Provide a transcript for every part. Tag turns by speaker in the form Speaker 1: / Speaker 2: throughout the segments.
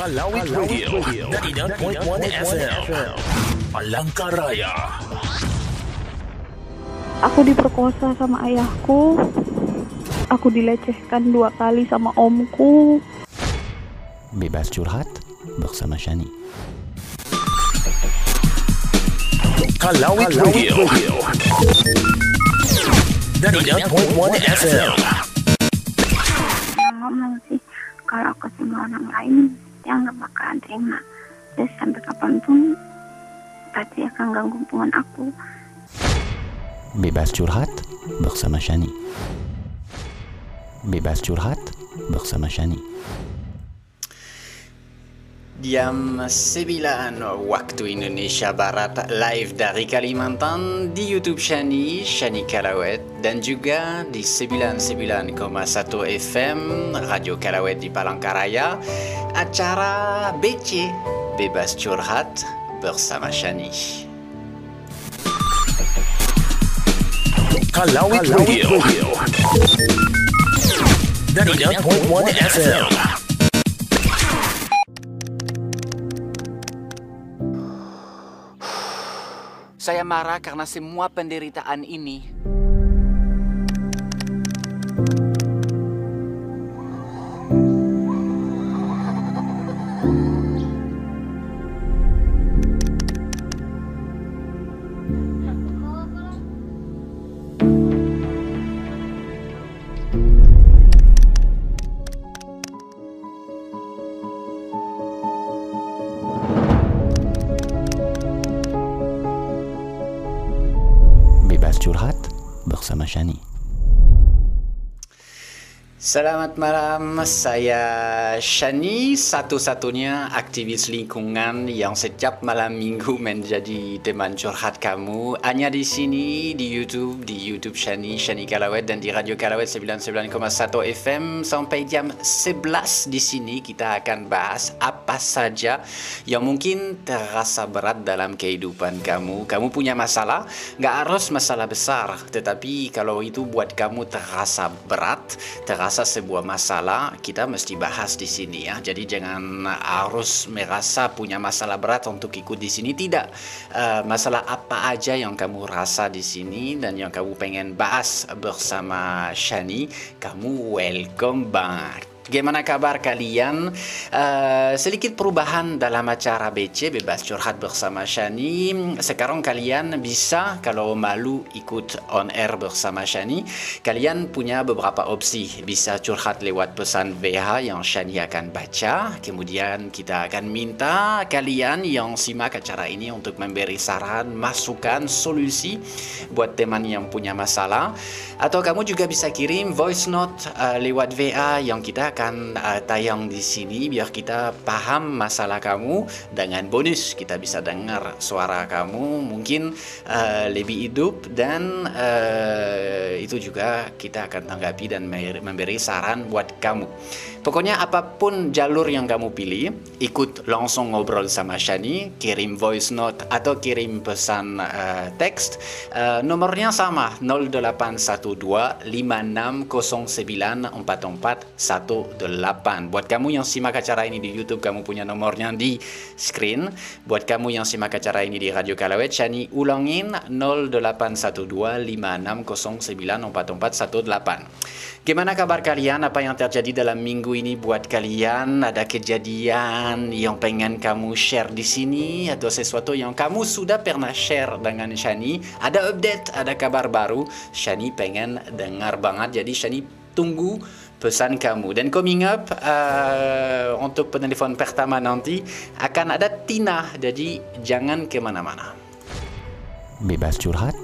Speaker 1: Kalawit Radio, 99.1 FM. Palangkaraya.
Speaker 2: Aku diperkosa sama ayahku. Aku dilecehkan dua kali sama omku.
Speaker 3: Bebas curhat bersama Shani.
Speaker 1: Kalawit Radio, 99.1 FM.
Speaker 4: ngomong sih kalau ke semua orang lain dia nggak bakalan terima terus sampai kapan pun pasti akan ganggu hubungan aku
Speaker 3: Bebas curhat bersama Shani. Bebas curhat bersama Shani.
Speaker 5: Jam 9 waktu Indonesia Barat live dari Kalimantan di YouTube Shani, Shani Kalawet dan juga di 99,1 FM Radio Kalawet di Palangkaraya acara BC Bebas Curhat bersama Shani.
Speaker 1: Kalawit Radio, 99.1 FM.
Speaker 5: Saya marah karena semua penderitaan ini Selamat malam, saya Shani, satu-satunya aktivis lingkungan yang setiap malam minggu menjadi teman curhat kamu. Hanya di sini, di YouTube, di YouTube Shani, Shani Kalawet, dan di Radio Kalawet 99,1 FM. Sampai jam 11 di sini kita akan bahas apa saja yang mungkin terasa berat dalam kehidupan kamu. Kamu punya masalah, nggak harus masalah besar, tetapi kalau itu buat kamu terasa berat, terasa sebuah masalah, kita mesti bahas di sini ya. Jadi jangan harus merasa punya masalah berat untuk ikut di sini. Tidak, Eh, masalah apa aja yang kamu rasa di sini dan yang kamu pengen bahas bersama Shani, kamu welcome banget. Gimana kabar kalian? Eh, sedikit perubahan dalam acara BC Bebas Curhat bersama Shani. Sekarang kalian bisa kalau malu ikut on air bersama Shani, kalian punya beberapa opsi. Bisa curhat lewat pesan VH yang Shani akan baca. Kemudian kita akan minta kalian yang simak acara ini untuk memberi saran, masukan, solusi buat teman yang punya masalah. Atau kamu juga bisa kirim voice note eh, lewat VA yang kita akan eh, tayang di sini biar kita paham masalah kamu dengan bonus kita bisa dengar suara kamu mungkin eh, lebih hidup dan eh, itu juga kita akan tanggapi dan memberi saran buat kamu. Pokoknya apa pun jalur yang kamu pilih, ikut langsung ngobrol sama Shani, kirim voice note atau kirim pesan eh, teks. Eh, nomornya sama 0812 5609 4418. Buat kamu yang simak acara ini di YouTube, kamu punya nomornya di screen. Buat kamu yang simak acara ini di Radio Kalawet, Shani ulangin 0812 5609 4418. Gimana kabar kalian? Apa yang terjadi dalam minggu ini buat kalian? Ada kejadian yang pengen kamu share di sini atau sesuatu yang kamu sudah pernah share dengan Shani? Ada update, ada kabar baru? Shani pengen dengar banget. Jadi Shani tunggu pesan kamu. Dan coming up eh, untuk penelpon pertama nanti akan ada Tina. Jadi jangan ke mana-mana.
Speaker 3: Bebas curhat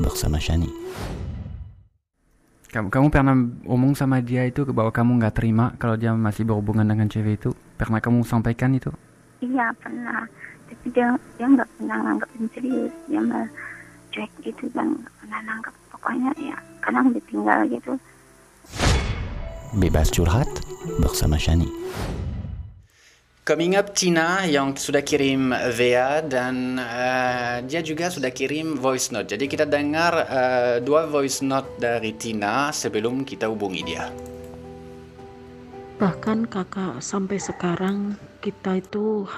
Speaker 3: bersama Shani.
Speaker 6: Kamu, kamu pernah ngomong sama dia itu bahwa kamu nggak terima kalau dia masih berhubungan dengan cewek itu? Pernah kamu sampaikan itu?
Speaker 4: iya pernah tapi dia dia nggak pernah nganggapin serius dia malah cuek gitu dan nggak pernah nanggap pokoknya ya kadang ditinggal gitu
Speaker 3: Bebas curhat bersama Shani.
Speaker 5: Coming up Tina yang sudah kirim VA dan eh, dia juga sudah kirim voice note. Jadi kita dengar eh, dua voice note dari Tina sebelum kita hubungi dia.
Speaker 7: Bahkan kakak sampai sekarang kita itu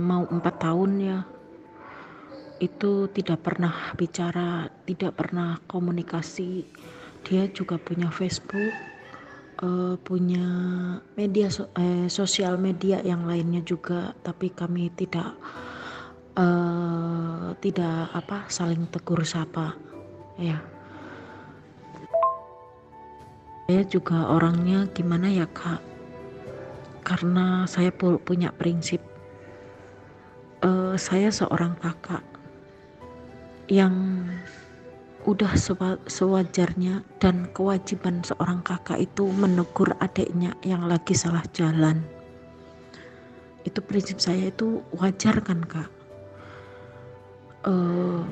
Speaker 7: mau empat tahun ya. Itu tidak pernah bicara, tidak pernah komunikasi. Dia juga punya Facebook, eh, punya media so- eh, sosial media yang lainnya juga, tapi kami tidak eh, tidak apa saling tegur sapa ya. Saya juga orangnya gimana ya kak? Karena saya pu- punya prinsip eh, saya seorang kakak yang udah sewa- sewajarnya dan kewajiban seorang kakak itu menegur adiknya yang lagi salah jalan. Itu prinsip saya itu wajar kan kak? Eh,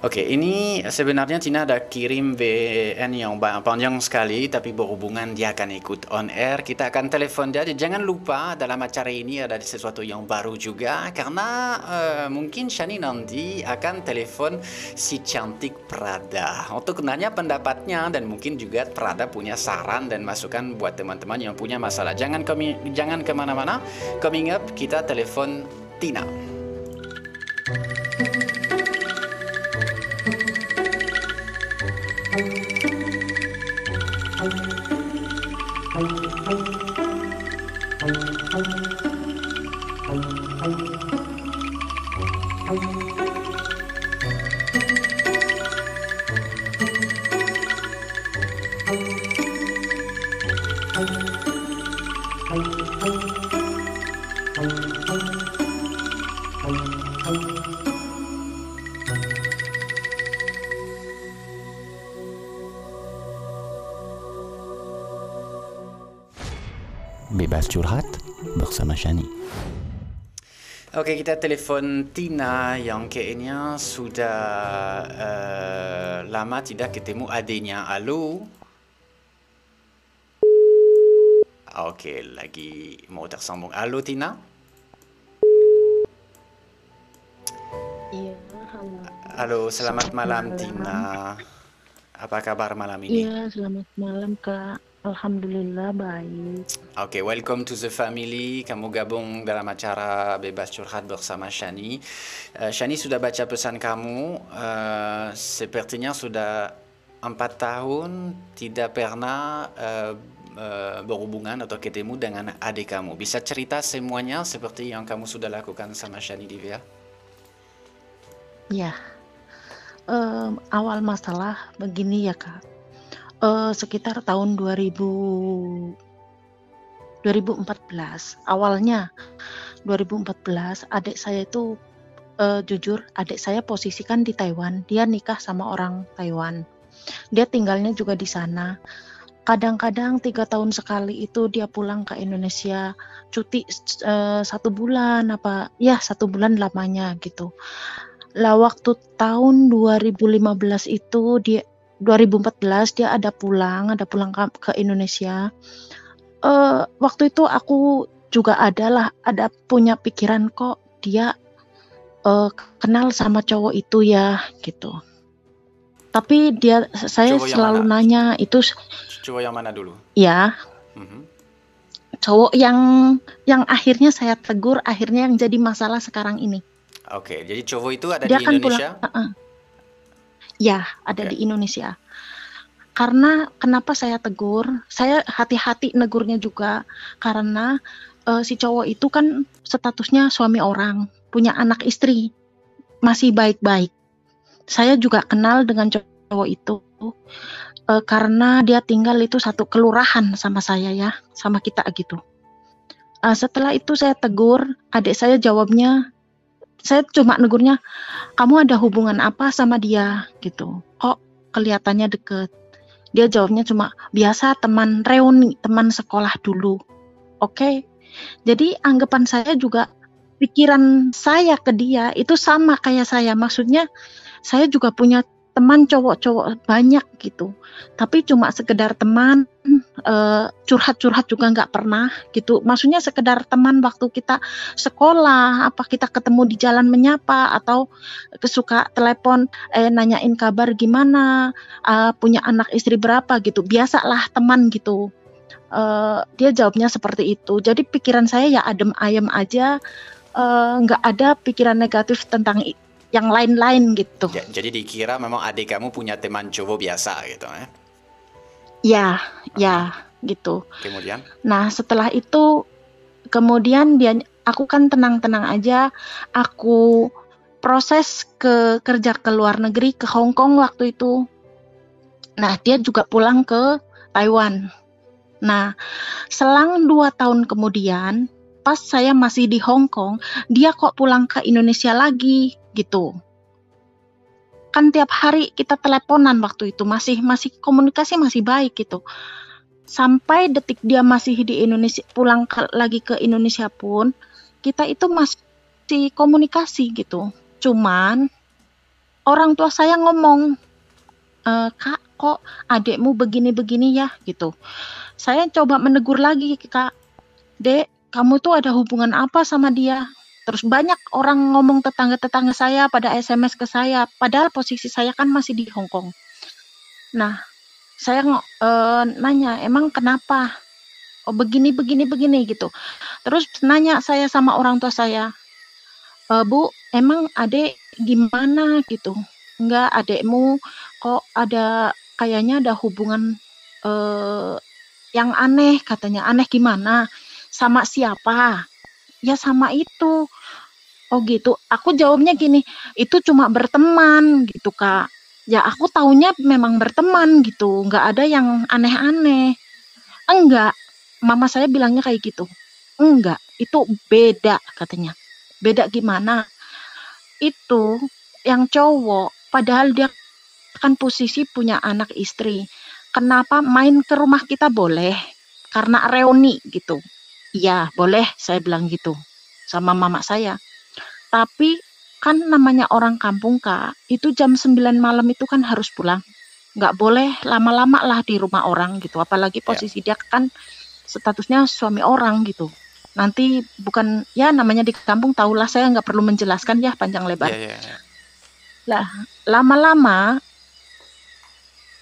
Speaker 5: Oke, ini sebenarnya Tina ada kirim VN yang panjang sekali, tapi berhubungan dia akan ikut on air. Kita akan telepon dia. Jangan lupa dalam acara ini ada sesuatu yang baru juga, karena eh, mungkin Shani nanti akan telepon si cantik Prada untuk nanya pendapatnya dan mungkin juga Prada punya saran dan masukan buat teman-teman yang punya masalah. Jangan kami jangan ke mana-mana. Coming up kita telepon Tina. Oke, kita telepon Tina yang kayaknya sudah eh, lama tidak ketemu adiknya. Halo? Oke, lagi mau tersambung. Halo Tina?
Speaker 7: Iya, halo.
Speaker 5: Halo, selamat malam Tina. Apa kabar malam ini?
Speaker 7: Iya, selamat malam Kak. Alhamdulillah baik.
Speaker 5: Oke, welcome to the family. Kamu gabung dalam acara Bebas Curhat bersama Shani. Eh, Shani sudah baca pesan kamu. Eh, sepertinya sudah empat tahun tidak pernah eh, eh, berhubungan atau ketemu dengan adik kamu. Bisa cerita semuanya seperti yang kamu sudah lakukan sama Shani Divya?
Speaker 7: Ya, Em, awal masalah begini ya Kak. Eh, sekitar tahun 2000 2014 awalnya 2014 adik saya itu eh, jujur adik saya posisikan di Taiwan. Dia nikah sama orang Taiwan. Dia tinggalnya juga di sana. Kadang-kadang tiga tahun sekali itu dia pulang ke Indonesia. Cuti eh, satu bulan apa ya satu bulan lamanya gitu. Lah waktu tahun 2015 itu dia 2014 dia ada pulang ada pulang ke, ke Indonesia eh waktu itu aku juga adalah ada punya pikiran kok dia eh, kenal sama cowok itu ya gitu tapi dia saya
Speaker 5: Cowok
Speaker 7: selalu
Speaker 5: mana?
Speaker 7: nanya itu
Speaker 5: Coba yang mana dulu?
Speaker 7: ya
Speaker 5: Mhm.
Speaker 7: cowok yang yang akhirnya saya tegur akhirnya yang jadi masalah sekarang ini
Speaker 5: Oke, jadi cowok itu ada
Speaker 7: dia
Speaker 5: di
Speaker 7: kan
Speaker 5: Indonesia?
Speaker 7: pulang Heeh. Ya ada
Speaker 5: Oke.
Speaker 7: di Indonesia. Karena kenapa saya tegur? Saya hati-hati negurnya juga karena eh, si cowok itu kan statusnya suami orang punya anak istri masih baik-baik. Saya juga kenal dengan cowok itu eh, karena dia tinggal itu satu kelurahan sama saya ya sama kita gitu. Eh, setelah itu saya tegur adik saya jawabnya saya cuma negurnya kamu ada hubungan apa sama dia? Gitu. Kok kelihatannya deket. Dia jawabnya cuma biasa teman reuni teman sekolah dulu. Oke? Jadi anggapan saya juga pikiran saya ke dia itu sama kayak saya. Maksudnya saya juga punya teman cowok-cowok banyak gitu. Tapi cuma sekedar teman eh, curhat-curhat juga nggak pernah gitu. Maksudnya sekedar teman waktu kita sekolah apa kita ketemu di jalan menyapa atau suka telepon eh nanyain kabar gimana uh, punya anak istri berapa gitu. Biasalah teman gitu. Eh, dia jawabnya seperti itu. Jadi pikiran saya ya adem ayem aja, nggak ada pikiran negatif tentang yang lain-lain gitu.
Speaker 5: Ja- Jadi dikira memang adik kamu punya teman cowok biasa gitu ya.
Speaker 7: Ya, ya gitu.
Speaker 5: Kemudian,
Speaker 7: Nah setelah itu kemudian dia, aku kan tenang-tenang aja, aku proses ke kerja ke luar negeri ke Hong Kong waktu itu. Nah dia juga pulang ke Taiwan. Nah selang dua tahun kemudian, pas saya masih di Hong Kong, dia kok pulang ke Indonesia lagi gitu. Kan tiap hari kita teleponan waktu itu masih masih komunikasi masih baik gitu. Sampai detik dia masih di Indonesia pulang ke- lagi ke Indonesia pun kita itu masih komunikasi gitu. Cuman orang tua saya ngomong "E, kak kok adekmu begini-begini ya? gitu. Saya coba menegur lagi kak dek kamu tuh ada hubungan apa sama dia? Terus banyak orang ngomong tetangga-tetangga saya pada SMS ke saya padahal posisi saya kan masih di Hong Kong. Nah saya eh, nanya emang kenapa? Oh begini begini begini gitu. Terus nanya saya sama orang tua saya "Eh, bu emang adek gimana? gitu. Enggak adekmu kok ada kayaknya ada hubungan eh, yang aneh katanya. Aneh gimana sama siapa? Ya sama itu. Oh gitu. Aku jawabnya gini itu cuma berteman gitu kak. Ya aku taunya memang berteman gitu. Nggak ada yang aneh-aneh. Enggak. Mama saya bilangnya kayak gitu. Enggak itu beda katanya. Beda gimana? Itu yang cowok padahal dia kan posisi punya anak istri. Kenapa main ke rumah kita boleh? Karena reuni gitu iya boleh saya bilang gitu sama mama saya. Tapi kan namanya orang kampung kak itu jam 9 malam itu kan harus pulang. Nggak boleh lama-lama lah di rumah orang gitu apalagi posisi dia kan statusnya suami orang gitu. Nanti bukan ya namanya di kampung tahulah saya nggak perlu menjelaskan ya panjang lebar.
Speaker 5: Ya, ya, ya.
Speaker 7: lah lama-lama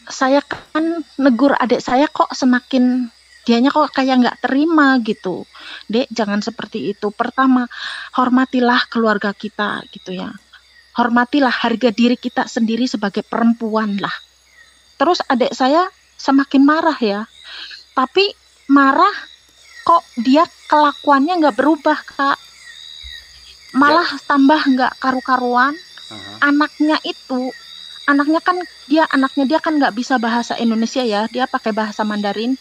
Speaker 7: saya kan negur adik saya kok semakin dianya kok kayak nggak terima gitu. Dek jangan seperti itu. Pertama hormatilah keluarga kita gitu ya. Hormatilah harga diri kita sendiri sebagai perempuan lah. Terus adik saya semakin marah ya. Tapi marah kok dia kelakuannya nggak berubah kak. Malah tambah nggak karu-karuan.
Speaker 5: Aha.
Speaker 7: anaknya itu anaknya kan dia anaknya dia kan nggak bisa bahasa Indonesia ya. Dia pakai bahasa Mandarin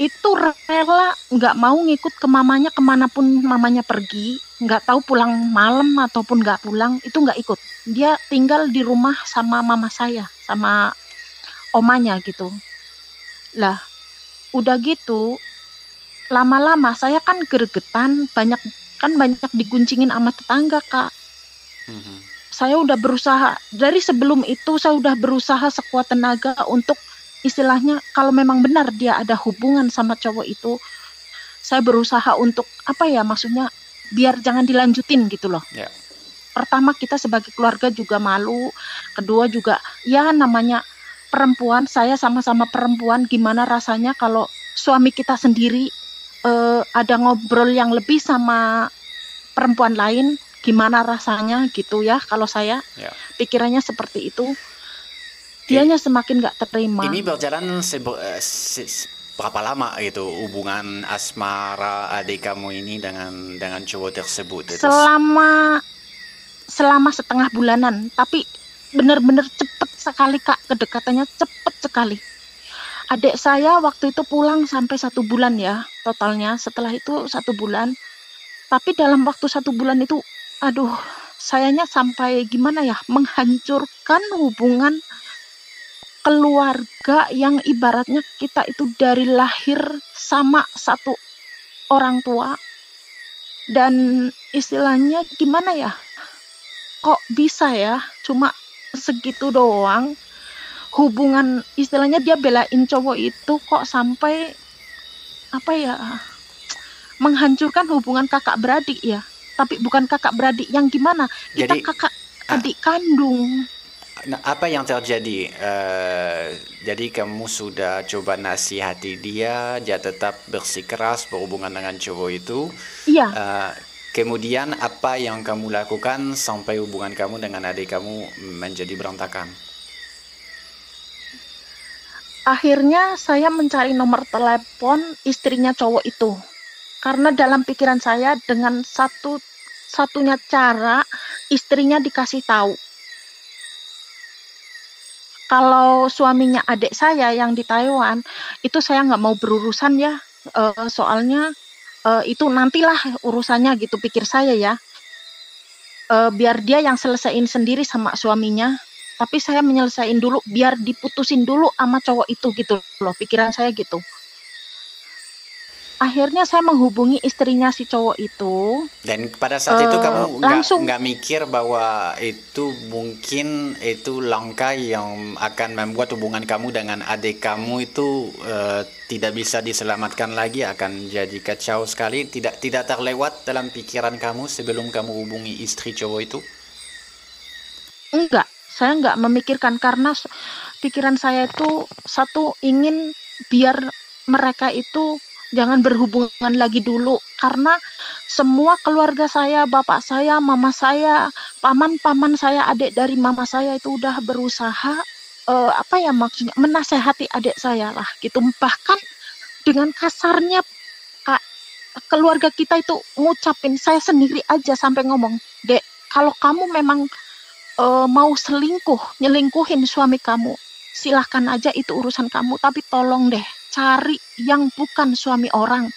Speaker 7: itu rela nggak mau ngikut ke mamanya ke mana pun mamanya pergi nggak tahu pulang malam ataupun nggak pulang itu nggak ikut. Dia tinggal di rumah sama mama saya sama omanya gitu. Lah udah gitu lama-lama saya kan gregetan banyak kan banyak diguncingin sama tetangga kak.
Speaker 5: Mhm.
Speaker 7: saya udah berusaha dari sebelum itu saya udah berusaha sekuat tenaga untuk istilahnya kalau memang benar dia ada hubungan sama cowok itu saya berusaha untuk apa ya maksudnya biar jangan dilanjutin gitu loh
Speaker 5: Ya.
Speaker 7: pertama kita sebagai keluarga juga malu kedua juga ya namanya perempuan saya sama-sama perempuan gimana rasanya kalau suami kita sendiri eh, ada ngobrol yang lebih sama perempuan lain gimana rasanya gitu ya kalau saya
Speaker 5: Ya.
Speaker 7: pikirannya seperti itu dianya semakin nggak terima.
Speaker 5: Ini berjalan sebe- eh, se- berapa lama gitu hubungan asmara adik kamu ini dengan dengan cowok tersebut? Itu
Speaker 7: selama selama setengah bulanan. Tapi bener-bener cepet sekali kak. Kedekatannya cepet sekali. Adik saya waktu itu pulang sampai satu bulan ya totalnya. Setelah itu satu bulan. Tapi dalam waktu satu bulan itu aduh sayanya sampai gimana ya? Menghancurkan hubungan keluarga yang ibaratnya kita itu dari lahir sama satu orang tua. Dan istilahnya gimana ya? Kok bisa ya? Cuma segitu doang. Hubungan istilahnya dia belain cowok itu kok sampai apa ya menghancurkan hubungan kakak beradik ya? Tapi bukan kakak beradik yang gimana? Kita
Speaker 5: Jadi,
Speaker 7: kakak adik kandung
Speaker 5: Nah, apa yang terjadi? Eh, jadi kamu sudah coba nasihati dia, dia tetap bersikeras berhubungan dengan cowok itu.
Speaker 7: Iya,
Speaker 5: Eh, kemudian apa yang kamu lakukan sampai hubungan kamu dengan adik kamu menjadi berantakan?
Speaker 7: akhirnya saya mencari nomor telepon istrinya cowok itu. Karena dalam pikiran saya dengan satu satunya cara istrinya dikasih tahu. Kalau suaminya adik saya yang di Taiwan, itu saya nggak mau berurusan ya. Eh, soalnya eh, itu nantilah urusannya gitu pikir saya ya. Eh, biar dia yang selesaiin sendiri sama suaminya. Tapi saya menyelesaikan dulu biar diputusin dulu sama cowok itu gitu loh. Pikiran saya gitu. Akhirnya saya menghubungi istrinya si cowok itu.
Speaker 5: Dan pada saat itu
Speaker 7: Eh,
Speaker 5: kamu nggak
Speaker 7: langsung.
Speaker 5: nggak mikir bahwa itu mungkin itu langkah yang akan membuat hubungan kamu dengan adik kamu itu eh, tidak bisa diselamatkan lagi, akan jadi kacau sekali. Tidak tidak terlewat dalam pikiran kamu sebelum kamu hubungi istri cowok itu.
Speaker 7: Enggak, saya enggak memikirkan karena pikiran saya itu satu ingin biar mereka itu jangan berhubungan lagi dulu karena semua keluarga saya, bapak saya, mama saya, paman-paman saya, adik dari mama saya itu udah berusaha eh, apa ya maksudnya menasehati adik saya lah gitu. Bahkan dengan kasarnya Kak keluarga kita itu ngucapin saya sendiri aja sampai ngomong, "Dek, kalau kamu memang eh, mau selingkuh, nyelingkuhin suami kamu, silahkan aja itu urusan kamu, tapi tolong deh cari yang bukan suami orang.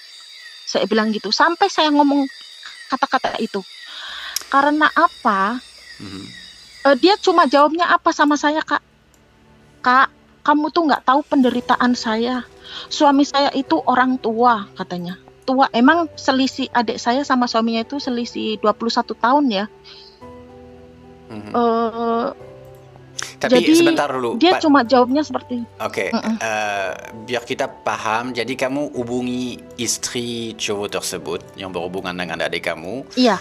Speaker 7: Saya bilang gitu, sampai saya ngomong kata-kata itu. Karena apa?
Speaker 5: Mhm.
Speaker 7: Eh, dia cuma jawabnya apa sama saya, Kak? Kak, kamu tuh nggak tahu penderitaan saya. Suami saya itu orang tua, katanya. Tua, emang selisih adik saya sama suaminya itu selisih 21 tahun ya.
Speaker 5: Mhm.
Speaker 7: Eh,
Speaker 5: Tapi
Speaker 7: jadi
Speaker 5: sebentar dulu,
Speaker 7: dia
Speaker 5: Pak.
Speaker 7: cuma jawabnya seperti
Speaker 5: Oke,
Speaker 7: Mm-mm.
Speaker 5: eh, biar kita paham. Jadi kamu hubungi istri cowok tersebut yang berhubungan dengan adik kamu.
Speaker 7: iya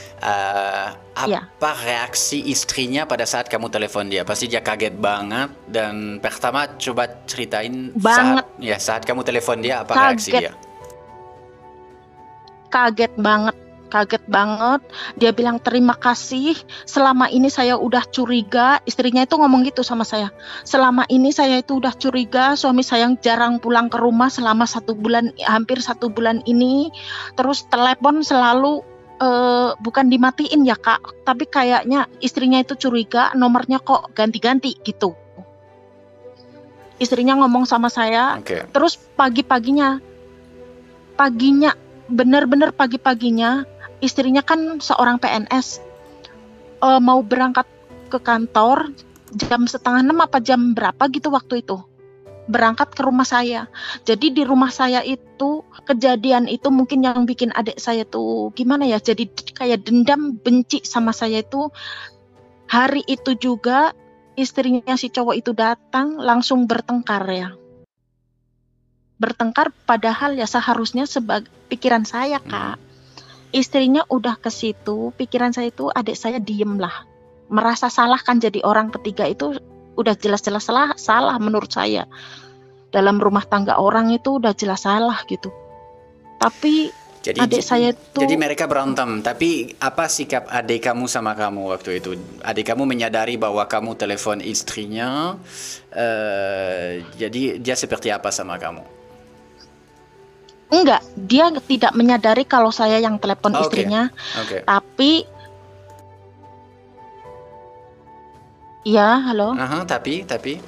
Speaker 7: Iya.
Speaker 5: apa reaksi istrinya pada saat kamu telepon dia? Pasti dia kaget banget. Dan pertama coba ceritain
Speaker 7: Banget.
Speaker 5: saat ya saat kamu telepon dia apa reaksi
Speaker 7: Kaget.
Speaker 5: dia?
Speaker 7: kaget banget kaget banget. Dia bilang terima kasih. Selama ini saya udah curiga. Istrinya itu ngomong gitu sama saya. Selama ini saya itu udah curiga suami saya yang jarang pulang ke rumah selama satu bulan hampir satu bulan ini. Terus telepon selalu eh, bukan dimatiin ya kak tapi kayaknya istrinya itu curiga nomornya kok ganti-ganti gitu. Istrinya ngomong sama saya.
Speaker 5: Oke.
Speaker 7: Terus pagi-paginya, paginya, benar-benar pagi-paginya, istrinya kan seorang PNS, eh, mau berangkat ke kantor jam setengah enam apa jam berapa gitu waktu itu. Berangkat ke rumah saya. Jadi di rumah saya itu kejadian itu mungkin yang bikin adik saya tuh gimana ya? Jadi kayak dendam, benci sama saya itu. Hari itu juga istrinya si cowok itu datang langsung bertengkar ya bertengkar padahal ya seharusnya sebagai pikiran saya kak istrinya udah ke situ pikiran saya itu adik saya diem lah merasa salah kan jadi orang ketiga itu udah jelas-jelas salah salah menurut saya dalam rumah tangga orang itu udah jelas salah gitu tapi
Speaker 5: Jadi
Speaker 7: adik saya itu
Speaker 5: jadi mereka berantem. Tapi apa sikap adik kamu sama kamu waktu itu? Adik kamu menyadari bahwa kamu telepon istrinya. eh, jadi dia seperti apa sama kamu?
Speaker 7: Enggak dia tidak menyadari kalau saya yang telepon
Speaker 5: Oh, oke.
Speaker 7: istrinya. Tapi ya halo?
Speaker 5: Aha, tapi tapi.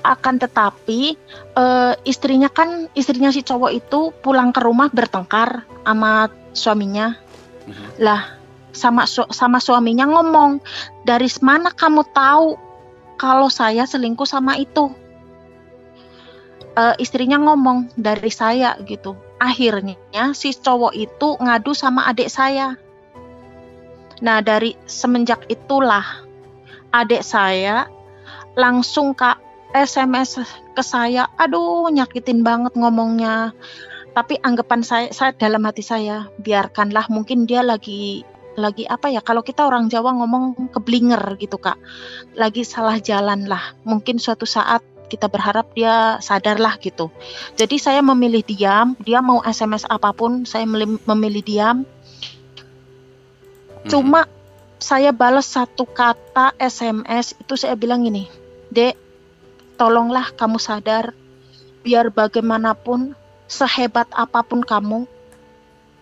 Speaker 7: Akan tetapi eh, istrinya kan istrinya si cowok itu pulang ke rumah bertengkar sama suaminya.
Speaker 5: Mhm.
Speaker 7: lah sama su- sama suaminya ngomong dari mana kamu tahu kalau saya selingkuh sama itu Eh, istrinya ngomong dari saya gitu. Akhirnya si cowok itu ngadu sama adik saya. Nah dari semenjak itulah adik saya langsung kak SMS ke saya, aduh nyakitin banget ngomongnya. Tapi anggapan saya, saya dalam hati saya, biarkanlah mungkin dia lagi lagi apa ya kalau kita orang Jawa ngomong keblinger gitu kak. Lagi salah jalan lah. Mungkin suatu saat kita berharap dia sadarlah gitu. Jadi saya memilih diam dia mau SMS apa pun saya memilih diam.
Speaker 5: Mhm.
Speaker 7: cuma saya balas satu kata SMS itu saya bilang gini dek tolonglah kamu sadar biar bagaimanapun sehebat apa pun kamu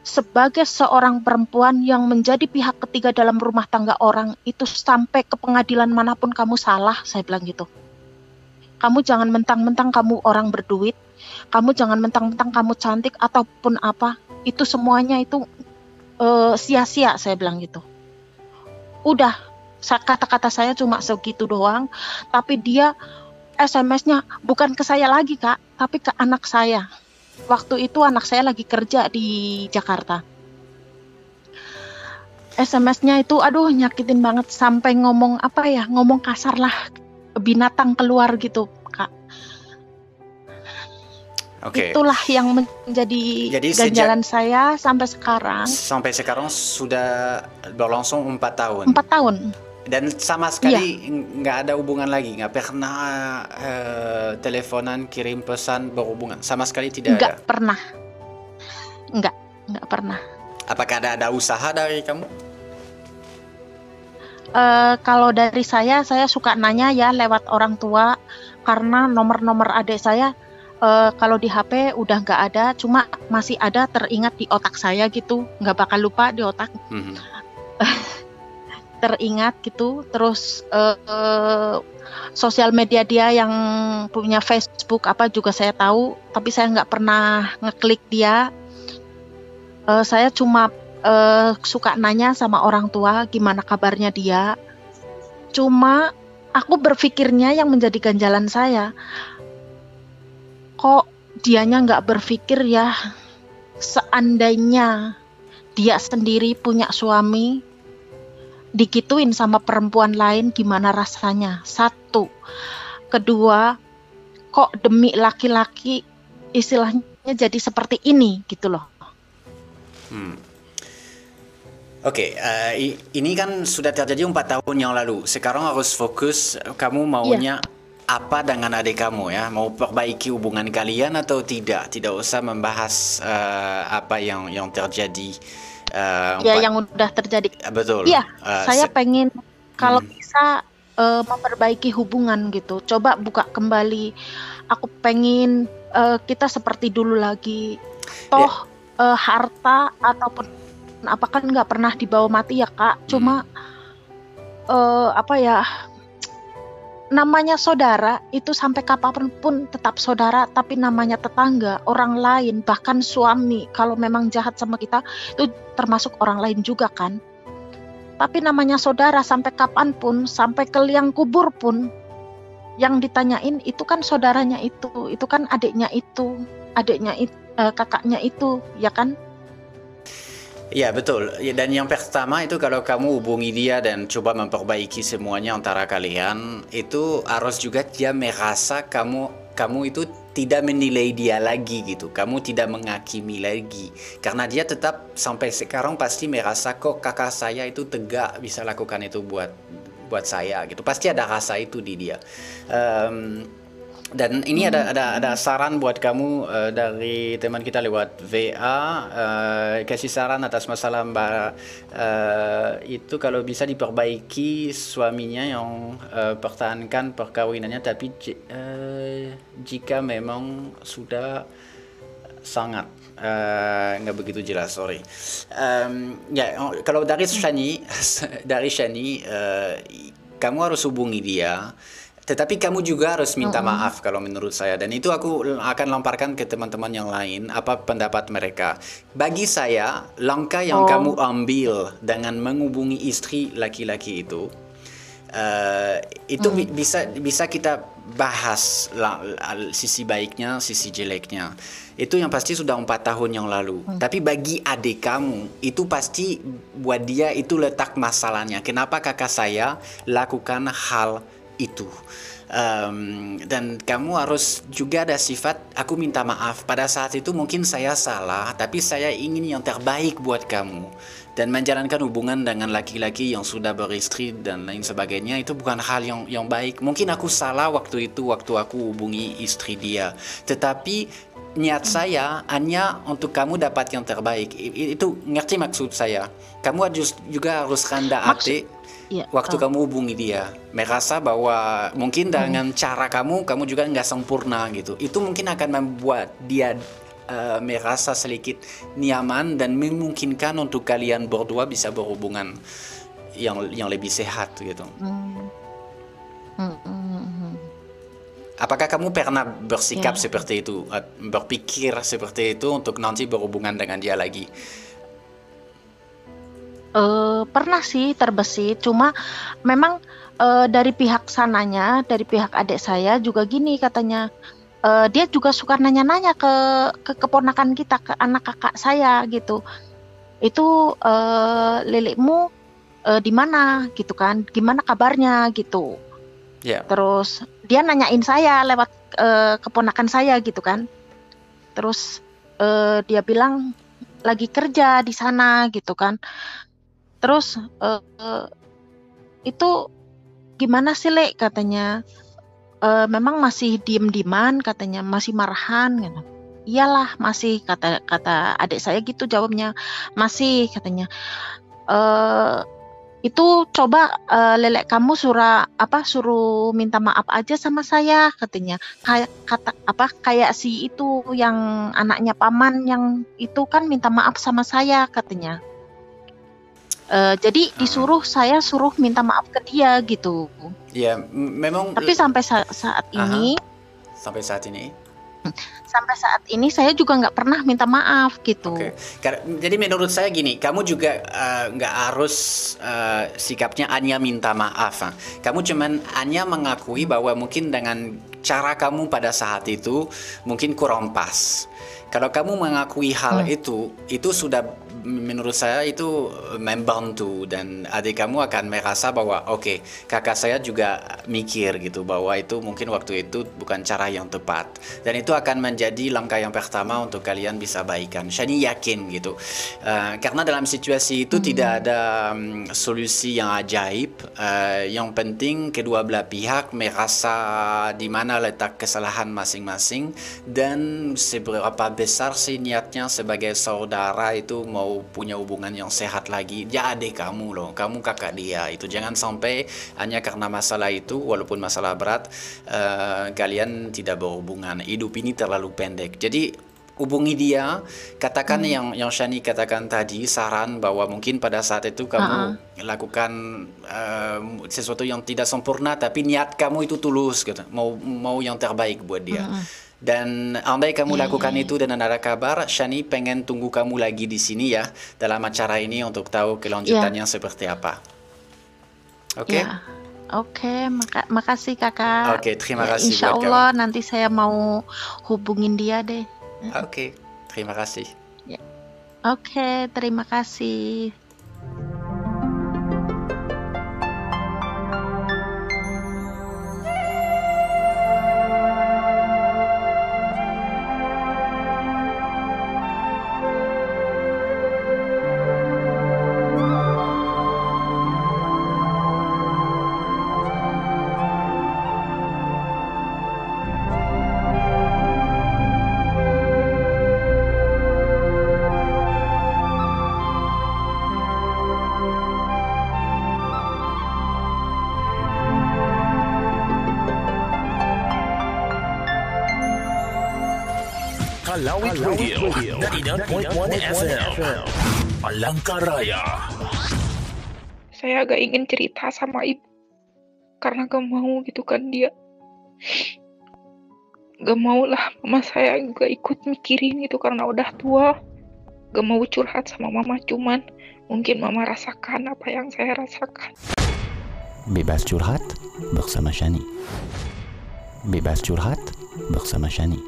Speaker 7: sebagai seorang perempuan yang menjadi pihak ketiga dalam rumah tangga orang itu sampai ke pengadilan mana pun kamu salah saya bilang gitu kamu jangan mentang-mentang kamu orang berduit. Kamu jangan mentang-mentang kamu cantik ataupun apa. Itu semuanya itu eh, sia-sia saya bilang gitu. Udah kata-kata saya cuma segitu doang. Tapi dia SMS-nya bukan ke saya lagi kak tapi ke anak saya. Waktu itu anak saya lagi kerja di Jakarta. SMS-nya itu aduh nyakitin banget. Sampai ngomong apa ya ngomong kasar lah binatang keluar gitu kak.
Speaker 5: Oke.
Speaker 7: itulah yang menjadi
Speaker 5: Jadi sejak-
Speaker 7: ganjalan saya sampai sekarang.
Speaker 5: Sampai sekarang sudah berlangsung empat tahun.
Speaker 7: empat tahun.
Speaker 5: Dan sama sekali nggak ada hubungan lagi, nggak pernah eh, teleponan, kirim pesan, berhubungan, sama sekali tidak
Speaker 7: nggak
Speaker 5: ada.
Speaker 7: pernah. Nggak. Nggak pernah.
Speaker 5: Apakah ada ada usaha dari kamu?
Speaker 7: Eh, kalau dari saya, saya suka nanya ya lewat orang tua karena nomor-nomor adik saya eh, kalau di HP udah nggak ada, cuma masih ada teringat di otak saya gitu, nggak bakal lupa di otak
Speaker 5: Mhm.
Speaker 7: teringat gitu. Terus eh, sosial media dia yang punya Facebook apa juga saya tahu, tapi saya nggak pernah ngeklik dia. Eh, saya cuma eh, suka nanya sama orang tua gimana kabarnya dia. Cuma aku berpikirnya yang menjadi ganjalan saya, kok dianya nggak berpikir ya seandainya dia sendiri punya suami digituin sama perempuan lain gimana rasanya satu kedua kok demi laki-laki istilahnya jadi seperti ini gitu loh
Speaker 5: Hmm. Oke, eh, i- ini kan sudah terjadi empat tahun yang lalu. Sekarang harus fokus. Kamu maunya apa dengan adik kamu ya? Mau perbaiki hubungan kalian atau tidak? Tidak usah membahas eh, apa yang yang terjadi. eh,
Speaker 7: ya yang udah terjadi
Speaker 5: betul.
Speaker 7: Iya,
Speaker 5: Eh,
Speaker 7: saya pengen kalau
Speaker 5: Hmm.
Speaker 7: bisa eh, memperbaiki hubungan gitu. Coba buka kembali. Aku pengen eh, kita seperti dulu lagi. Toh eh, harta ataupun apa kan nggak pernah dibawa mati ya kak. Cuma eh, apa ya? Namanya saudara itu sampai kapan pun pun tetap saudara, tapi namanya tetangga, orang lain, bahkan suami, kalau memang jahat sama kita, itu termasuk orang lain juga kan. Tapi namanya saudara sampai kapan pun, sampai ke liang kubur pun, yang ditanyain itu kan saudaranya itu, itu kan adiknya itu, adiknya itu, kakaknya itu, ya kan?
Speaker 5: Ya betul. Dan yang pertama itu kalau kamu hubungi dia dan coba memperbaiki semuanya antara kalian, itu harus juga dia merasa kamu kamu itu tidak menilai dia lagi gitu. Kamu tidak menghakimi lagi. Karena dia tetap sampai sekarang pasti merasa kok kakak saya itu tegak bisa lakukan itu buat buat saya gitu. Pasti ada rasa itu di dia. Em, dan ini ada ada ada saran buat kamu eh, dari teman kita lewat VA eh, kasih saran atas masalah Mbak eh, itu kalau bisa diperbaiki suaminya yang eh, pertahankan perkawinannya tapi eh, jika memang sudah sangat nggak begitu jelas sorry. Em, ya oh, kalau dari Shani dari Shani eh, kamu harus hubungi dia tetapi kamu juga harus minta maaf kalau menurut saya dan itu aku akan lemparkan ke teman-teman yang lain apa pendapat mereka bagi saya langkah yang
Speaker 7: Oh.
Speaker 5: kamu ambil dengan menghubungi istri laki-laki itu Eh, itu bi- bisa bisa kita bahas la- la- sisi baiknya, sisi jeleknya. Itu yang pasti sudah empat tahun yang lalu. Tapi bagi adik kamu itu pasti buat dia itu letak masalahnya. Kenapa kakak saya lakukan hal itu? Em, dan kamu harus juga ada sifat aku minta maaf pada saat itu mungkin saya salah tapi saya ingin yang terbaik buat kamu dan menjalankan hubungan dengan laki-laki yang sudah beristri dan lain sebagainya itu bukan hal yang yang baik. Mungkin aku salah waktu itu waktu aku hubungi istri dia. Tetapi niat saya hanya untuk kamu dapat yang terbaik. Itu ngerti maksud saya. Kamu harus juga harus rendah hati
Speaker 7: Iya,
Speaker 5: waktu
Speaker 7: oh.
Speaker 5: kamu hubungi dia. Merasa bahwa mungkin dengan cara kamu, kamu juga nggak sempurna gitu. Itu mungkin akan membuat dia eh, merasa sedikit nyaman dan memungkinkan untuk kalian berdua bisa berhubungan yang yang lebih sehat gitu.
Speaker 7: Hmm. Hmm, hmm, hmm.
Speaker 5: Apakah kamu pernah bersikap
Speaker 7: Ya.
Speaker 5: seperti itu, berpikir seperti itu untuk nanti berhubungan dengan dia lagi?
Speaker 7: Eh, pernah sih terbesit, cuma memang eh, dari pihak sananya, dari pihak adik saya juga gini katanya, eh, dia juga suka nanya-nanya ke ke keponakan kita, ke anak kakak saya gitu. Itu eh, lilikmu eh, di mana gitu kan? Gimana kabarnya gitu.
Speaker 5: Ya.
Speaker 7: Terus dia nanyain saya lewat eh, keponakan saya gitu kan. Terus eh, dia bilang lagi kerja di sana gitu kan. Terus eh, itu gimana sih Lek katanya? Eh, memang masih diem-dieman katanya, masih marahan gitu. Iyalah masih kata kata adik saya gitu jawabnya masih katanya. Eh itu coba eh, lelek kamu surah apa suruh minta maaf aja sama saya katanya kayak kata apa kayak si itu yang anaknya paman yang itu kan minta maaf sama saya katanya Eh, jadi disuruh saya suruh minta maaf ke dia gitu
Speaker 5: Ya, m- memang
Speaker 7: tapi sampai sa- saat
Speaker 5: Aha.
Speaker 7: ini
Speaker 5: sampai saat ini.
Speaker 7: sampai saat ini saya juga nggak pernah minta maaf gitu
Speaker 5: Oke, Kar- jadi menurut saya gini, kamu juga eh, nggak harus eh, sikapnya hanya minta maaf. ah. Kamu cuman hanya mengakui bahwa mungkin dengan cara kamu pada saat itu mungkin kurang pas. Kalau kamu mengakui hal itu, itu sudah menurut saya itu membantu dan adik kamu akan merasa bahwa oke kakak saya juga mikir gitu bahwa itu mungkin waktu itu bukan cara yang tepat dan itu akan menjadi langkah yang pertama untuk kalian bisa baikan. Shani yakin gitu Eh, karena dalam situasi itu tidak ada mm, solusi yang ajaib. Eh, yang penting kedua belah pihak merasa di mana letak kesalahan masing-masing dan seberapa besar sih niatnya sebagai saudara itu mau punya hubungan yang sehat lagi. Dia adik kamu loh, kamu kakak dia. Itu jangan sampai hanya karena masalah itu, walaupun masalah berat, eh, kalian tidak berhubungan. Hidup ini terlalu pendek. Jadi hubungi dia, katakan yang yang Shani katakan tadi, saran bahwa mungkin pada saat itu kamu lakukan eh, sesuatu yang tidak sempurna, tapi niat kamu itu tulus, gitu. mau mau yang terbaik buat dia. Dan andai kamu lakukan itu dan ada kabar, Shani pengen tunggu kamu lagi di sini ya dalam acara ini untuk tahu kelanjutannya seperti apa. Oke?
Speaker 7: Ya. Oke, maka- makasih kakak.
Speaker 5: Oke, terima
Speaker 7: Ya,
Speaker 5: kasih
Speaker 7: Insya
Speaker 5: buat
Speaker 7: Allah nanti saya mau hubungin dia deh.
Speaker 5: Oke, terima kasih.
Speaker 7: Oke, terima kasih.
Speaker 1: 99.1 FM. Palangkaraya.
Speaker 8: saya agak ingin cerita sama ibu karena gak mau gitu kan dia gak mau lah mama saya juga ikut mikirin gitu karena udah tua gak mau curhat sama mama cuman mungkin mama rasakan apa yang saya rasakan
Speaker 3: Bebas curhat bersama Shani. Bebas curhat bersama Shani.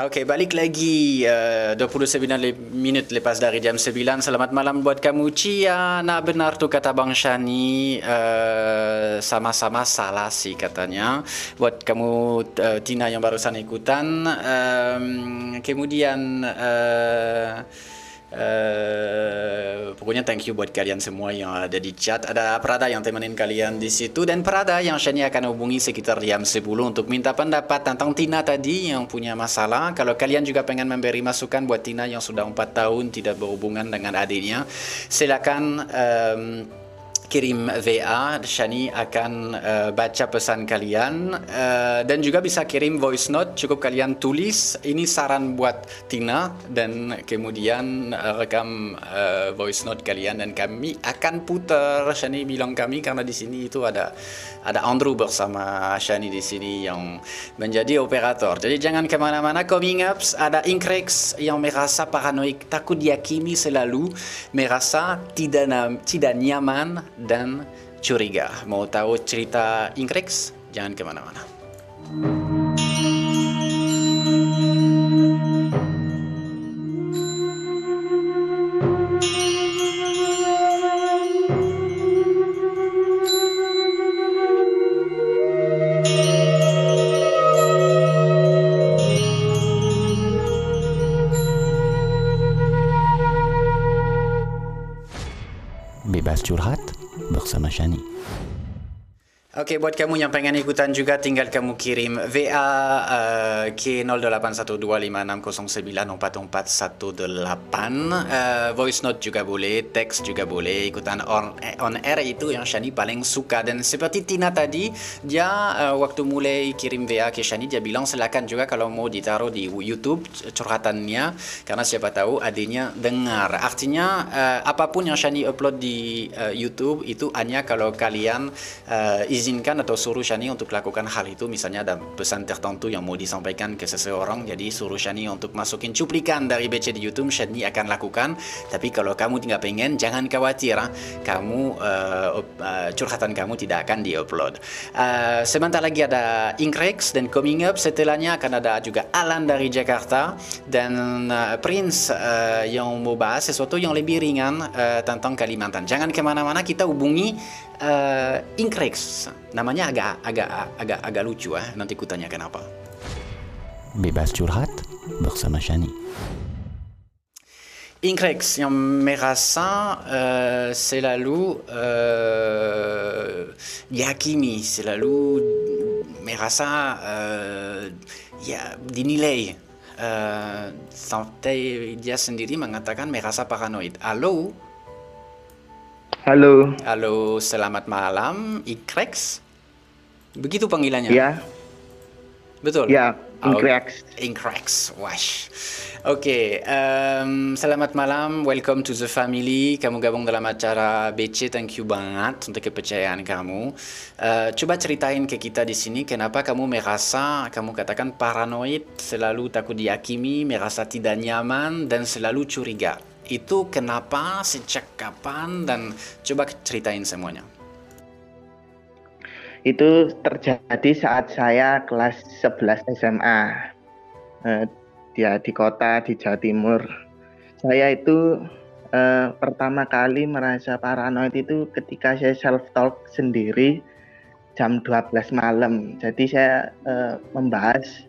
Speaker 5: Oke, balik lagi uh, 29 le- minit lepas dari jam 9. Selamat malam buat kamu Cia. Nah benar tuh kata Bang Shani uh, sama-sama salah sih katanya. Buat kamu uh, Tina yang barusan ikutan. Um, kemudian uh, Uh, pokoknya thank you buat kalian semua yang ada di chat. Ada Prada yang temenin kalian di situ dan Prada yang Shani akan hubungi sekitar jam 10 untuk minta pendapat tentang Tina tadi yang punya masalah. Kalau kalian juga pengen memberi masukan buat Tina yang sudah 4 tahun tidak berhubungan dengan adiknya, silakan um, kirim VA, Shani akan uh, baca pesan kalian uh, dan juga bisa kirim voice note, cukup kalian tulis ini saran buat Tina dan kemudian uh, rekam uh, voice note kalian dan kami akan putar Shani bilang kami karena di sini itu ada ada Andrew bersama Shani di sini yang menjadi operator. Jadi jangan ke mana-mana. Coming up ada Inkrex yang merasa paranoid, takut dihakimi selalu, merasa tidak tidak nyaman dan curiga. Mau tahu cerita Inkrex? Jangan
Speaker 3: ke mana-mana.
Speaker 5: Oke, buat kamu yang pengen ikutan juga, tinggal kamu kirim VA uh, ke 081256094418. Uh, voice note juga boleh, teks juga boleh, ikutan on, on air itu yang Shani paling suka. Dan seperti Tina tadi, dia uh, waktu mulai kirim VA ke Shani, dia bilang silakan juga kalau mau ditaruh di YouTube curhatannya, karena siapa tahu adiknya dengar. Artinya, uh, apa pun yang Shani upload di uh, YouTube itu hanya kalau kalian uh, izinkan atau suruh Shani untuk lakukan hal itu misalnya ada pesan tertentu yang mau disampaikan ke seseorang jadi suruh Shani untuk masukin cuplikan dari BC di YouTube Shani akan lakukan. Tapi kalau kamu tidak pengen jangan khawatir ha? kamu uh, uh, curhatan kamu tidak akan diupload. Uh, sebentar lagi ada Inkrex dan coming up setelahnya akan ada juga Alan dari Jakarta dan uh, Prince uh, yang mau bahas sesuatu yang lebih ringan uh, tentang Kalimantan. Jangan ke mana-mana kita hubungi uh, Inkrex namanya agak agak agak agak lucu ah. Nanti kutanya kenapa.
Speaker 3: Bebas curhat bersama Shani.
Speaker 5: Inkrex yang merasa uh, selalu uh, dihakimi, selalu merasa uh, ya dinilai uh, sampai dia sendiri mengatakan merasa paranoid. Halo?
Speaker 9: Halo.
Speaker 5: Halo, selamat malam, Ikrex. Begitu panggilannya?
Speaker 9: Ya.
Speaker 5: Betul?
Speaker 9: Ya, Inkrex.
Speaker 5: Oh, Inkrex, wash. Oke, okay, um, selamat malam, welcome to the family. Kamu gabung dalam acara BC, thank you banget untuk kepercayaan kamu. Uh, coba ceritain ke kita di sini kenapa kamu merasa, kamu katakan paranoid, selalu takut dihakimi, merasa tidak nyaman, dan selalu curiga itu kenapa, sejak kapan, dan coba ceritain semuanya.
Speaker 9: Itu terjadi saat saya kelas 11 SMA. Eh, dia di kota di Jawa Timur. Saya itu eh, pertama kali merasa paranoid itu ketika saya self talk sendiri jam 12 malam. Jadi saya eh, membahas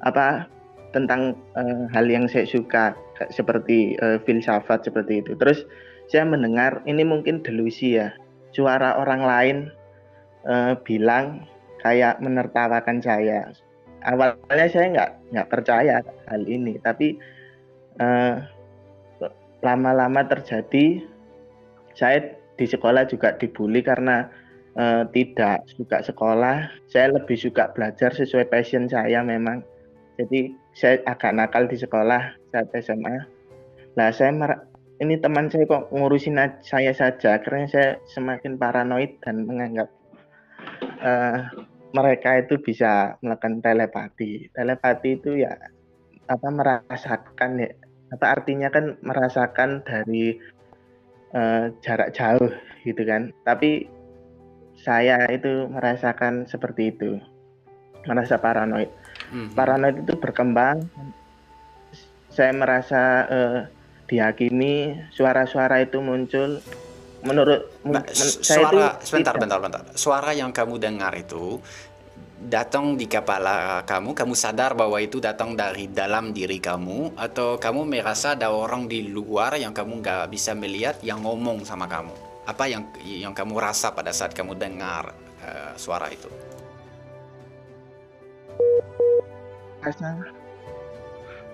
Speaker 9: apa tentang uh, hal yang saya suka seperti uh, filsafat seperti itu. Terus saya mendengar ini mungkin delusi ya. Suara orang lain uh, bilang kayak menertawakan saya. Awalnya saya nggak nggak percaya hal ini, tapi lama-lama uh, terjadi. Saya di sekolah juga dibully karena uh, tidak suka sekolah. Saya lebih suka belajar sesuai passion saya memang. Jadi saya agak nakal di sekolah saat SMA. Nah, saya mer ini teman saya kok ngurusin saya saja, karena saya semakin paranoid dan menganggap uh, mereka itu bisa melakukan telepati. Telepati itu ya apa merasakan ya, apa artinya kan merasakan dari uh, jarak jauh gitu kan. Tapi saya itu merasakan seperti itu, merasa paranoid hmm. paranoid itu berkembang saya merasa uh, dihakimi suara-suara itu muncul menurut
Speaker 5: nah, men, suara itu sebentar tidak. bentar bentar suara yang kamu dengar itu datang di kepala kamu, kamu sadar bahwa itu datang dari dalam diri kamu, atau kamu merasa ada orang di luar yang kamu nggak bisa melihat yang ngomong sama kamu? Apa yang yang kamu rasa pada saat kamu dengar uh, suara itu?
Speaker 9: Rasa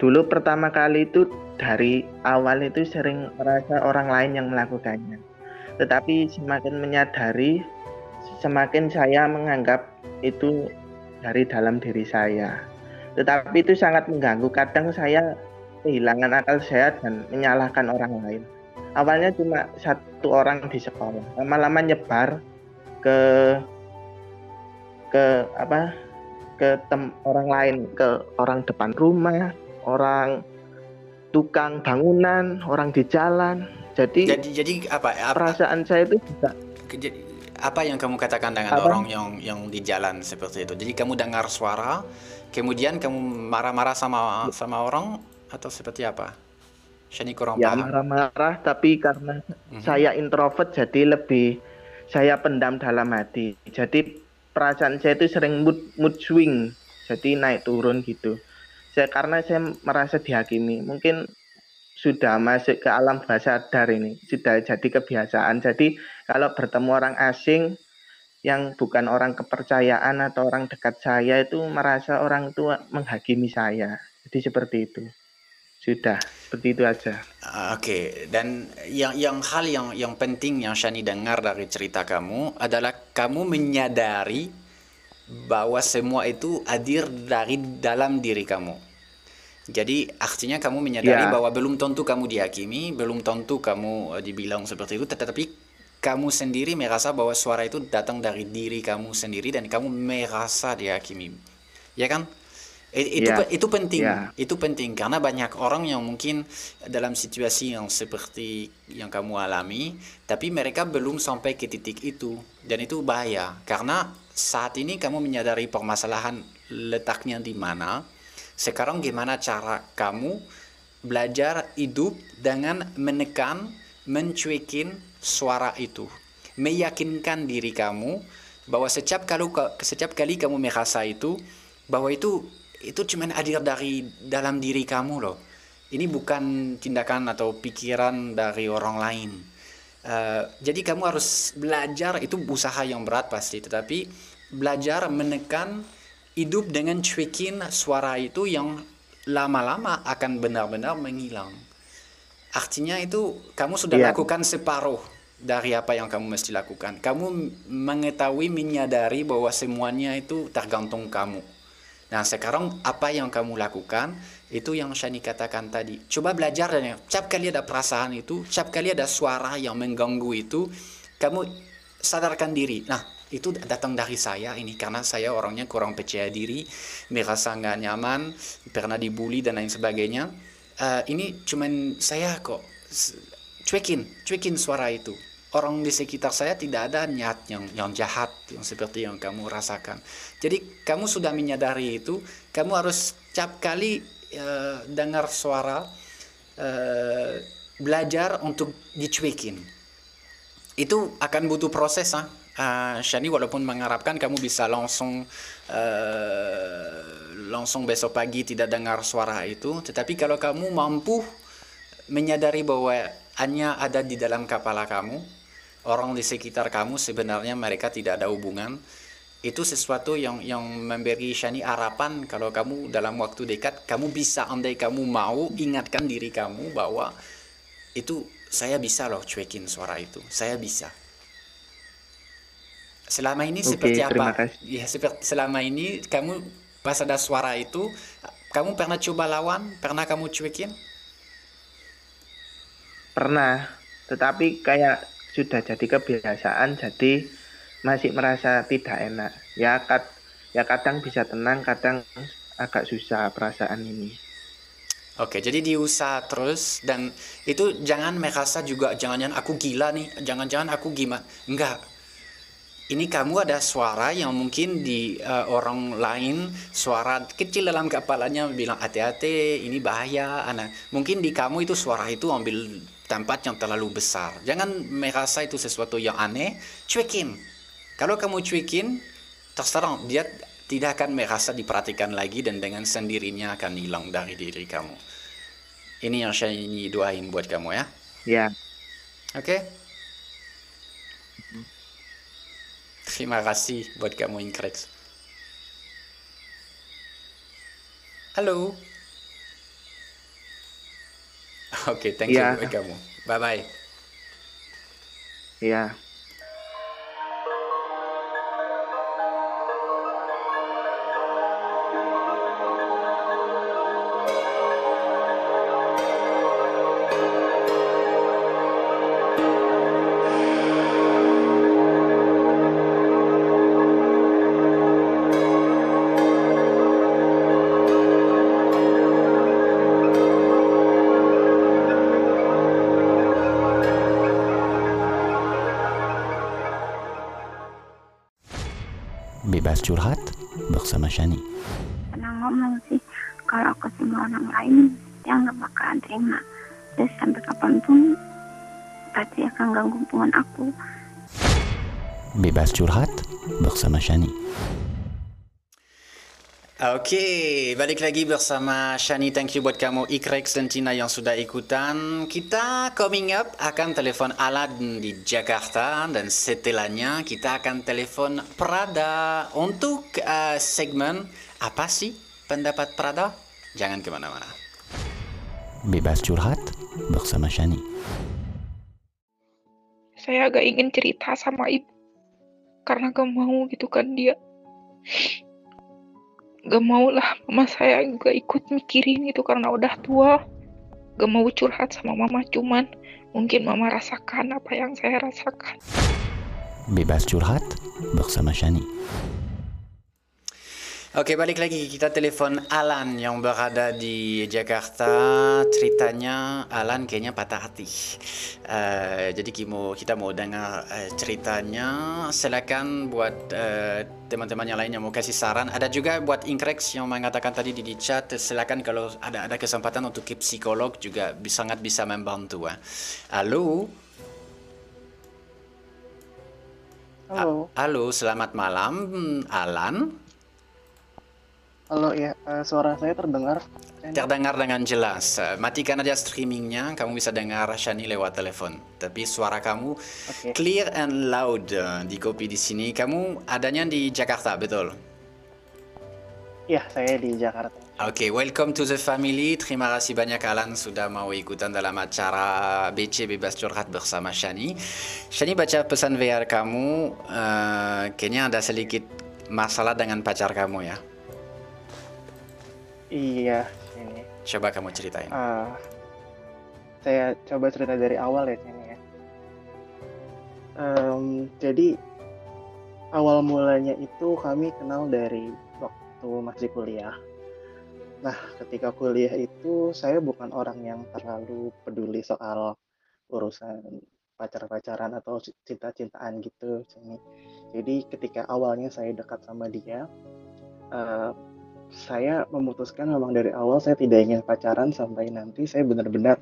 Speaker 9: dulu pertama kali itu dari awal itu sering merasa orang lain yang melakukannya. Tetapi semakin menyadari, semakin saya menganggap itu dari dalam diri saya. Tetapi itu sangat mengganggu. Kadang saya kehilangan akal sehat dan menyalahkan orang lain. Awalnya cuma satu orang di sekolah, lama-lama nyebar ke ke apa ke tem, orang lain, ke orang depan rumah, orang tukang bangunan, orang di jalan. Jadi
Speaker 5: jadi, jadi apa, apa
Speaker 9: perasaan saya itu juga
Speaker 5: jadi, apa yang kamu katakan dengan apa? orang yang yang di jalan seperti itu? Jadi kamu dengar suara, kemudian kamu marah-marah sama sama orang atau seperti apa? Shani kurang
Speaker 9: ya, marah-marah tapi karena mm-hmm. saya introvert jadi lebih saya pendam dalam hati. Jadi perasaan saya itu sering mood mood swing, jadi naik turun gitu saya karena saya merasa dihakimi. Mungkin sudah masuk ke alam bawah sadar ini. Sudah jadi kebiasaan. Jadi kalau bertemu orang asing yang bukan orang kepercayaan atau orang dekat saya itu merasa orang tua menghakimi saya. Jadi seperti itu. Sudah seperti itu aja.
Speaker 5: Uh, oke. Okay. dan yang yang hal yang yang penting yang Shani dengar dari cerita kamu adalah kamu menyadari bahwa semua itu hadir dari dalam diri kamu. Jadi artinya kamu menyadari yeah. bahwa belum tentu kamu dihakimi, belum tentu kamu uh, dibilang seperti itu, tetapi kamu sendiri merasa bahwa suara itu datang dari diri kamu sendiri dan kamu merasa dihakimi. Ya kan? Itu yeah. itu penting, yeah. itu penting karena banyak orang yang mungkin dalam situasi yang seperti yang kamu alami, tapi mereka belum sampai ke titik itu dan itu bahaya karena saat ini kamu menyadari permasalahan letaknya di mana. Sekarang gimana cara kamu belajar hidup dengan menekan, mencuekin suara itu, meyakinkan diri kamu bahwa setiap kali setiap kali kamu merasa itu bahwa itu itu cuma hadir dari dalam diri kamu loh. Ini bukan tindakan atau pikiran dari orang lain. Uh, jadi kamu harus belajar itu usaha yang berat pasti, tetapi belajar menekan hidup dengan cuekin suara itu yang lama-lama akan benar-benar menghilang. Artinya itu kamu sudah yeah. lakukan separuh dari apa yang kamu mesti lakukan. Kamu mengetahui, menyadari bahwa semuanya itu tergantung kamu. Nah sekarang apa yang kamu lakukan itu yang Shani katakan tadi. Coba belajar dan setiap kali ada perasaan itu, setiap kali ada suara yang mengganggu itu, kamu sadarkan diri. Nah itu datang dari saya ini karena saya orangnya kurang percaya diri, merasa nggak nyaman, pernah dibully dan lain sebagainya. Uh, ini cuman saya kok cuekin, cuekin suara itu orang di sekitar saya tidak ada niat yang yang jahat yang seperti yang kamu rasakan. Jadi kamu sudah menyadari itu, kamu harus setiap kali uh, dengar suara uh, belajar untuk dicuekin. Itu akan butuh proses, ah. Uh, Shani walaupun mengharapkan kamu bisa langsung uh, langsung besok pagi tidak dengar suara itu, tetapi kalau kamu mampu menyadari bahwa hanya ada di dalam kepala kamu, orang di sekitar kamu sebenarnya mereka tidak ada hubungan itu sesuatu yang yang memberi Shani harapan kalau kamu dalam waktu dekat kamu bisa andai kamu mau ingatkan diri kamu bahwa itu saya bisa loh cuekin suara itu. Saya bisa. Selama ini Oke, seperti apa? ya seperti selama ini kamu pas ada suara itu kamu pernah coba lawan? Pernah kamu cuekin?
Speaker 9: Pernah. Tetapi kayak sudah jadi kebiasaan jadi masih merasa tidak enak ya kad ya kadang bisa tenang kadang agak susah perasaan ini
Speaker 5: Oke, jadi diusaha terus dan itu jangan merasa juga jangan-jangan aku gila nih, jangan-jangan aku gimana. Enggak. Ini kamu ada suara yang mungkin di uh, orang lain suara kecil dalam kepalanya bilang hati-hati, ini bahaya, anak. Mungkin di kamu itu suara itu ambil tempat yang terlalu besar. Jangan merasa itu sesuatu yang aneh, cuekin. Kalau kamu cuekin, terserah dia tidak akan merasa diperhatikan lagi dan dengan sendirinya akan hilang dari diri kamu. Ini yang saya ingin doain buat kamu ya.
Speaker 9: Ya.
Speaker 5: Oke? Terima kasih buat kamu Inkrex. Halo. Oke, thank you
Speaker 9: Ya.
Speaker 5: buat kamu. Bye bye.
Speaker 9: Ya.
Speaker 3: Bebas curhat bersama Shani.
Speaker 4: pernah ngomong sih kalau aku sama orang lain dia nggak bakalan terima terus sampai kapan pun pasti akan ganggu hubungan aku
Speaker 3: Bebas curhat bersama Shani.
Speaker 5: Oke, balik lagi bersama Shani. Thank you buat kamu Ikrex dan Tina yang sudah ikutan. Kita coming up akan telepon Alan di Jakarta dan setelahnya kita akan telepon Prada untuk eh, segmen apa sih pendapat Prada? Jangan ke mana-mana.
Speaker 3: Bebas curhat bersama Shani.
Speaker 8: Saya agak ingin cerita sama ibu. Karena gak mau gitu kan dia. Gak mau lah mama saya juga ikut mikirin gitu karena udah tua. Gak mau curhat sama mama cuman mungkin mama rasakan apa yang saya rasakan.
Speaker 3: Bebas curhat bersama Shani.
Speaker 5: Oke, balik lagi kita telepon Alan yang berada di Jakarta. Ceritanya Alan kayaknya patah hati. Eh, jadi kita mau, kita mau dengar eh, ceritanya. Silakan buat eh, teman-teman yang lain yang mau kasih saran. Ada juga buat Inkrex yang mengatakan tadi di, di chat. Silakan kalau ada ada kesempatan untuk ke psikolog juga bisa- sangat bisa membantu. eh. Halo,
Speaker 10: Halo,
Speaker 5: halo, selamat malam, Alan.
Speaker 10: Halo ya, eh, suara saya terdengar.
Speaker 5: Terdengar dengan jelas. Eh, Matikan aja streamingnya, kamu bisa dengar Shani lewat telepon. Tapi suara kamu
Speaker 10: Oke.
Speaker 5: clear and loud eh, di kopi di sini. Kamu adanya di Jakarta, betul?
Speaker 10: Ya, saya di Jakarta.
Speaker 5: Oke, welcome to the family. Terima kasih banyak Alan sudah mau ikutan dalam acara BC Bebas Curhat bersama Shani. Shani baca pesan VR kamu, eh, kayaknya ada sedikit masalah dengan pacar kamu ya.
Speaker 10: Iya, ini.
Speaker 5: Coba kamu ceritain.
Speaker 10: Ah, saya coba cerita dari awal ya sini ya. Em, jadi awal mulanya itu kami kenal dari waktu masih kuliah. Nah, ketika kuliah itu saya bukan orang yang terlalu peduli soal urusan pacar-pacaran atau cinta-cintaan gitu. Jadi ketika awalnya saya dekat sama dia, eh, saya memutuskan memang dari awal saya tidak ingin pacaran sampai nanti saya benar-benar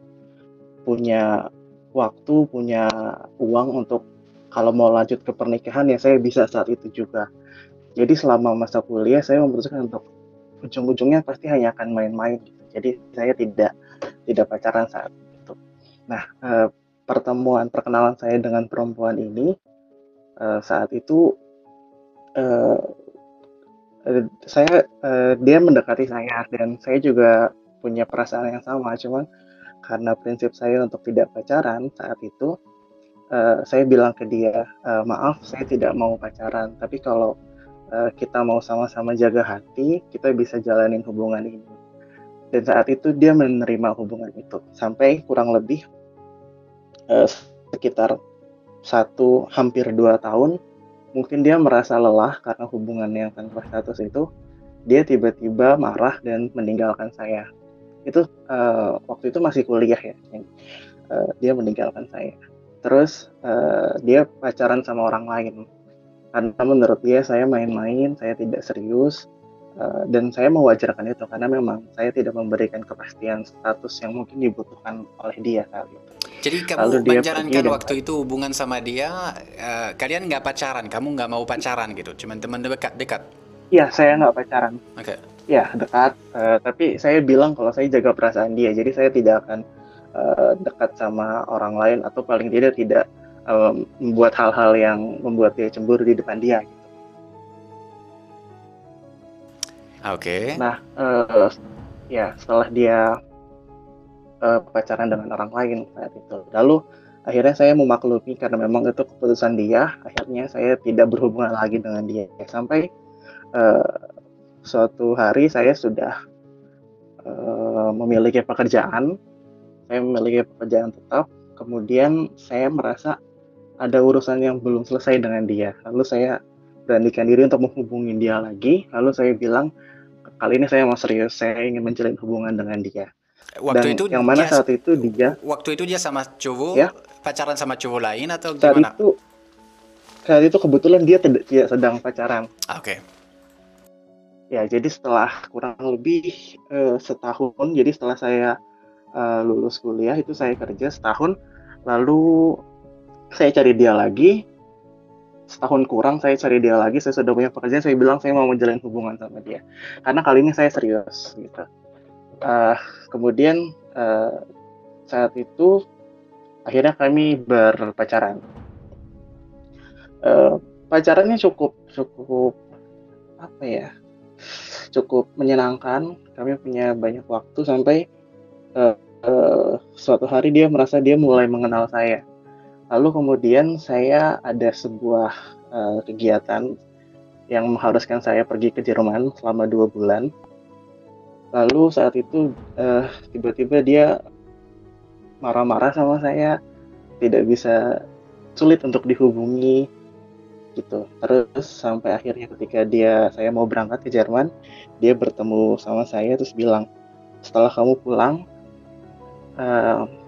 Speaker 10: punya waktu, punya uang untuk kalau mau lanjut ke pernikahan ya saya bisa saat itu juga. Jadi selama masa kuliah saya memutuskan untuk ujung-ujungnya pasti hanya akan main-main. gitu. Jadi saya tidak tidak pacaran saat itu. Nah eh, pertemuan perkenalan saya dengan perempuan ini eh, saat itu eh, eh, saya eh, dia mendekati saya dan saya juga punya perasaan yang sama cuman karena prinsip saya untuk tidak pacaran saat itu eh, saya bilang ke dia "Eh, maaf saya tidak mau pacaran tapi kalau eh, kita mau sama-sama jaga hati kita bisa jalanin hubungan ini. Dan saat itu dia menerima hubungan itu sampai kurang lebih eh, sekitar satu hampir dua tahun mungkin dia merasa lelah karena hubungan yang tanpa status itu dia tiba-tiba marah dan meninggalkan saya. Itu eh, waktu itu masih kuliah ya Eh, dia meninggalkan saya. Terus eh, dia pacaran sama orang lain. Karena menurut dia saya main-main saya tidak serius eh, dan saya mewajarkan itu karena memang saya tidak memberikan kepastian status yang mungkin dibutuhkan oleh dia saat itu
Speaker 5: Jadi
Speaker 10: Lalu
Speaker 5: kamu
Speaker 10: dia
Speaker 5: menjalankan
Speaker 10: pergi dan-
Speaker 5: waktu itu hubungan sama dia, eh, kalian nggak pacaran, kamu nggak mau pacaran gitu, cuman teman dekat dekat.
Speaker 10: Iya, saya nggak pacaran.
Speaker 5: Oke.
Speaker 10: Ya, dekat. eh, tapi saya bilang kalau saya jaga perasaan dia. Jadi saya tidak akan eh, dekat sama orang lain atau paling tidak tidak eh, membuat hal-hal yang membuat dia cemburu di depan dia.
Speaker 5: Oke.
Speaker 10: Nah, eh, ya setelah dia eh, pacaran dengan orang lain saat itu, lalu akhirnya saya memaklumi karena memang itu keputusan dia. Akhirnya saya tidak berhubungan lagi dengan dia sampai eh, suatu hari saya sudah eh, memiliki pekerjaan, saya memiliki pekerjaan tetap. Kemudian saya merasa ada urusan yang belum selesai dengan dia. Lalu saya beranikan diri untuk menghubungi dia lagi. Lalu saya bilang kali ini saya mau serius, saya ingin menjalin hubungan dengan dia.
Speaker 5: Waktu
Speaker 10: Dan
Speaker 5: itu
Speaker 10: yang mana
Speaker 5: dia-
Speaker 10: saat itu dia
Speaker 5: Waktu itu dia sama cowok,
Speaker 10: Ya.
Speaker 5: pacaran sama cowok lain atau
Speaker 10: saat
Speaker 5: gimana?
Speaker 10: itu saat itu kebetulan dia tidak, tidak sedang pacaran.
Speaker 5: Ah, Oke.
Speaker 10: Ya, jadi setelah kurang lebih eh, setahun, jadi setelah saya eh, lulus kuliah itu saya kerja setahun, lalu saya cari dia lagi. Setahun kurang saya cari dia lagi, saya sudah punya pekerjaan, saya bilang saya mau menjalin hubungan sama dia. Karena kali ini saya serius gitu. Eh, kemudian eh, saat itu akhirnya kami berpacaran. Eh, pacarannya cukup cukup apa ya? cukup menyenangkan. Kami punya banyak waktu sampai eh, eh, suatu hari dia merasa dia mulai mengenal saya. Lalu kemudian saya ada sebuah eh, kegiatan yang mengharuskan saya pergi ke Jerman selama dua bulan. Lalu saat itu eh, tiba-tiba dia marah-marah sama saya, tidak bisa sulit untuk dihubungi gitu. Terus sampai akhirnya ketika dia saya mau berangkat ke Jerman, dia bertemu sama saya terus bilang, setelah kamu pulang, eh,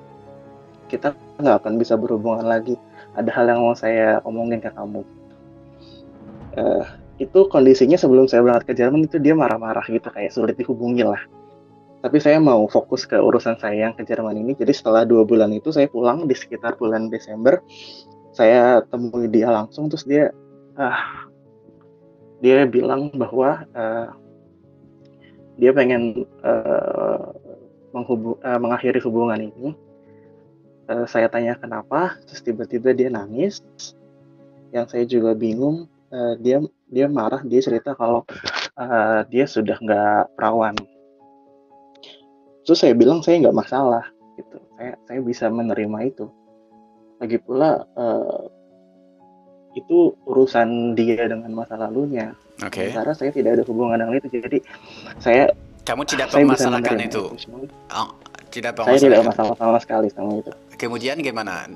Speaker 10: kita nggak akan bisa berhubungan lagi. Ada hal yang mau saya omongin ke kamu. Eh, itu kondisinya sebelum saya berangkat ke Jerman itu dia marah-marah gitu kayak sulit dihubungi lah. Tapi saya mau fokus ke urusan saya yang ke Jerman ini. Jadi setelah dua bulan itu saya pulang di sekitar bulan Desember. Saya temui dia langsung terus dia ah dia bilang bahwa eh, dia pengen eh, menghubu- eh, mengakhiri hubungan ini. Eh, saya tanya kenapa, terus tiba-tiba dia nangis. Yang saya juga bingung. eh, dia dia marah, dia cerita kalau eh, dia sudah nggak perawan. Terus saya bilang saya nggak masalah, gitu. Saya saya bisa menerima itu. Lagi pula eh, itu urusan dia dengan masa lalunya.
Speaker 5: Oke.
Speaker 10: Sementara saya tidak ada hubungan dengan itu, jadi saya
Speaker 5: Kamu tidak
Speaker 10: saya
Speaker 5: itu.
Speaker 10: semua.
Speaker 5: Oh, tidak
Speaker 10: Saya tidak masalah sama sekali sama itu.
Speaker 5: Kemudian gimana?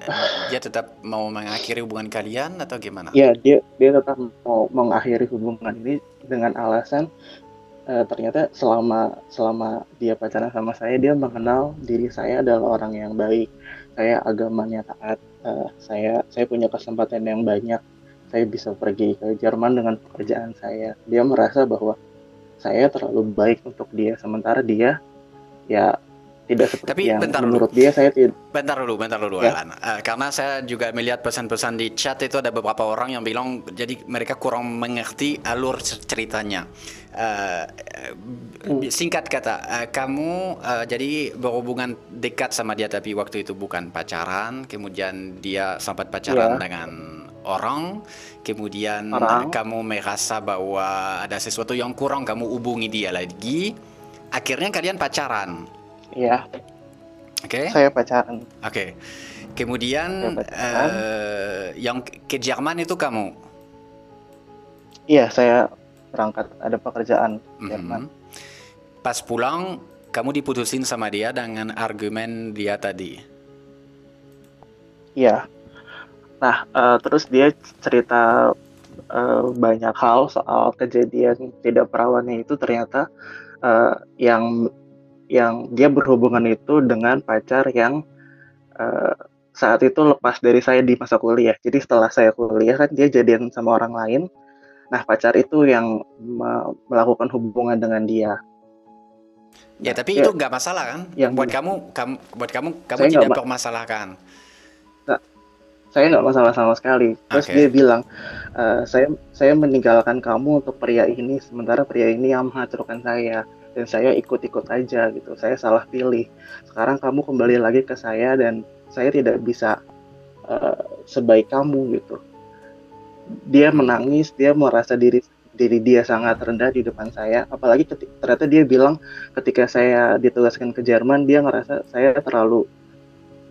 Speaker 5: Dia tetap mau mengakhiri hubungan kalian atau gimana?
Speaker 10: Ya, dia dia tetap mau mengakhiri hubungan ini dengan alasan eh, ternyata selama selama dia pacaran sama saya dia mengenal diri saya adalah orang yang baik. Saya agamanya taat. eh, saya saya punya kesempatan yang banyak. Saya bisa pergi ke Jerman dengan pekerjaan saya. Dia merasa bahwa saya terlalu baik untuk dia sementara dia ya tidak seperti
Speaker 5: Tapi
Speaker 10: yang
Speaker 5: bentar dulu.
Speaker 10: menurut dia saya tidak
Speaker 5: Bentar dulu, bentar dulu,
Speaker 10: Ya.
Speaker 5: Alan. Eh, karena saya juga melihat pesan-pesan di chat itu ada beberapa orang yang bilang jadi mereka kurang mengerti alur cer- ceritanya. Eh, eh, singkat kata, eh, kamu eh, jadi berhubungan dekat sama dia tapi waktu itu bukan pacaran, kemudian dia sempat pacaran
Speaker 10: Ya.
Speaker 5: dengan orang, kemudian
Speaker 10: Orang.
Speaker 5: kamu merasa bahwa ada sesuatu yang kurang, kamu hubungi dia lagi, akhirnya kalian pacaran,
Speaker 10: ya
Speaker 5: oke?
Speaker 10: saya pacaran.
Speaker 5: Oke. Kemudian
Speaker 10: Saya pacaran.
Speaker 5: eh, yang ke Jerman itu kamu.
Speaker 10: Iya, saya berangkat ada pekerjaan
Speaker 5: Mhm.
Speaker 10: Jerman.
Speaker 5: Pas pulang kamu diputusin sama dia dengan argumen dia tadi.
Speaker 10: Iya. Nah, eh, terus dia cerita eh, banyak hal soal kejadian tidak perawannya itu ternyata eh, yang yang dia berhubungan itu dengan pacar yang eh, saat itu lepas dari saya di masa kuliah. Jadi setelah saya kuliah kan dia jadian sama orang lain. Nah, pacar itu yang me- melakukan hubungan dengan dia.
Speaker 5: Ya, tapi
Speaker 10: ya,
Speaker 5: itu nggak masalah kan?
Speaker 10: yang-
Speaker 5: buat kamu, kamu buat kamu kamu tidak
Speaker 10: ma-
Speaker 5: permasalahkan.
Speaker 10: saya nggak masalah sama sekali. Terus
Speaker 5: Oke.
Speaker 10: dia bilang, "Eh, saya saya meninggalkan kamu untuk pria ini, sementara pria ini yang menghancurkan saya dan saya ikut-ikut aja gitu. Saya salah pilih. Sekarang kamu kembali lagi ke saya dan saya tidak bisa eh, sebaik kamu gitu." Dia menangis, dia merasa diri diri dia sangat rendah di depan saya. Apalagi keti- ternyata dia bilang ketika saya ditugaskan ke Jerman, dia ngerasa saya terlalu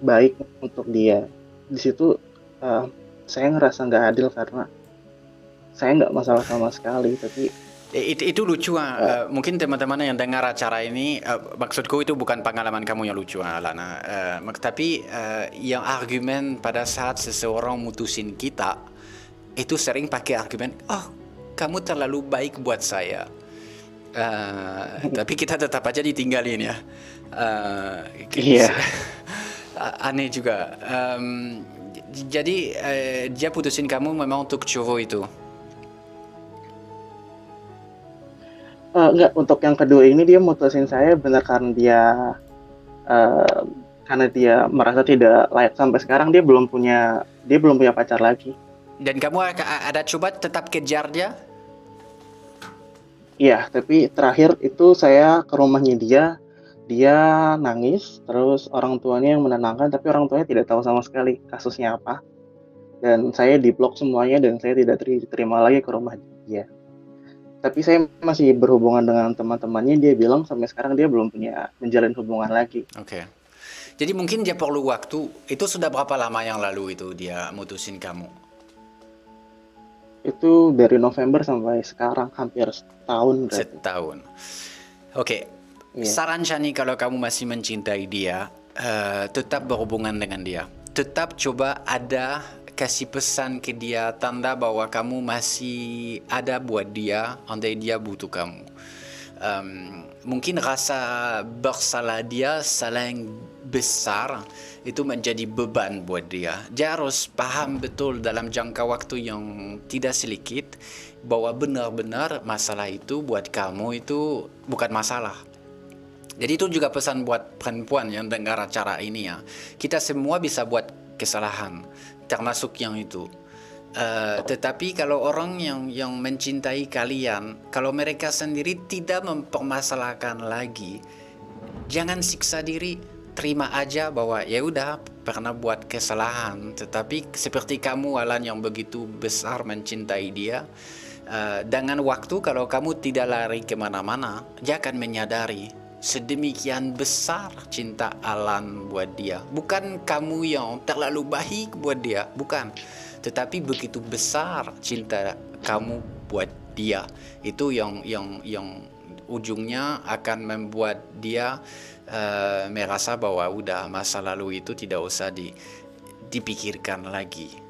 Speaker 10: baik untuk dia. Di situ eh, saya ngerasa nggak adil karena saya nggak masalah sama sekali, tapi
Speaker 5: Eh, Itu, itu lucu ah. Eh, mungkin teman-teman yang dengar acara ini, eh, maksudku itu bukan pengalaman kamu yang lucu ah, Lana. Eh, mak- tapi eh, yang argumen pada saat seseorang mutusin kita, itu sering pakai argumen, oh kamu terlalu baik buat saya. Eh, tapi kita tetap aja ditinggalin ya. Eh,
Speaker 10: Iya.
Speaker 5: Aneh juga. J- jadi eh, dia putusin kamu memang untuk cowok itu.
Speaker 10: Eh, enggak untuk yang kedua ini dia mutusin saya benar karena dia eh, karena dia merasa tidak layak sampai sekarang dia belum punya dia belum punya pacar lagi.
Speaker 5: Dan kamu ada coba tetap kejar dia?
Speaker 10: Iya, tapi terakhir itu saya ke rumahnya dia, dia nangis, terus orang tuanya yang menenangkan, tapi orang tuanya tidak tahu sama sekali kasusnya apa. Dan saya diblok semuanya dan saya tidak diterima lagi ke rumah dia. Tapi saya masih berhubungan dengan teman-temannya, dia bilang sampai sekarang dia belum punya menjalin hubungan lagi.
Speaker 5: Oke. Jadi mungkin dia perlu waktu. Itu sudah berapa lama yang lalu itu dia mutusin kamu?
Speaker 10: Itu dari November sampai sekarang hampir setahun berarti.
Speaker 5: Setahun. Oke.
Speaker 10: Iya.
Speaker 5: Saran Shani kalau kamu masih mencintai dia, eh, tetap berhubungan dengan dia. Tetap coba ada kasih pesan ke dia tanda bahwa kamu masih ada buat dia, andai dia butuh kamu. Em, mungkin rasa bersalah dia salah yang besar itu menjadi beban buat dia. Dia harus paham betul dalam jangka waktu yang tidak sedikit bahwa benar-benar masalah itu buat kamu itu bukan masalah. Jadi itu juga pesan buat perempuan yang dengar acara ini ya. Kita semua bisa buat kesalahan, termasuk yang itu. Eh, tetapi kalau orang yang yang mencintai kalian, kalau mereka sendiri tidak mempermasalahkan lagi, jangan siksa diri, terima aja bahwa ya udah pernah buat kesalahan. Tetapi seperti kamu Alan yang begitu besar mencintai dia, eh, dengan waktu kalau kamu tidak lari ke mana-mana, dia akan menyadari sedemikian besar cinta Alan buat dia. Bukan kamu yang terlalu baik buat dia, bukan. Tetapi begitu besar cinta kamu buat dia. Itu yang yang yang ujungnya akan membuat dia eh, merasa bahwa udah masa lalu itu tidak usah di, dipikirkan lagi.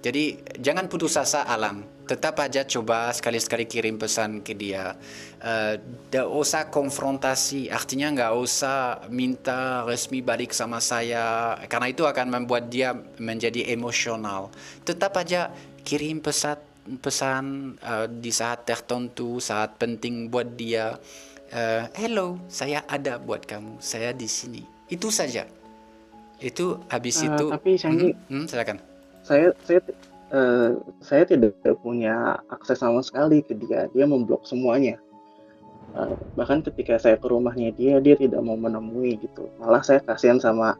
Speaker 5: Jadi jangan putus asa Alan, tetap aja coba sekali-sekali kirim pesan ke dia. Eh, Tidak usah konfrontasi, artinya nggak usah minta resmi balik sama saya, karena itu akan membuat dia menjadi emosional. Tetap aja kirim pesan pesan eh, di saat tertentu, saat penting buat dia. Eh, Hello, saya ada buat kamu, saya di sini. Itu saja. Itu habis
Speaker 10: Eh,
Speaker 5: itu.
Speaker 10: tapi Sandy,
Speaker 5: Hmm, hmm, silakan.
Speaker 10: saya saya eh, saya tidak punya akses sama sekali ke dia. Dia memblok semuanya. Eh, bahkan ketika saya ke rumahnya dia, dia tidak mau menemui gitu. Malah saya kasihan sama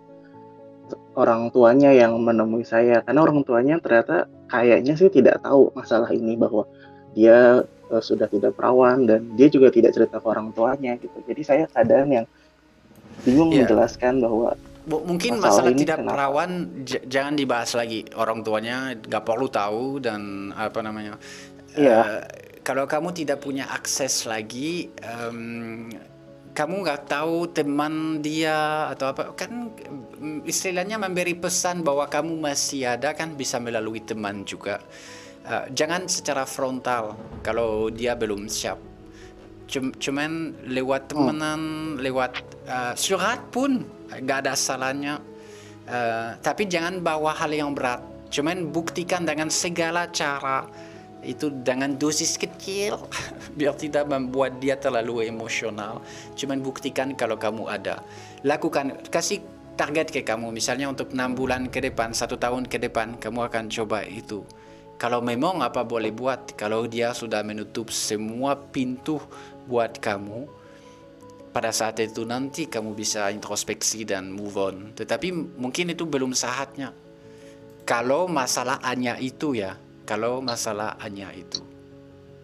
Speaker 10: orang tuanya yang menemui saya karena orang tuanya ternyata kayaknya sih tidak tahu masalah ini bahwa dia eh, sudah tidak perawan dan dia juga tidak cerita ke orang tuanya gitu. Jadi saya kadang yang bingung
Speaker 5: Iya.
Speaker 10: menjelaskan bahwa
Speaker 5: Mungkin
Speaker 10: Masalah
Speaker 5: masalah
Speaker 10: ini
Speaker 5: tidak
Speaker 10: kenapa?
Speaker 5: perawan jangan dibahas lagi orang tuanya nggak perlu tahu dan apa namanya
Speaker 10: Iya.
Speaker 5: eh, kalau kamu tidak punya akses lagi em, kamu nggak tahu teman dia atau apa kan mm, istilahnya memberi pesan bahwa kamu masih ada kan bisa melalui teman juga Eh, jangan secara frontal kalau dia belum siap Cum- cuman lewat temenan, lewat uh, surat pun nggak ada salahnya. Uh, tapi jangan bawa hal yang berat. Cuman buktikan dengan segala cara itu dengan dosis kecil biar tidak membuat dia terlalu emosional. Cuman buktikan kalau kamu ada. Lakukan kasih target ke kamu misalnya untuk enam bulan ke depan satu tahun ke depan kamu akan coba itu kalau memang apa boleh buat kalau dia sudah menutup semua pintu buat kamu pada saat itu nanti kamu bisa introspeksi dan move on tetapi mungkin itu belum saatnya kalau masalah hanya itu ya kalau masalah hanya itu.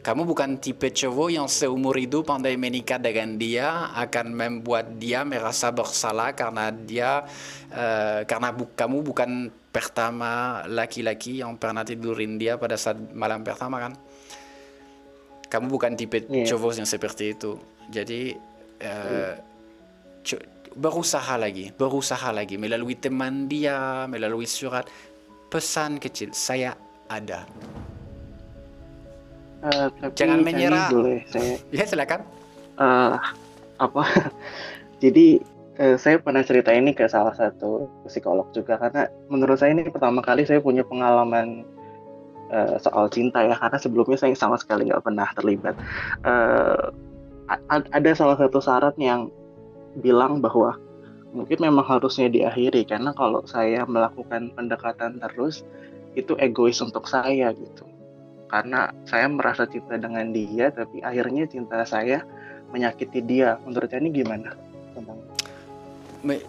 Speaker 5: Kamu bukan tipe cowok yang seumur hidup pandai menikah dengan dia akan membuat dia merasa bersalah karena dia uh, karena bu kamu bukan pertama laki-laki yang pernah tidurin dia pada saat malam pertama kan? Kamu bukan tipe yeah. cowok yang seperti itu. Jadi uh, berusaha lagi berusaha lagi melalui teman dia melalui surat pesan kecil. Saya ada
Speaker 10: Uh, tapi
Speaker 5: Jangan menyerah.
Speaker 10: Boleh saya.
Speaker 5: Ya silakan.
Speaker 10: Uh, apa? Jadi uh, saya pernah cerita ini ke salah satu psikolog juga karena menurut saya ini pertama kali saya punya pengalaman uh, soal cinta ya karena sebelumnya saya sama sekali nggak pernah terlibat. Uh, ada salah satu syarat yang bilang bahwa mungkin memang harusnya diakhiri karena kalau saya melakukan pendekatan terus itu egois untuk saya gitu. Karena saya merasa cinta dengan dia tapi akhirnya cinta saya menyakiti dia. Menurut ini gimana? Tentang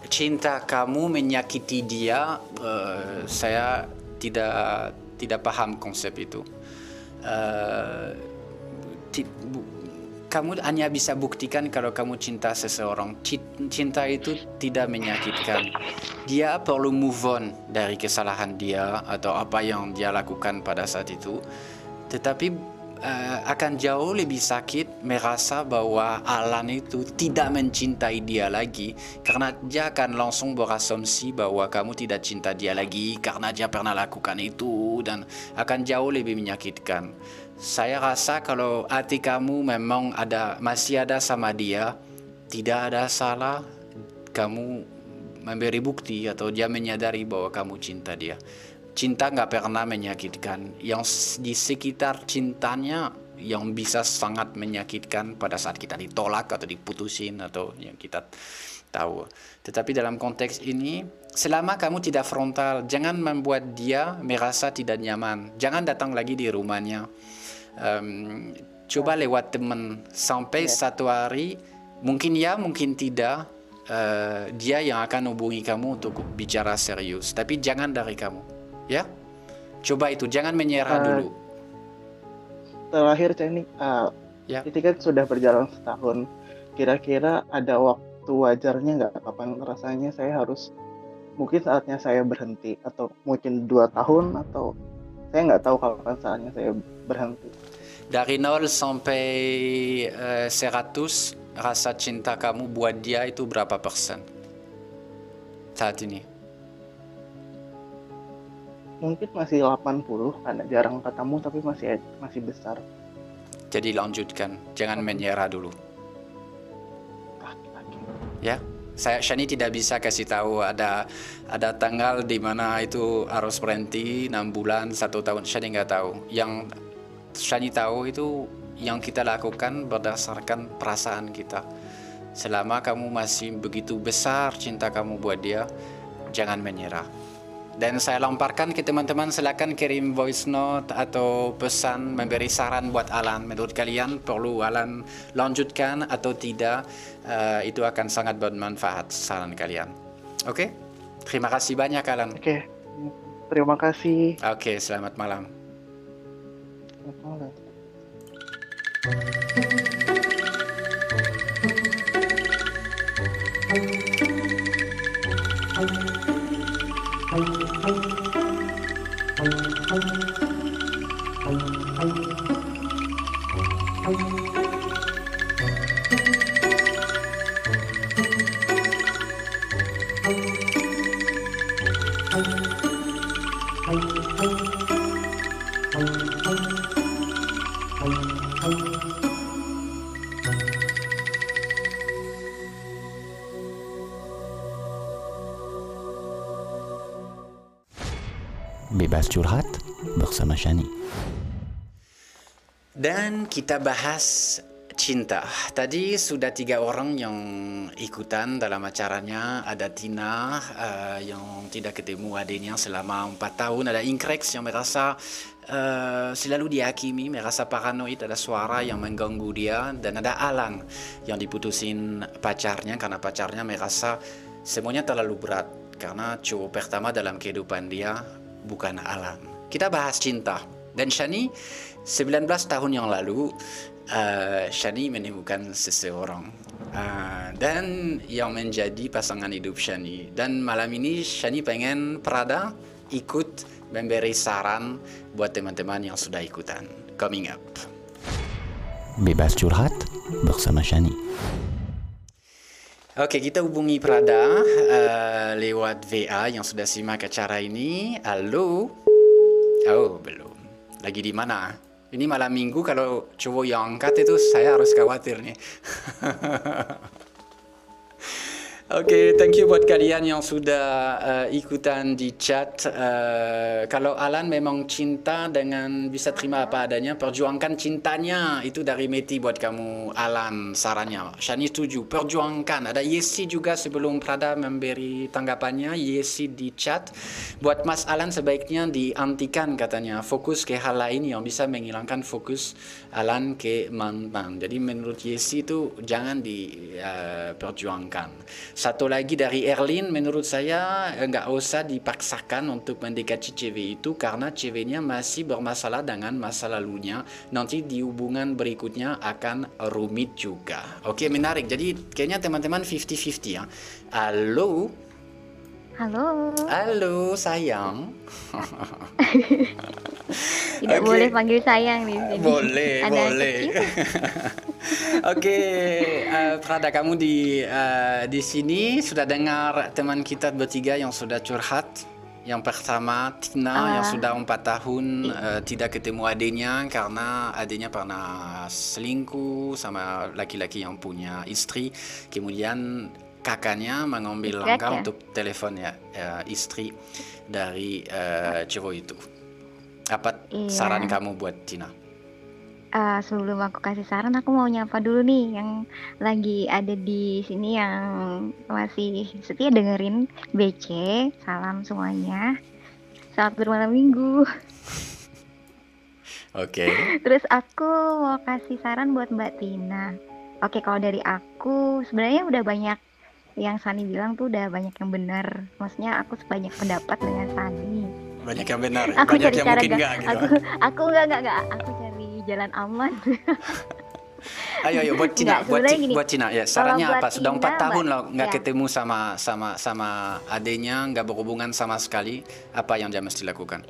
Speaker 5: cinta kamu menyakiti dia uh, saya tidak tidak paham konsep itu. Uh, kamu hanya bisa buktikan kalau kamu cinta seseorang. Cinta itu tidak menyakitkan. Dia perlu move on dari kesalahan dia atau apa yang dia lakukan pada saat itu tetapi uh, akan jauh lebih sakit merasa bahwa Alan itu tidak mencintai dia lagi karena dia akan langsung berasumsi bahwa kamu tidak cinta dia lagi karena dia pernah lakukan itu dan akan jauh lebih menyakitkan. Saya rasa kalau hati kamu memang ada masih ada sama dia, tidak ada salah kamu memberi bukti atau dia menyadari bahwa kamu cinta dia cinta nggak pernah menyakitkan. Yang di sekitar cintanya yang bisa sangat menyakitkan pada saat kita ditolak atau diputusin atau yang kita tahu. Tetapi dalam konteks ini, selama kamu tidak frontal, jangan membuat dia merasa tidak nyaman. Jangan datang lagi di rumahnya. Um, coba lewat teman sampai yeah. satu hari, mungkin ya, mungkin tidak. Uh, dia yang akan hubungi kamu untuk bicara serius, tapi jangan dari kamu Ya, coba itu jangan menyerah uh, dulu.
Speaker 10: Terakhir Ceni, uh, ya. ini kan sudah berjalan setahun. Kira-kira ada waktu wajarnya nggak? Kapan rasanya saya harus mungkin saatnya saya berhenti atau mungkin dua tahun atau saya nggak tahu kapan saatnya saya berhenti.
Speaker 5: Dari nol sampai uh, 100 rasa cinta kamu buat dia itu berapa persen saat ini?
Speaker 10: mungkin masih 80 karena jarang ketemu tapi masih masih besar.
Speaker 5: Jadi lanjutkan, jangan menyerah dulu. Ya, saya Shani tidak bisa kasih tahu ada ada tanggal di mana itu harus berhenti 6 bulan satu tahun. Shani nggak tahu. Yang Shani tahu itu yang kita lakukan berdasarkan perasaan kita. Selama kamu masih begitu besar cinta kamu buat dia, jangan menyerah. Dan saya lemparkan ke teman-teman silakan kirim voice note atau pesan memberi saran buat Alan. Menurut kalian perlu Alan lanjutkan atau tidak? Uh, itu akan sangat bermanfaat saran kalian. Oke? Okay? Terima kasih banyak Alan.
Speaker 10: Oke. Okay. Terima kasih.
Speaker 5: Oke, okay, selamat malam. Selamat
Speaker 3: Bebas curhat bersama Shani.
Speaker 5: Dan kita bahas cinta. Tadi sudah tiga orang yang ikutan dalam acaranya. Ada Tina uh, yang tidak ketemu adiknya selama empat tahun. Ada Inkrex yang merasa uh, selalu dihakimi, merasa paranoid. Ada suara yang mengganggu dia. Dan ada Alan yang diputusin pacarnya karena pacarnya merasa semuanya terlalu berat. Karena cowok pertama dalam kehidupan dia bukan Alan. Kita bahas cinta. Dan Shani 19 tahun yang lalu uh, Shani menemukan seseorang. Uh, dan yang menjadi pasangan hidup Shani. Dan malam ini Shani pengen Prada ikut memberi saran buat teman-teman yang sudah ikutan. Coming up.
Speaker 3: Bebas curhat bersama Shani
Speaker 5: Oke, kita hubungi Prada uh, lewat VA yang sudah simak acara ini. Halo? Oh, belum. Lagi di mana? Ini malam minggu kalau cowok yang angkat itu saya harus khawatir nih. Oke, okay, thank you buat kalian yang sudah uh, ikutan di chat. Uh, kalau Alan memang cinta dengan bisa terima apa adanya, perjuangkan cintanya. Itu dari Meti buat kamu, Alan, sarannya. Shani setuju, perjuangkan. Ada Yesi juga sebelum Prada memberi tanggapannya, Yesi di chat. Buat Mas Alan sebaiknya dihentikan katanya. Fokus ke hal lain yang bisa menghilangkan fokus Alan ke mantan. Jadi menurut Yesi itu jangan diperjuangkan. Uh, satu lagi dari Erlin, menurut saya nggak usah dipaksakan untuk mendekati cewek itu karena ceweknya masih bermasalah dengan masa lalunya. Nanti di hubungan berikutnya akan rumit juga. Oke, menarik. Jadi kayaknya teman-teman 50-50 ya. Halo?
Speaker 11: Halo.
Speaker 5: Halo, sayang.
Speaker 11: Tidak okay. boleh panggil sayang di sini.
Speaker 5: Boleh, Ada boleh. Oke, okay, uh, Prada kamu di uh, di sini sudah dengar teman kita bertiga yang sudah curhat. Yang pertama Tina uh, yang sudah empat tahun uh, tidak ketemu adiknya karena adiknya pernah selingkuh sama laki-laki yang punya istri. Kemudian kakaknya mengambil langkah ya? untuk telepon ya uh, istri dari uh, cowok itu. Apa iya. saran kamu buat Tina?
Speaker 11: Uh, sebelum aku kasih saran, aku mau nyapa dulu nih yang lagi ada di sini yang masih setia dengerin BC. Salam semuanya. Selamat bermalam minggu.
Speaker 5: Oke. Okay.
Speaker 11: Terus aku mau kasih saran buat Mbak Tina. Oke, kalau dari aku sebenarnya udah banyak yang Sani bilang tuh udah banyak yang benar. Maksudnya aku sebanyak pendapat dengan Sani.
Speaker 5: Banyak yang benar,
Speaker 11: aku
Speaker 5: banyak
Speaker 11: cari
Speaker 5: yang
Speaker 11: cara
Speaker 5: mungkin enggak gitu.
Speaker 11: Aku aku enggak enggak enggak. Aku cari jalan aman.
Speaker 5: ayo ayo buat Cina,
Speaker 11: Enggak,
Speaker 5: buat
Speaker 11: gini,
Speaker 5: buat Cina ya. Sarannya apa? Sudah empat tahun loh nggak
Speaker 11: ya.
Speaker 5: ketemu sama sama sama adenya, nggak berhubungan sama sekali. Apa yang dia mesti lakukan?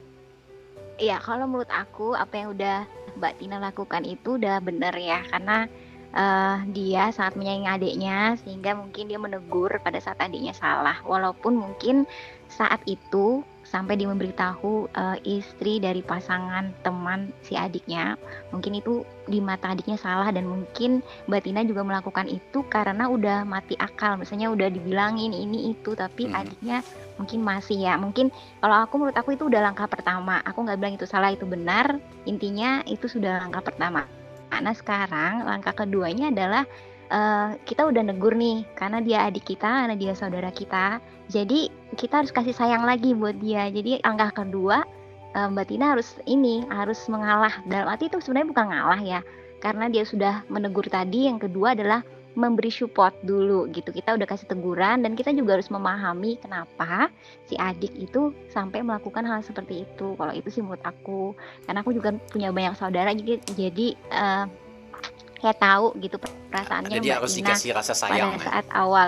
Speaker 11: Iya, kalau menurut aku apa yang udah Mbak Tina lakukan itu udah bener ya, karena eh, dia sangat menyayangi adiknya sehingga mungkin dia menegur pada saat adiknya salah, walaupun mungkin saat itu sampai dia memberitahu eh, istri dari pasangan teman si adiknya, mungkin itu di mata adiknya salah dan mungkin Mbak Tina juga melakukan itu karena udah mati akal, misalnya udah dibilangin ini itu tapi
Speaker 5: Hmm.
Speaker 11: adiknya mungkin masih ya, mungkin kalau aku menurut aku itu udah langkah pertama. Aku nggak bilang itu salah itu benar. Intinya itu sudah langkah pertama. Nah sekarang langkah keduanya adalah eh, kita udah negur nih karena dia adik kita, karena dia saudara kita. Jadi kita harus kasih sayang lagi buat dia. Jadi langkah kedua eh, Mbak Tina harus ini harus mengalah. Dalam arti itu sebenarnya bukan ngalah ya, karena dia sudah menegur tadi. Yang kedua adalah memberi support dulu gitu. Kita udah kasih teguran dan kita juga harus memahami kenapa si adik itu sampai melakukan hal seperti itu. Kalau itu sih menurut aku, karena aku juga punya banyak saudara jadi eh, kayak tahu gitu perasaannya
Speaker 5: Jadi
Speaker 11: Mbak
Speaker 5: harus
Speaker 11: Tina
Speaker 5: dikasih rasa sayang.
Speaker 11: pada
Speaker 5: ya.
Speaker 11: saat awal.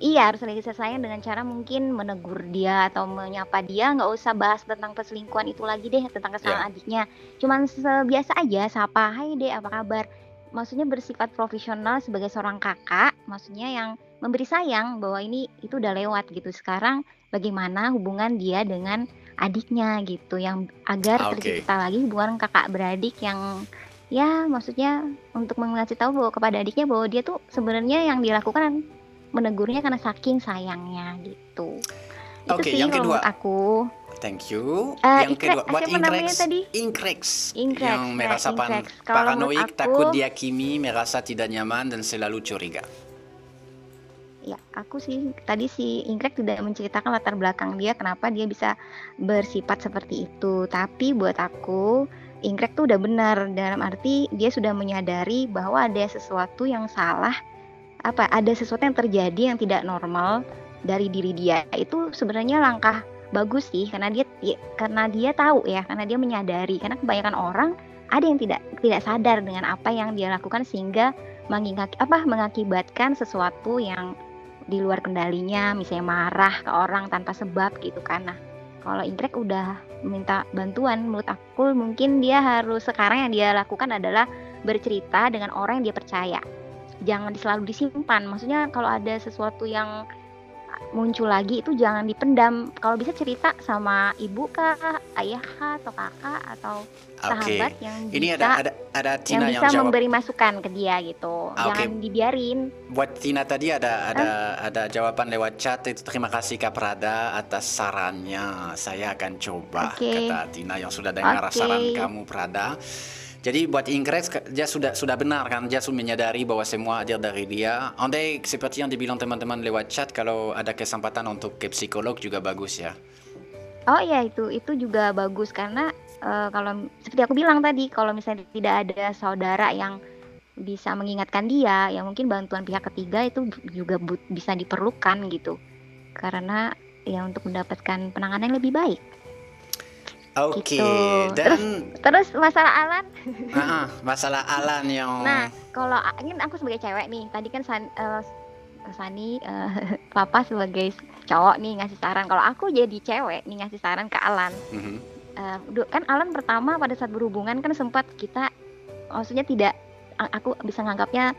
Speaker 11: Iya harus ada kasih sayang dengan cara mungkin menegur dia atau menyapa dia nggak usah bahas tentang perselingkuhan itu lagi deh tentang kesalahan adiknya. Cuman sebiasa aja sapa, hai deh apa kabar. Maksudnya bersifat profesional sebagai seorang kakak, maksudnya yang memberi sayang bahwa ini itu udah lewat gitu. Sekarang bagaimana hubungan dia dengan adiknya gitu yang agar
Speaker 5: Ah, oke.
Speaker 11: tercipta lagi hubungan kakak beradik yang ya maksudnya untuk mengasih tahu bahwa kepada adiknya bahwa dia tuh sebenarnya yang dilakukan menegurnya karena saking sayangnya gitu. Itu
Speaker 5: Oke,
Speaker 11: sih
Speaker 5: yang kedua.
Speaker 11: aku.
Speaker 5: Thank you.
Speaker 11: Eh,
Speaker 5: yang kedua, buat
Speaker 11: tadi?
Speaker 5: Inkreks.
Speaker 11: Inkreks,
Speaker 5: Yang
Speaker 11: nah,
Speaker 5: merasa pan- paranoid,
Speaker 11: aku-
Speaker 5: takut dihakimi, merasa tidak nyaman dan selalu curiga.
Speaker 11: Ya, aku sih tadi si Inkrek tidak menceritakan latar belakang dia kenapa dia bisa bersifat seperti itu. Tapi buat aku Inkrek tuh udah benar dalam arti dia sudah menyadari bahwa ada sesuatu yang salah apa ada sesuatu yang terjadi yang tidak normal dari diri dia. Itu sebenarnya langkah bagus sih karena dia ya, karena dia tahu ya, karena dia menyadari karena kebanyakan orang ada yang tidak tidak sadar dengan apa yang dia lakukan sehingga mengingak, apa mengakibatkan sesuatu yang di luar kendalinya, misalnya marah ke orang tanpa sebab gitu kan. Nah, kalau Inkrek udah minta bantuan, menurut aku mungkin dia harus sekarang yang dia lakukan adalah bercerita dengan orang yang dia percaya. Jangan selalu disimpan. Maksudnya kalau ada sesuatu yang muncul lagi itu jangan dipendam. Kalau bisa cerita sama ibu kah, ayah kah, atau kakak atau sahabat
Speaker 5: Oke.
Speaker 11: yang
Speaker 5: Ini
Speaker 11: bisa
Speaker 5: ada ada ada
Speaker 11: yang
Speaker 5: Tina yang,
Speaker 11: bisa
Speaker 5: jawab.
Speaker 11: memberi masukan ke dia gitu.
Speaker 5: Ah, oke.
Speaker 11: Jangan dibiarin.
Speaker 5: Buat Tina tadi ada ada ada jawaban lewat chat itu terima kasih Kak Prada atas sarannya. Saya akan coba
Speaker 11: Oke.
Speaker 5: kata Tina yang sudah dengar
Speaker 11: Oke.
Speaker 5: saran kamu Prada. Jadi buat Inggris dia sudah sudah benar kan dia sudah menyadari bahwa semua hadir dari dia. Andai seperti yang dibilang teman-teman lewat chat kalau ada kesempatan untuk ke psikolog juga bagus ya.
Speaker 11: Oh iya itu itu juga bagus karena eh, kalau seperti aku bilang tadi kalau misalnya tidak ada saudara yang bisa mengingatkan dia, ya mungkin bantuan pihak ketiga itu juga bisa diperlukan gitu. Karena ya untuk mendapatkan penanganan yang lebih baik.
Speaker 5: Oke,
Speaker 11: Gitu.
Speaker 5: dan
Speaker 11: Terus masalah Alan,
Speaker 5: ah, masalah Alan yang
Speaker 11: nah kalau ini aku sebagai cewek nih, tadi kan San, eh, Sani, eh, Papa sebagai cowok nih ngasih saran. Kalau aku jadi cewek nih ngasih saran ke Alan.
Speaker 5: Mhm.
Speaker 11: Eh, du- kan Alan pertama pada saat berhubungan kan sempat kita maksudnya tidak aku bisa nganggapnya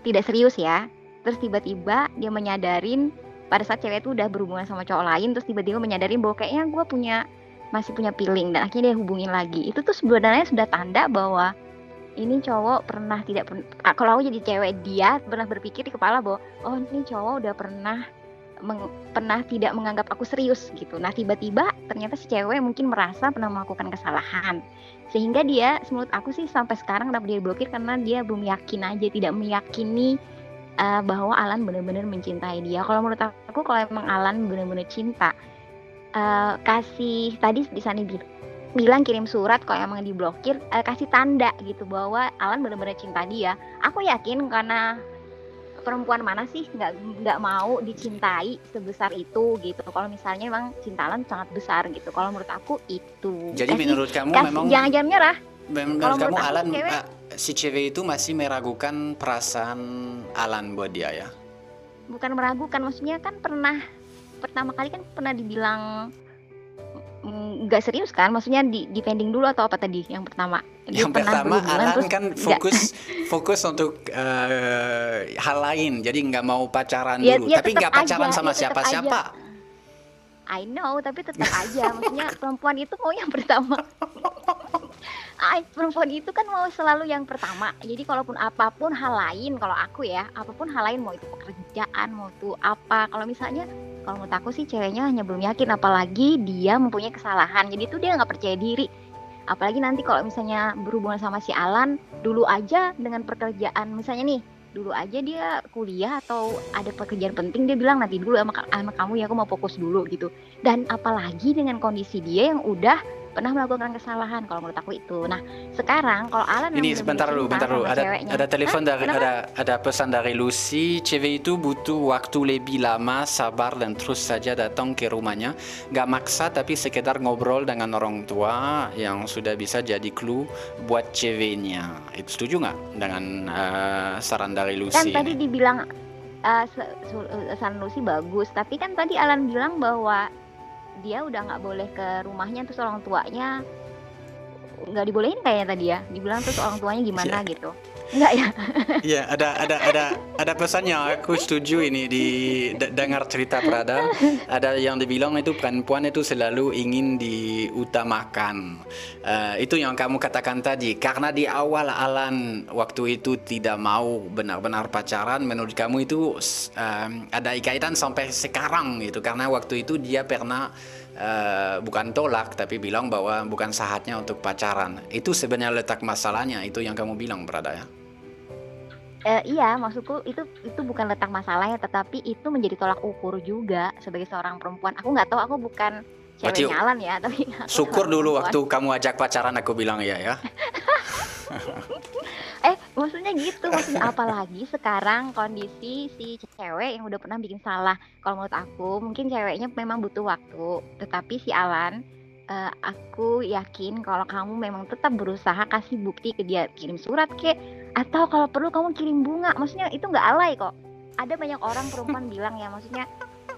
Speaker 11: tidak serius ya terus tiba-tiba dia menyadarin pada saat cewek itu udah berhubungan sama cowok lain terus tiba-tiba menyadarin bahwa kayaknya gue punya masih punya feeling dan akhirnya dia hubungin lagi itu tuh sebenarnya sudah tanda bahwa ini cowok pernah tidak pernah kalau aku jadi cewek dia pernah berpikir di kepala bahwa oh ini cowok udah pernah meng- pernah tidak menganggap aku serius gitu. Nah tiba-tiba ternyata si cewek mungkin merasa pernah melakukan kesalahan sehingga dia menurut aku sih sampai sekarang kenapa dia blokir karena dia belum yakin aja tidak meyakini eh, bahwa Alan benar-benar mencintai dia. Kalau menurut aku kalau emang Alan benar-benar cinta eh, kasih tadi di sana bi- bilang kirim surat kalau emang diblokir eh, kasih tanda gitu bahwa Alan benar-benar cinta dia. Aku yakin karena perempuan mana sih nggak nggak mau dicintai sebesar itu gitu kalau misalnya emang cinta Alan sangat besar gitu kalau menurut aku itu
Speaker 5: Jadi
Speaker 11: Kasih-
Speaker 5: menurut kamu
Speaker 11: kasih-
Speaker 5: memang
Speaker 11: jangan jangan nyerah
Speaker 5: Menurut
Speaker 11: Kalau
Speaker 5: kamu
Speaker 11: menurut aku
Speaker 5: Alan
Speaker 11: cewek-
Speaker 5: ah, si cewek itu masih meragukan perasaan Alan buat dia ya?
Speaker 11: bukan meragukan maksudnya kan pernah pertama kali kan pernah dibilang mm, nggak serius kan maksudnya di depending dulu atau apa tadi yang pertama Dia
Speaker 5: yang pertama Alan
Speaker 11: terus
Speaker 5: kan fokus fokus untuk eh, hal lain, jadi nggak mau pacaran
Speaker 11: Ya-
Speaker 5: dulu,
Speaker 11: ya
Speaker 5: tapi nggak pacaran
Speaker 11: aja,
Speaker 5: sama
Speaker 11: ya tetap
Speaker 5: siapa-siapa.
Speaker 11: I know, tapi tetap aja. Maksudnya perempuan itu mau yang pertama. Perempuan itu kan mau selalu yang pertama. Jadi kalaupun apa pun hal lain, kalau aku ya, apa pun hal lain mau itu pekerjaan, mau itu apa. Kalau misalnya, kalau menurut aku sih ceweknya hanya belum yakin, apalagi dia mempunyai kesalahan. Jadi itu dia nggak percaya diri. Apalagi nanti kalau misalnya berhubungan sama si Alan, dulu aja dengan pekerjaan, misalnya nih, dulu aja dia kuliah atau ada pekerjaan penting dia bilang nanti dulu sama, sama kamu ya aku mau fokus dulu gitu dan apalagi dengan kondisi dia yang udah pernah melakukan kesalahan kalau menurut aku itu nah sekarang kalau Alan
Speaker 5: Ini sebentar dulu, bentar dulu. Ada
Speaker 11: ceweknya.
Speaker 5: ada telepon
Speaker 11: Hah?
Speaker 5: dari
Speaker 11: Kenapa?
Speaker 5: ada ada pesan dari Lucy. Cewek itu butuh waktu lebih lama, sabar dan terus saja datang ke rumahnya. Gak maksa tapi sekedar ngobrol dengan orang tua yang sudah bisa jadi clue buat ceweknya. Itu setuju nggak dengan eh, saran dari
Speaker 11: kan
Speaker 5: Lucy?
Speaker 11: tadi
Speaker 5: ini?
Speaker 11: dibilang uh, uh, San Lucy bagus tapi kan tadi Alan bilang bahwa dia udah nggak boleh ke rumahnya terus orang tuanya nggak dibolehin kayaknya tadi ya. Dibilang terus orang tuanya gimana gitu Enggak ya
Speaker 5: Iya, ada ada ada ada pesan yang aku setuju ini di dengar cerita Prada. Ada yang dibilang itu perempuan itu selalu ingin diutamakan. Eh, itu yang kamu katakan tadi. Karena di awal Alan waktu itu tidak mau benar-benar pacaran, menurut kamu itu eh, ada ikatan sampai sekarang gitu. Karena waktu itu dia pernah eh, bukan tolak tapi bilang bahwa bukan saatnya untuk pacaran. Itu sebenarnya letak masalahnya itu yang kamu bilang Prada ya.
Speaker 11: Eh, iya, maksudku itu itu bukan letak masalahnya, tetapi itu menjadi tolak ukur juga sebagai seorang perempuan. Aku nggak tahu, aku bukan
Speaker 5: Berarti
Speaker 11: ceweknya Alan ya, tapi
Speaker 5: Syukur dulu
Speaker 11: perempuan.
Speaker 5: waktu kamu ajak pacaran aku bilang iya ya.
Speaker 11: Eh, maksudnya gitu, maksudnya apalagi sekarang kondisi si cewek yang udah pernah bikin salah. Kalau menurut aku, mungkin ceweknya memang butuh waktu, tetapi si Alan eh, aku yakin kalau kamu memang tetap berusaha kasih bukti ke dia kirim surat kek atau kalau perlu kamu kirim bunga. Maksudnya itu nggak alay kok. Ada banyak orang perempuan bilang ya maksudnya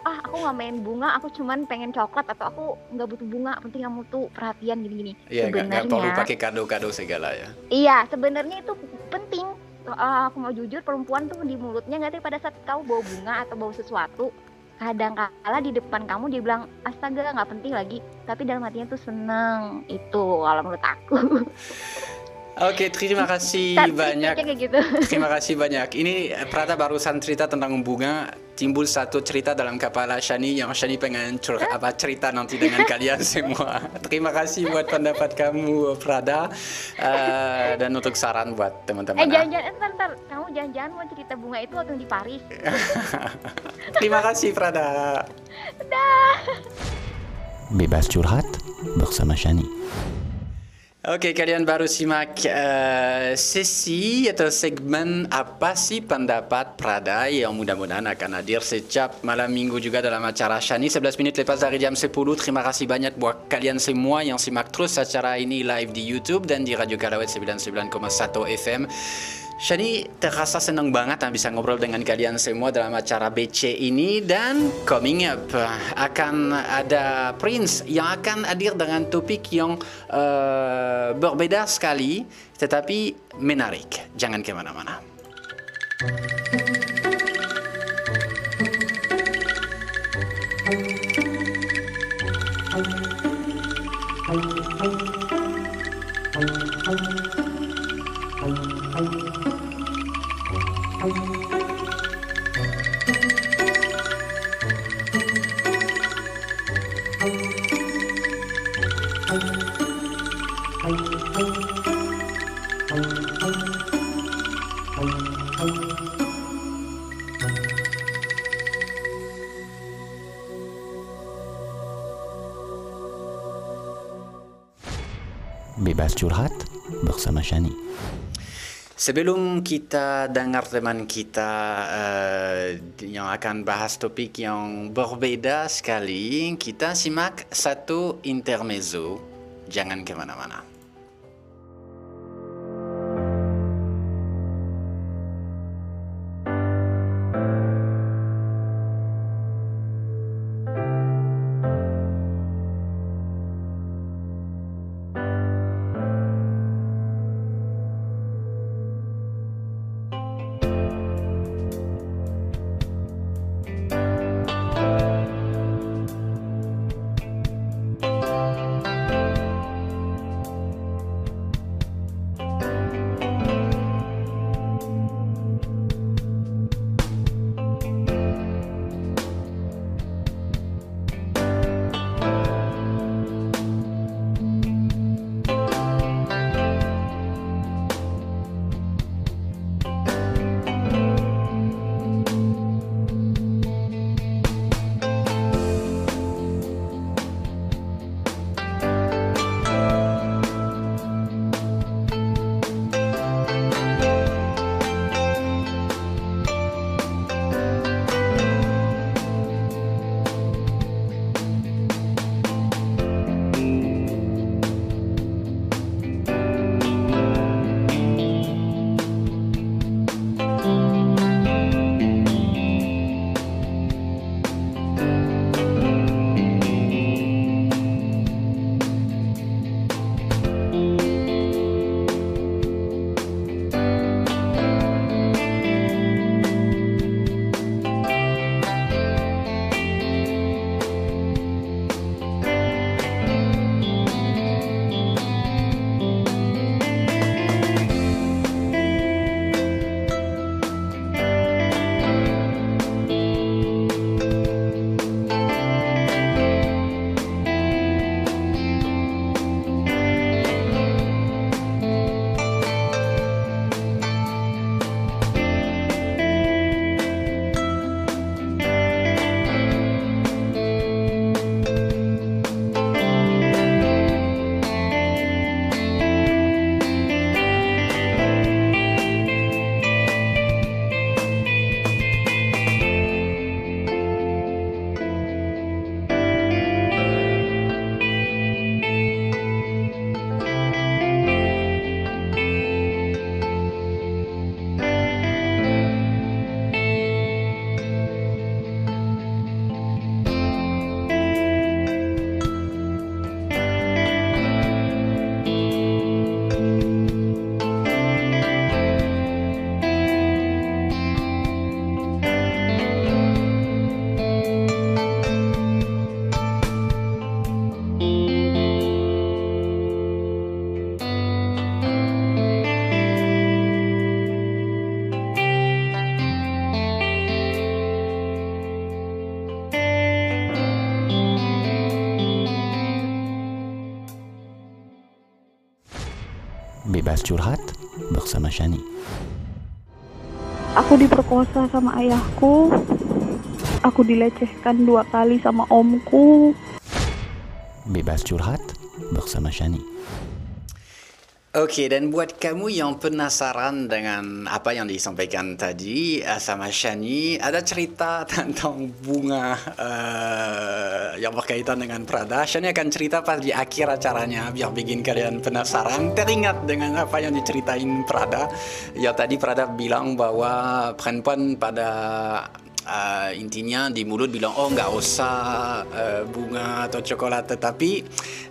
Speaker 11: ah aku nggak main bunga aku cuman pengen coklat atau aku nggak butuh bunga penting kamu tuh perhatian gini-gini.
Speaker 5: Iya, nggak nggak perlu
Speaker 11: sebenarnya
Speaker 5: pakai kado-kado segala ya.
Speaker 11: iya sebenarnya itu penting. Eh, aku mau jujur perempuan tuh di mulutnya nggak pada saat kau bawa bunga atau bawa sesuatu kadang kala di depan kamu dia bilang astaga nggak penting lagi. Tapi dalam hatinya tuh seneng. Itu kalau menurut aku
Speaker 5: Oke, terima kasih banyak.
Speaker 11: gitu
Speaker 5: Terima kasih banyak. Ini eh, Prada barusan cerita tentang bunga. Timbul satu cerita dalam kepala Shani yang Shani pengen cur- apa cerita nanti dengan kalian semua. Terima kasih buat pendapat kamu Prada Eh, dan untuk saran buat teman-teman.
Speaker 11: eh
Speaker 5: ah.
Speaker 11: jangan-jangan eh, ntar, ntar kamu jangan-jangan mau cerita bunga itu waktu di Paris
Speaker 5: Terima kasih Prada.
Speaker 11: dah
Speaker 3: Bebas curhat bersama Shani.
Speaker 5: Oke, kalian baru simak eh, sesi atau segmen apa sih pendapat Prada yang mudah-mudahan akan hadir setiap malam minggu juga dalam acara Shani 11 menit lepas dari jam 10. Terima kasih banyak buat kalian semua yang simak terus acara ini live di YouTube dan di Radio Kalawet 99,1 FM. Shani terasa senang banget ah, bisa ngobrol dengan kalian semua dalam acara BC ini dan coming up uh, akan ada Prince yang akan hadir dengan topik yang uh, berbeda sekali tetapi menarik. Jangan ke mana-mana.
Speaker 3: Bebas curhat bersama Shani.
Speaker 5: Sebelum kita dengar teman kita eh, yang akan bahas topik yang berbeda sekali, kita simak satu intermezzo. Jangan
Speaker 3: ke
Speaker 2: mana-mana. Diperkosa sama ayahku. Aku dilecehkan dua kali sama omku.
Speaker 3: Bebas curhat bersama Shani.
Speaker 5: Oke, dan buat kamu yang penasaran dengan apa yang disampaikan tadi uh, sama Shani, ada cerita tentang bunga uh, yang berkaitan dengan Prada. Shani akan cerita pas di akhir acaranya biar bikin kalian penasaran, teringat dengan apa yang diceritain Prada. Ya tadi Prada bilang bahwa perempuan pada uh, intinya di mulut bilang oh nggak usah uh, bunga atau coklat. Tetapi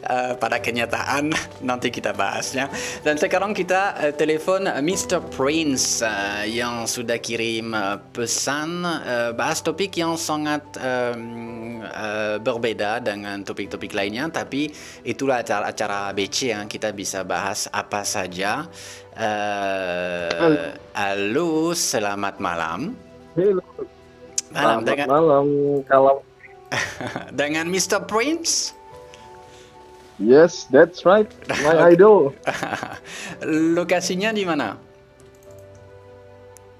Speaker 5: uh, pada kenyataan nanti kita bahasnya. Dan sekarang kita uh, telepon Mr. Prince uh, yang sudah kirim uh, pesan uh, bahas topik yang sangat um, uh, berbeda dengan topik-topik lainnya. Tapi itulah acara-acara BC yang kita bisa bahas apa saja. Uh, halo selamat malam.
Speaker 12: Halo.
Speaker 5: Malam
Speaker 12: Selamat
Speaker 5: dengan
Speaker 12: malam kalau
Speaker 5: dengan Mr. Prince.
Speaker 12: Yes, that's right. My idol.
Speaker 5: Lokasinya di mana?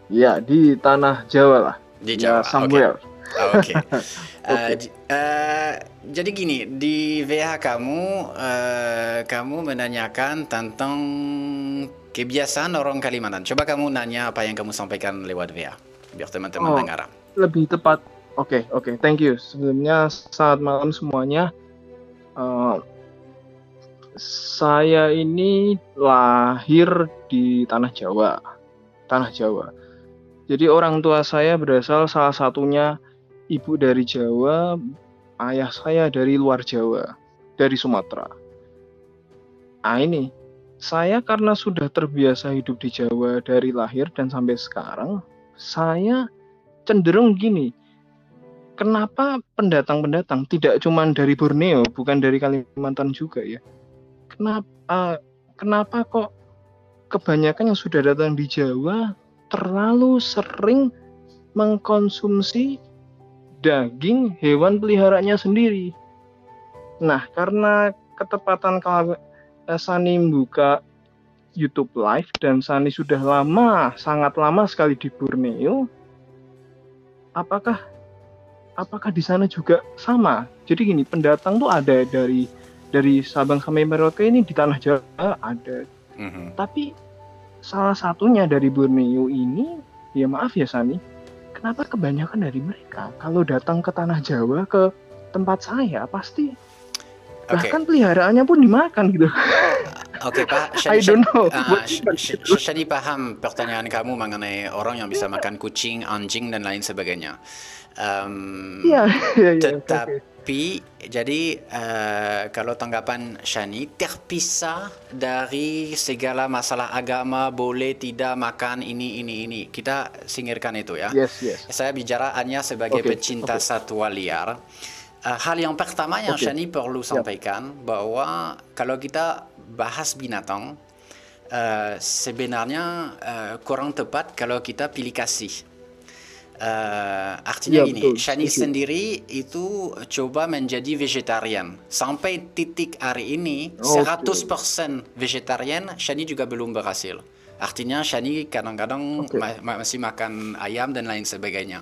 Speaker 12: Ya, di tanah Jawa lah.
Speaker 5: Di
Speaker 12: Ya,
Speaker 5: Jawa.
Speaker 12: somewhere.
Speaker 5: Oh, Oke. Eh, j- eh, jadi gini, di WA kamu eh, kamu menanyakan tentang kebiasaan orang Kalimantan. Coba kamu nanya apa yang kamu sampaikan lewat WA biar teman-teman
Speaker 12: Oh.
Speaker 5: dengar.
Speaker 12: Lebih tepat. Oke, oke. Thank you. Sebelumnya selamat malam semuanya. Eh, saya ini lahir di tanah Jawa. Tanah Jawa. Jadi orang tua saya berasal salah satunya ibu dari Jawa, ayah saya dari luar Jawa, dari Sumatera. Nah ini, saya karena sudah terbiasa hidup di Jawa dari lahir dan sampai sekarang, saya cenderung gini. Kenapa pendatang-pendatang tidak cuma dari Borneo, bukan dari Kalimantan juga ya? Kenapa kenapa kok kebanyakan yang sudah datang di Jawa terlalu sering mengkonsumsi daging hewan peliharaannya sendiri. Nah, karena ketepatan kalau eh, Sani buka YouTube Live dan Sani sudah lama, sangat lama sekali di Borneo. Apakah apakah di sana juga sama? Jadi gini, pendatang tuh ada dari dari Sabang sampai Merauke ini di tanah Jawa ada.
Speaker 5: Mhm.
Speaker 12: Tapi salah satunya dari Borneo ini, ya maaf ya Sani, kenapa kebanyakan dari mereka kalau datang ke tanah Jawa ke tempat saya pasti
Speaker 5: Oke.
Speaker 12: bahkan peliharaannya pun dimakan gitu.
Speaker 5: Oke Pak,
Speaker 12: I don't know.
Speaker 5: Sh- Shani paham pertanyaan kamu mengenai orang yang bisa makan kucing, anjing dan lain sebagainya. Em,
Speaker 12: Iya, iya, iya.
Speaker 5: Tetapi jadi eh, kalau tanggapan Shani terpisah dari segala masalah agama boleh tidak makan ini ini ini kita singkirkan itu ya.
Speaker 12: Yes, yes.
Speaker 5: Saya bicara hanya sebagai
Speaker 12: Oke,
Speaker 5: pecinta
Speaker 12: oke.
Speaker 5: satwa liar. Eh, hal yang pertama yang
Speaker 12: Oke.
Speaker 5: Shani perlu sampaikan bahwa kalau kita bahas binatang eh, sebenarnya eh, kurang tepat kalau kita pilih kasih. Eh, artinya
Speaker 12: Iya,
Speaker 5: gini,
Speaker 12: betul.
Speaker 5: Shani
Speaker 12: Setuju.
Speaker 5: sendiri itu coba menjadi vegetarian. Sampai titik hari ini
Speaker 12: Oke.
Speaker 5: 100% vegetarian, Shani juga belum berhasil. Artinya Shani kadang-kadang ma- ma- masih makan ayam dan lain sebagainya.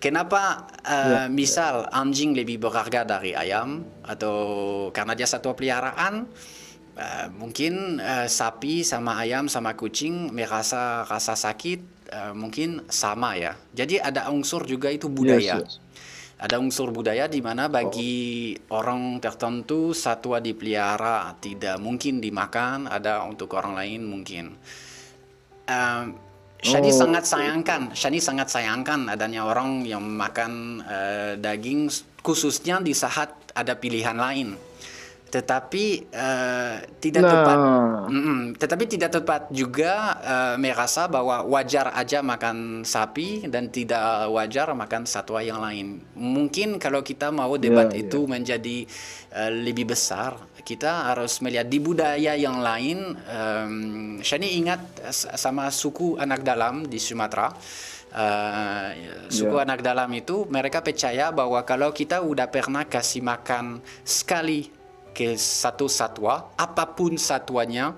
Speaker 5: Kenapa eh,
Speaker 12: Ya,
Speaker 5: misal anjing lebih berharga dari ayam atau karena dia satu peliharaan? Eh, mungkin eh, sapi sama ayam sama kucing merasa rasa sakit eh, mungkin sama ya. Jadi ada unsur juga itu budaya.
Speaker 12: Yes, yes.
Speaker 5: Ada unsur budaya di mana bagi orang tertentu satwa dipelihara tidak mungkin dimakan, ada untuk orang lain mungkin. Um, Shani
Speaker 12: Oh,
Speaker 5: sangat sayangkan, Shani sangat sayangkan adanya orang yang makan eh, daging khususnya di saat ada pilihan lain. Tetapi eh, tidak
Speaker 12: Nah.
Speaker 5: tepat, Mm-mm. tetapi tidak tepat juga eh, merasa bahwa wajar aja makan sapi dan tidak wajar makan satwa yang lain. Mungkin kalau kita mau debat
Speaker 12: Ya, ya.
Speaker 5: itu menjadi eh, lebih besar, kita harus melihat di budaya yang lain. Um, Shani ingat sama suku anak dalam di Sumatera. Eh, suku
Speaker 12: Ya.
Speaker 5: anak dalam itu mereka percaya bahwa kalau kita udah pernah kasih makan sekali ke satu satwa, apa pun satwanya,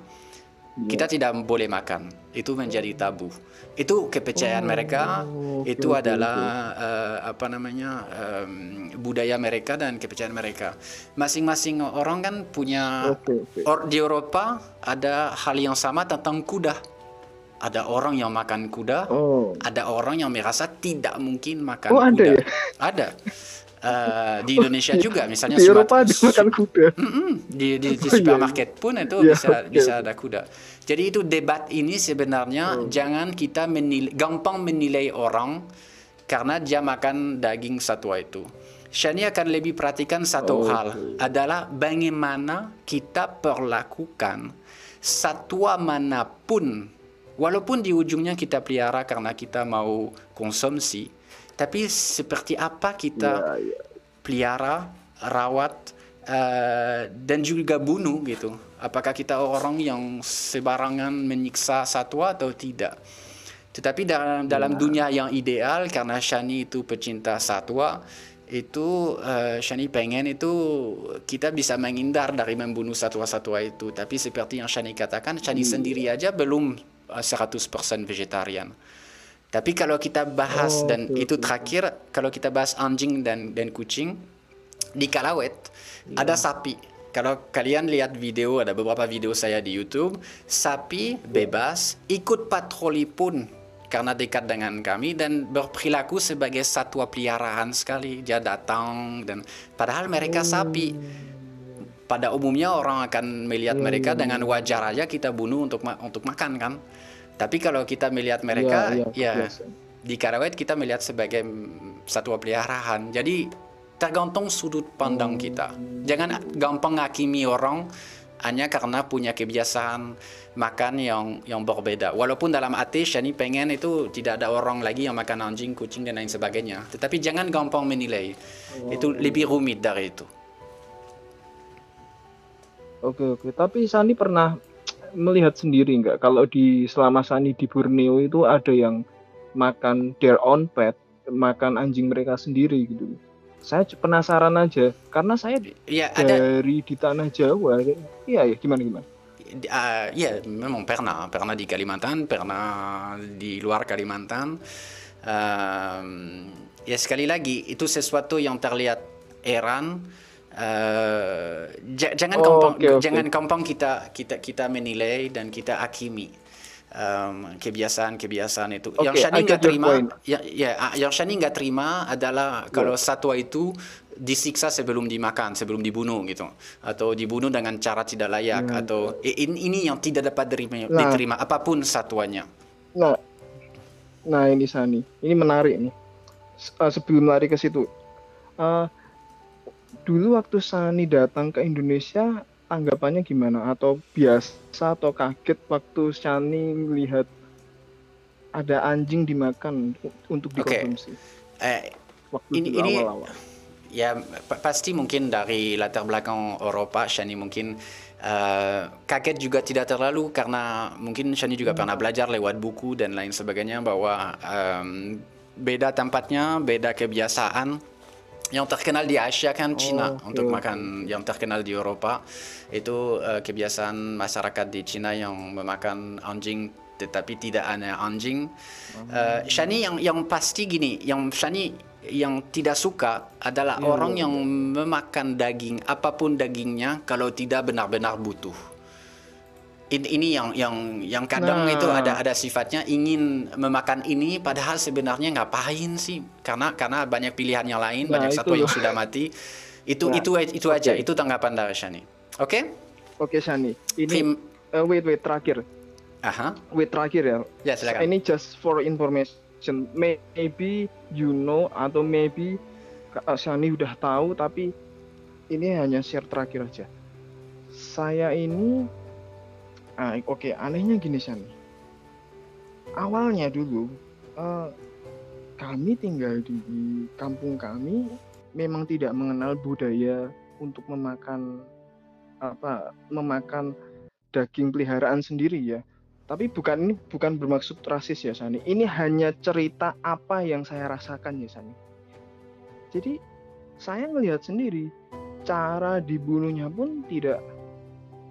Speaker 5: kita tidak boleh makan. Itu menjadi tabu. Itu kepercayaan mereka.
Speaker 12: oke,
Speaker 5: Itu
Speaker 12: oke,
Speaker 5: adalah eh, apa namanya em, budaya mereka dan kepercayaan mereka. Masing-masing orang kan punya.
Speaker 12: Oke.
Speaker 5: Or, di Eropa ada hal yang sama tentang kuda. Ada orang yang makan kuda. Ada orang yang merasa tidak mungkin makan
Speaker 12: Oh, ada
Speaker 5: kuda.
Speaker 12: ya?
Speaker 5: Ada. Eh, di Indonesia juga, misalnya
Speaker 12: Di Eropa ada makan kuda.
Speaker 5: di, di, di
Speaker 12: Oh, iya,
Speaker 5: supermarket
Speaker 12: iya.
Speaker 5: pun itu
Speaker 12: Iya,
Speaker 5: bisa
Speaker 12: oke,
Speaker 5: bisa ada kuda. Jadi itu debat ini sebenarnya
Speaker 12: Oh.
Speaker 5: jangan kita menilai, gampang menilai orang karena dia makan daging satwa itu. Shani akan lebih perhatikan satu
Speaker 12: Oh,
Speaker 5: hal adalah bagaimana kita perlakukan satwa mana pun walaupun di ujungnya kita pelihara karena kita mau konsumsi tapi seperti apa kita
Speaker 12: Iya,
Speaker 5: pelihara, rawat, eh, dan juga bunuh gitu. Apakah kita orang yang sebarangan menyiksa satwa atau tidak? Tetapi dalam dalam dunia yang ideal karena Shani itu pecinta satwa, itu eh, Shani pengen itu kita bisa menghindar dari membunuh satwa-satwa itu. Tapi seperti yang Shani katakan, Shani sendiri aja belum eh, 100% vegetarian. Tapi kalau kita bahas
Speaker 12: Oh,
Speaker 5: dan
Speaker 12: oke,
Speaker 5: itu terakhir kalau kita bahas anjing dan dan kucing di Kalawet ada sapi. Kalau kalian lihat video ada beberapa video saya di YouTube, sapi bebas ikut patroli pun karena dekat dengan kami dan berperilaku sebagai satwa peliharaan sekali. Dia datang dan padahal mereka sapi. Pada umumnya orang akan melihat mereka dengan wajar aja kita bunuh untuk ma- untuk makan kan. Tapi kalau kita melihat mereka,
Speaker 12: Iya, iya,
Speaker 5: ya
Speaker 12: biasa.
Speaker 5: di Karawet kita melihat sebagai satwa peliharaan. Jadi tergantung sudut pandang kita. Jangan gampang hakimi orang hanya karena punya kebiasaan makan yang yang berbeda. Walaupun dalam hati Shani pengen itu tidak ada orang lagi yang makan anjing, kucing dan lain sebagainya. Tetapi jangan gampang menilai. Itu lebih rumit dari itu.
Speaker 12: Oke oke, tapi Sani pernah melihat sendiri nggak kalau di selama Sani di Borneo itu ada yang makan their own pet, makan anjing mereka sendiri gitu. Saya penasaran aja karena saya
Speaker 5: Ya, ada
Speaker 12: dari di tanah Jawa. Iya ya gimana gimana?
Speaker 5: Ah, ya memang pernah pernah di Kalimantan pernah di luar Kalimantan Ehm, ya sekali lagi itu sesuatu yang terlihat heran Ja- jangan
Speaker 12: Oh,
Speaker 5: gampang
Speaker 12: oke, oke.
Speaker 5: jangan kita kita kita menilai dan kita hakimi Em, kebiasaan-kebiasaan itu yang
Speaker 12: Oke,
Speaker 5: Shani nggak terima ya, ya ah, yang Shani nggak terima adalah kalau satwa itu disiksa sebelum dimakan, sebelum dibunuh gitu, atau dibunuh dengan cara tidak layak,
Speaker 12: Hmm.
Speaker 5: atau ini, ini yang tidak dapat diterima,
Speaker 12: Nah.
Speaker 5: diterima apa pun satuannya.
Speaker 12: Nah, nah ini Sani, ini menarik nih. Eh, sebelum lari ke situ, eh, dulu waktu Sani datang ke Indonesia, tanggapannya gimana? Atau biasa atau kaget waktu Sani melihat ada anjing dimakan untuk dikonsumsi?
Speaker 5: Eh,
Speaker 12: Waktu
Speaker 5: ini ini
Speaker 12: awal-awal.
Speaker 5: ya pa- pasti mungkin dari latar belakang Eropa, Shani mungkin eh, kaget juga tidak terlalu karena mungkin Shani juga pernah belajar lewat buku dan lain sebagainya bahwa em, beda tempatnya, beda kebiasaan. Yang terkenal di Asia kan Cina
Speaker 12: oke,
Speaker 5: untuk makan yang terkenal di Eropa itu eh, kebiasaan masyarakat di Cina yang memakan anjing tetapi tidak hanya anjing. Eh, Shani yang yang pasti gini, yang Shani yang tidak suka adalah
Speaker 12: Ya,
Speaker 5: orang
Speaker 12: ya,
Speaker 5: yang memakan daging apa pun dagingnya kalau tidak benar-benar butuh. Ini, ini yang yang yang kadang
Speaker 12: Nah.
Speaker 5: itu ada ada sifatnya ingin memakan ini padahal sebenarnya ngapain sih? Karena karena banyak pilihan yang lain,
Speaker 12: Nah,
Speaker 5: banyak
Speaker 12: itu
Speaker 5: satwa yang sudah mati. Itu
Speaker 12: Nah,
Speaker 5: itu itu aja,
Speaker 12: oke.
Speaker 5: itu tanggapan dari Shani. Oke?
Speaker 12: Oke Sani, ini
Speaker 5: Tim-
Speaker 12: eh, wait wait terakhir,
Speaker 5: Aha.
Speaker 12: wait terakhir ya.
Speaker 5: Ya, silakan.
Speaker 12: Ini just for information. Maybe you know atau maybe Sani udah tahu tapi ini hanya share terakhir aja. Saya ini ah, oke anehnya gini Sani. Awalnya dulu eh, kami tinggal di kampung kami memang tidak mengenal budaya untuk memakan apa memakan daging peliharaan sendiri ya. Tapi bukan ini bukan bermaksud rasis ya Sani. Ini hanya cerita apa yang saya rasakan ya Sani. Jadi saya melihat sendiri cara dibunuhnya pun tidak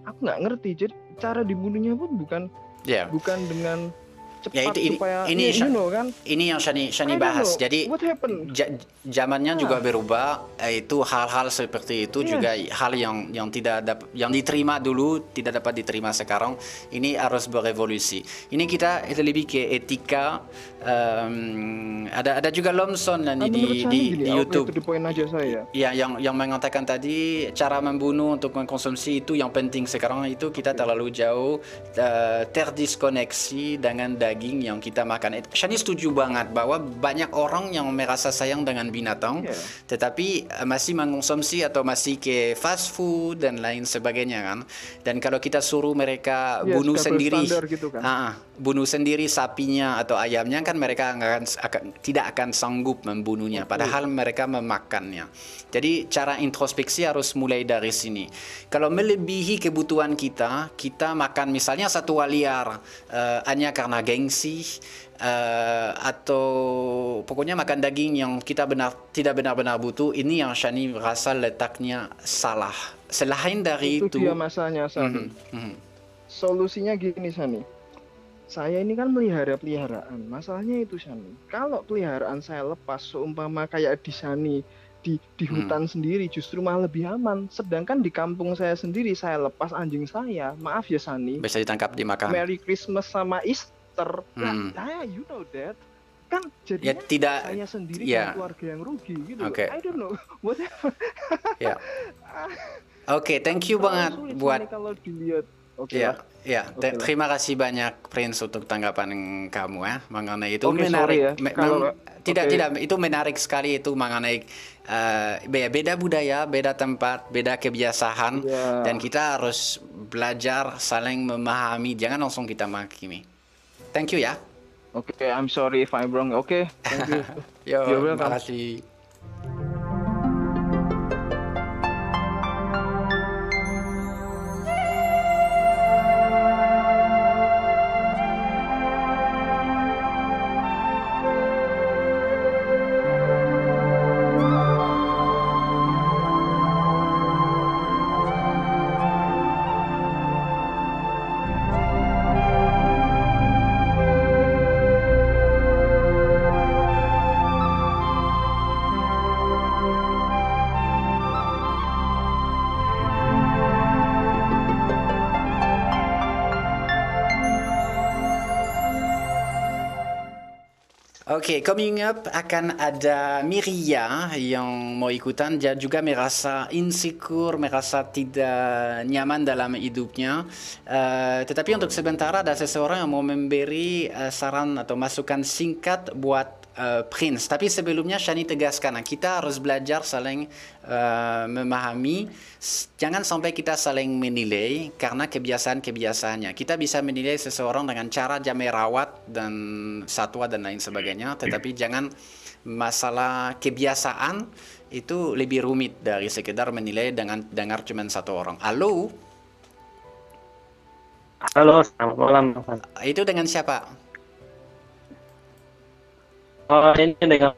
Speaker 12: aku nggak ngerti jadi cara dibunuhnya pun bukan
Speaker 5: Ya.
Speaker 12: bukan dengan cepat
Speaker 5: Ya itu ini
Speaker 12: supaya
Speaker 5: ini,
Speaker 12: you know kan
Speaker 5: ini yang Shani Shani bahas.
Speaker 12: know.
Speaker 5: Jadi
Speaker 12: happened
Speaker 5: ja- zamannya juga berubah. eh, Itu hal-hal seperti itu
Speaker 12: Iya.
Speaker 5: juga hal yang yang tidak dap- yang diterima dulu tidak dapat diterima sekarang. Ini harus berevolusi. Ini kita itu lebih ke etika. em, ada ada juga Lomson
Speaker 12: Ah,
Speaker 5: nih di di, di
Speaker 12: oke,
Speaker 5: YouTube.
Speaker 12: to the point aja saya
Speaker 5: Ya, yang yang mengatakan tadi cara membunuh untuk mengkonsumsi itu yang penting sekarang itu kita terlalu jauh eh, terdiskoneksi dengan daging yang kita makan. Shani setuju banget bahwa banyak orang yang merasa sayang dengan binatang,
Speaker 12: Iya.
Speaker 5: tetapi eh, masih mengkonsumsi atau masih ke fast food dan lain sebagainya kan. Dan kalau kita suruh mereka
Speaker 12: Iya,
Speaker 5: bunuh sendiri,
Speaker 12: gitu kan.
Speaker 5: Ah, bunuh sendiri sapinya atau ayamnya kan mereka akan, akan tidak akan sanggup membunuhnya padahal mereka memakannya. Jadi cara introspeksi harus mulai dari sini. Kalau melebihi kebutuhan kita kita makan misalnya satwa liar eh, hanya karena gengsi eh, atau pokoknya makan daging yang kita benar tidak benar-benar butuh ini yang Shani rasa letaknya salah. Selain dari
Speaker 12: itu
Speaker 5: itu,
Speaker 12: dia masanya Sani
Speaker 5: Mhm, mhm.
Speaker 12: solusinya gini Sani saya ini kan melihara peliharaan. Masalahnya itu Sani kalau peliharaan saya lepas seumpama kayak di Sani di di
Speaker 5: Hmm.
Speaker 12: hutan sendiri justru malah lebih aman. Sedangkan di kampung saya sendiri saya lepas anjing saya. Maaf ya Sani.
Speaker 5: Bisa ditangkap dimakan
Speaker 12: Merry Christmas sama Easter.
Speaker 5: Hmm.
Speaker 12: nah you know that. Kan
Speaker 5: ya
Speaker 12: jadinya
Speaker 5: tidak
Speaker 12: saya sendiri
Speaker 5: ya.
Speaker 12: dan keluarga yang rugi gitu.
Speaker 5: Oke.
Speaker 12: I don't know. Whatever.
Speaker 5: Ya. Oke thank you banget buat
Speaker 12: kalau dilihat oke
Speaker 5: Ya,
Speaker 12: lah.
Speaker 5: ya. Te-
Speaker 12: lah.
Speaker 5: terima kasih banyak Prince untuk tanggapan kamu ya mengenai itu
Speaker 12: Oke,
Speaker 5: menarik.
Speaker 12: sorry ya.
Speaker 5: Me-
Speaker 12: Kalau-
Speaker 5: tidak
Speaker 12: oke.
Speaker 5: tidak itu menarik sekali itu mengenai be- beda budaya, beda tempat, beda kebiasaan
Speaker 12: Iya.
Speaker 5: dan kita harus belajar saling memahami. Jangan langsung kita menghakimi. Thank you ya.
Speaker 12: Oke, I'm sorry if I'm wrong. Oke, thank you.
Speaker 5: Yo, terima kasih. Oke, coming up akan ada Miria yang mau ikutan. Dia juga merasa insecure, merasa tidak nyaman dalam hidupnya. Eh, tetapi untuk sementara ada seseorang yang mau memberi eh, saran atau masukan singkat buat eh, Prince. Tapi sebelumnya Shani tegaskan, nah, kita harus belajar saling eh, memahami. Jangan sampai kita saling menilai karena kebiasaan-kebiasaannya. Kita bisa menilai seseorang dengan cara dia merawat dan satwa dan lain sebagainya, tetapi jangan masalah kebiasaan itu lebih rumit dari sekedar menilai dengan dengar cuma satu orang. Halo,
Speaker 13: Halo, selamat malam.
Speaker 5: Itu dengan siapa?
Speaker 13: Oh, ini dengan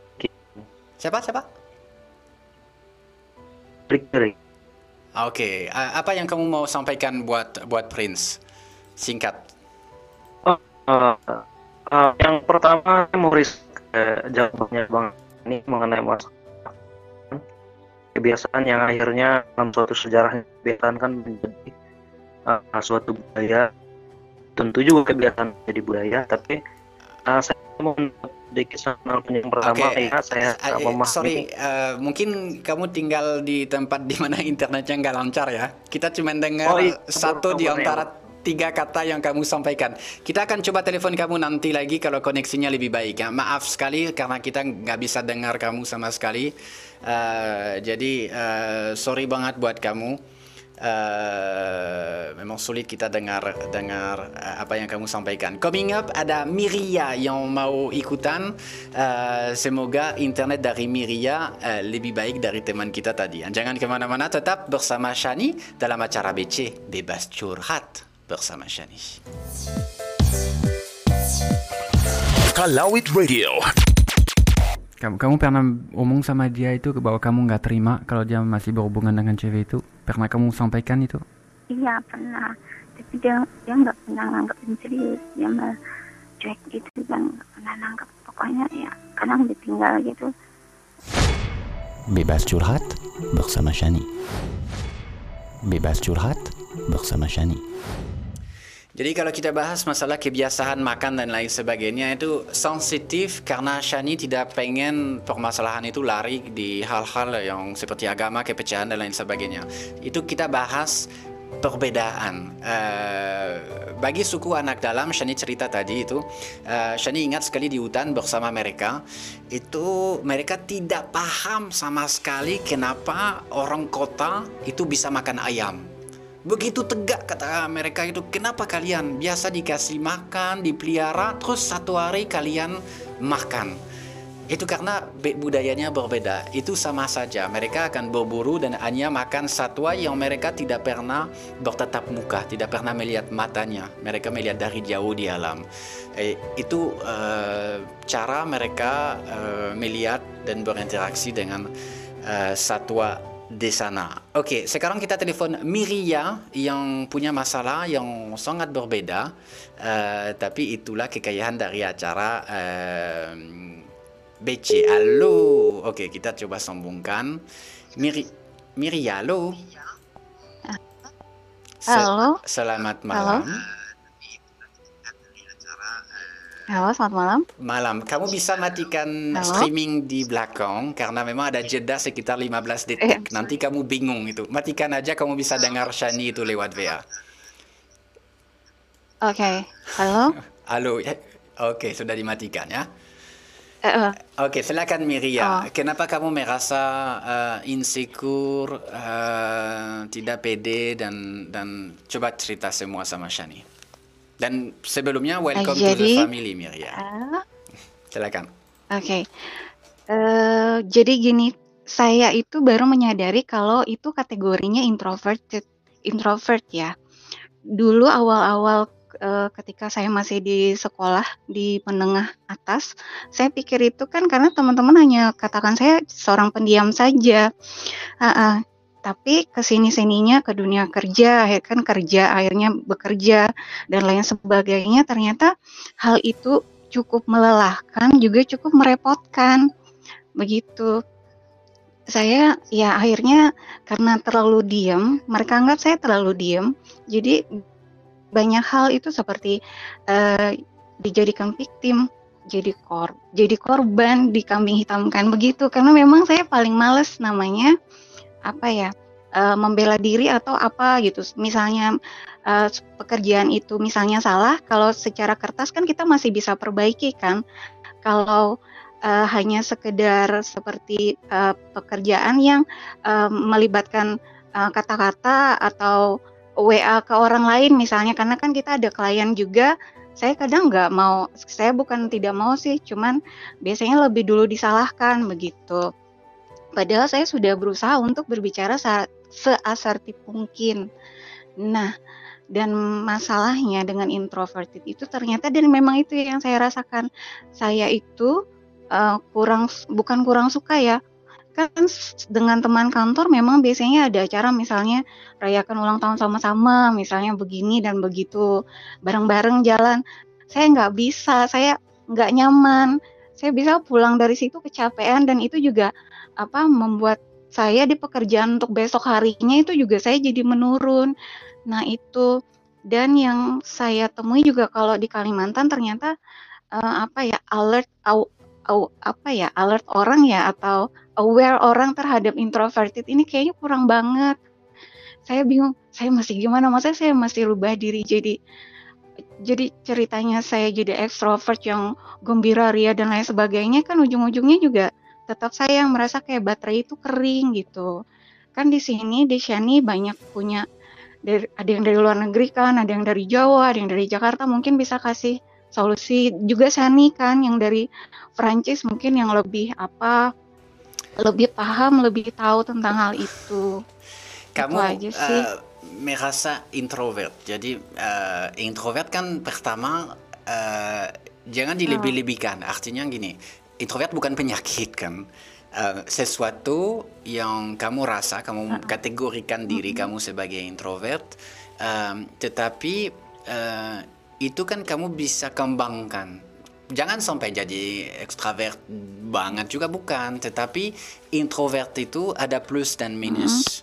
Speaker 5: Siapa? Siapa? Oke, a- apa yang kamu mau sampaikan buat buat Prince? Singkat.
Speaker 13: Oh, uh, uh, yang pertama mau risk uh, jawabnya Bang ini mengenai masalah kebiasaan yang akhirnya dalam suatu sejarah kebiasaan kan menjadi uh, suatu budaya tentu juga kebiasaan menjadi budaya tapi uh, saya mau sedikit soal yang pertama
Speaker 5: Oke,
Speaker 13: ya saya uh, memahami
Speaker 5: sorry, eh, mungkin kamu tinggal di tempat di mana internetnya nggak lancar ya. Kita cuma dengar
Speaker 13: Oh, iya,
Speaker 5: satu di
Speaker 13: kabarnya.
Speaker 5: antara tiga kata yang kamu sampaikan. Kita akan coba telepon kamu nanti lagi kalau koneksinya lebih baik ya. Maaf sekali karena kita nggak bisa dengar kamu sama sekali. Eh, jadi eh, sorry banget buat kamu. Eh, memang sulit kita dengar dengar eh, apa yang kamu sampaikan. Coming up ada Miria yang mau ikutan. Eh, semoga internet dari Miria eh, lebih baik dari teman kita tadi. Jangan ke mana-mana, tetap bersama Shani dalam acara BC Bebas Curhat bersama Shani.
Speaker 1: Kalawit Radio.
Speaker 6: Kamu, kamu pernah omong sama dia itu bahwa kamu nggak terima kalau dia masih berhubungan dengan cewek itu? Pernah kamu sampaikan itu?
Speaker 4: iya pernah tapi dia dia nggak pernah nganggapin serius dia malah cuek gitu dan nggak pernah nanggap pokoknya ya kadang ditinggal gitu
Speaker 3: Bebas curhat bersama Shani. Bebas curhat bersama Shani.
Speaker 5: Jadi kalau kita bahas masalah kebiasaan makan dan lain sebagainya itu sensitif karena Shani tidak pengen permasalahan itu lari di hal-hal yang seperti agama, kepercayaan dan lain sebagainya. Itu kita bahas perbedaan. Eh, bagi suku anak dalam, Shani cerita tadi itu, eh, Shani ingat sekali di hutan bersama mereka, itu mereka tidak paham sama sekali kenapa orang kota itu bisa makan ayam. Begitu tegak kata mereka itu, kenapa kalian biasa dikasih makan, dipelihara, terus satu hari kalian makan. Itu karena budayanya berbeda. Itu sama saja. Mereka akan berburu dan hanya makan satwa yang mereka tidak pernah bertatap muka, tidak pernah melihat matanya. Mereka melihat dari jauh di alam. Eh, itu eh, cara mereka eh, melihat dan berinteraksi dengan eh, satwa di sana. Oke, sekarang kita telepon Miria yang punya masalah yang sangat berbeda. Eh, tapi itulah kekayaan dari acara eh, BC. Halo. Oke, kita coba sambungkan. Miri Miria, halo. Se-
Speaker 14: Halo.
Speaker 5: Selamat
Speaker 14: Halo.
Speaker 5: malam.
Speaker 14: Halo, selamat malam.
Speaker 5: Malam. Kamu bisa matikan
Speaker 14: Halo?
Speaker 5: streaming di belakang karena memang ada jeda sekitar 15 detik. Nanti kamu bingung itu. Matikan aja kamu bisa dengar Shani itu lewat VA.
Speaker 14: Oke, halo.
Speaker 5: Halo. ya. Oke, sudah dimatikan ya.
Speaker 14: Eh, eh,
Speaker 5: Oke, silakan Miria.
Speaker 14: Oh.
Speaker 5: Kenapa kamu merasa eh, insecure, eh, tidak pede dan dan coba cerita semua sama Shani. Dan sebelumnya welcome to the
Speaker 14: jadi-
Speaker 5: family Miria.
Speaker 14: ah,
Speaker 5: Silakan.
Speaker 14: Oke. Eh, jadi gini, saya itu baru menyadari kalau itu kategorinya introverted, introvert ya. Dulu awal-awal eh, ketika saya masih di sekolah di menengah atas, saya pikir itu kan karena teman-teman hanya katakan saya seorang pendiam saja. Ah, ah. Tapi ke sini-sininya ke dunia kerja, akhirnya kan kerja, akhirnya bekerja dan lain sebagainya. Ternyata hal itu cukup melelahkan, juga cukup merepotkan. Begitu. Saya ya akhirnya karena terlalu diam, mereka anggap saya terlalu diam. Jadi banyak hal itu seperti eh, dijadikan victim, jadi kor jadi korban, dikambing hitamkan begitu. Karena memang saya paling males namanya apa ya eh, membela diri atau apa gitu. Misalnya eh, pekerjaan itu misalnya salah, kalau secara kertas kan kita masih bisa perbaiki kan. Kalau eh, hanya sekedar seperti pekerjaan yang melibatkan eh, kata-kata atau WA ke orang lain misalnya, karena kan kita ada klien juga. Saya kadang nggak mau, saya bukan tidak mau sih, cuman biasanya lebih dulu disalahkan begitu. Padahal saya sudah berusaha untuk berbicara seasertif mungkin. Nah, dan masalahnya dengan introverted itu ternyata dan memang itu yang saya rasakan. Saya itu eh, kurang bukan kurang suka ya. Kan dengan teman kantor memang biasanya ada acara misalnya rayakan ulang tahun sama-sama, misalnya begini dan begitu, bareng-bareng jalan. Saya nggak bisa, saya nggak nyaman. Saya bisa pulang dari situ kecapean dan itu juga apa membuat saya di pekerjaan untuk besok harinya itu juga saya jadi menurun. Nah, itu dan yang saya temui juga kalau di Kalimantan ternyata eh, apa ya alert au, au- apa ya alert orang ya atau aware orang terhadap introverted ini kayaknya kurang banget. Saya bingung, saya masih gimana? Maksudnya saya masih rubah diri jadi jadi ceritanya saya jadi ekstrovert yang gembira ria dan lain sebagainya kan ujung-ujungnya juga tetap saya yang merasa kayak baterai itu kering gitu. Kan di sini di Shani banyak punya dari ada yang dari luar negeri kan, ada yang dari Jawa, ada yang dari Jakarta mungkin bisa kasih solusi juga Shani kan yang dari Prancis mungkin yang lebih apa lebih paham, lebih tahu tentang hal itu.
Speaker 5: Kamu
Speaker 14: Itu aja sih.
Speaker 5: eh, merasa introvert. Jadi eh, introvert kan pertama eh, jangan dilebih-lebihkan. Artinya gini, introvert bukan penyakit kan. uh, sesuatu yang kamu rasa, kamu kategorikan diri kamu sebagai introvert, um, tetapi uh, itu kan kamu bisa kembangkan. Jangan sampai jadi ekstrovert banget juga bukan, tetapi introvert itu ada plus dan minus.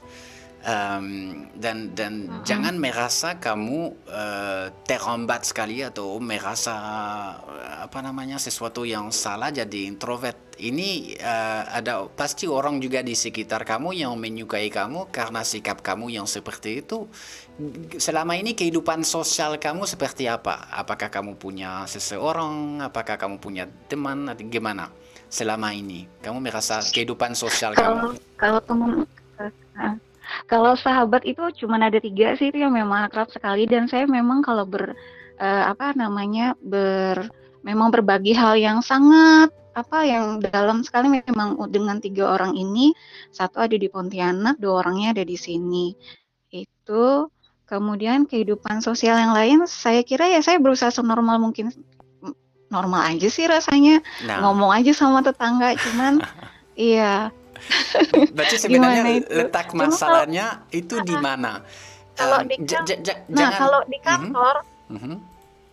Speaker 5: Um, dan dan jangan merasa kamu uh, terhambat sekali atau merasa uh, apa namanya sesuatu yang salah jadi introvert. Ini uh, ada pasti orang juga di sekitar kamu yang menyukai kamu karena sikap kamu yang seperti itu. Selama ini kehidupan sosial kamu seperti apa? Apakah kamu punya seseorang? Apakah kamu punya teman? Atau gimana? Selama ini kamu merasa kehidupan sosial
Speaker 14: Kalau
Speaker 5: kamu?
Speaker 14: kalau teman uh, kalau sahabat itu cuma ada tiga sih itu yang memang akrab sekali. Dan saya memang kalau ber eh, apa namanya ber memang berbagi hal yang sangat apa yang dalam sekali memang dengan tiga orang ini satu ada di Pontianak dua orangnya ada di sini. Itu kemudian kehidupan sosial yang lain saya kira ya saya berusaha senormal mungkin normal aja sih rasanya.
Speaker 5: Nah.
Speaker 14: ngomong aja sama tetangga cuman iya
Speaker 5: Berarti sebenarnya
Speaker 14: itu?
Speaker 5: letak
Speaker 14: Cuma kalau-
Speaker 5: masalahnya itu di mana?
Speaker 14: Kalau
Speaker 5: Um,
Speaker 14: di kan-
Speaker 5: ja-
Speaker 14: nah
Speaker 5: jangan-
Speaker 14: kalau di
Speaker 5: Mhm,
Speaker 14: kantor
Speaker 5: mhm.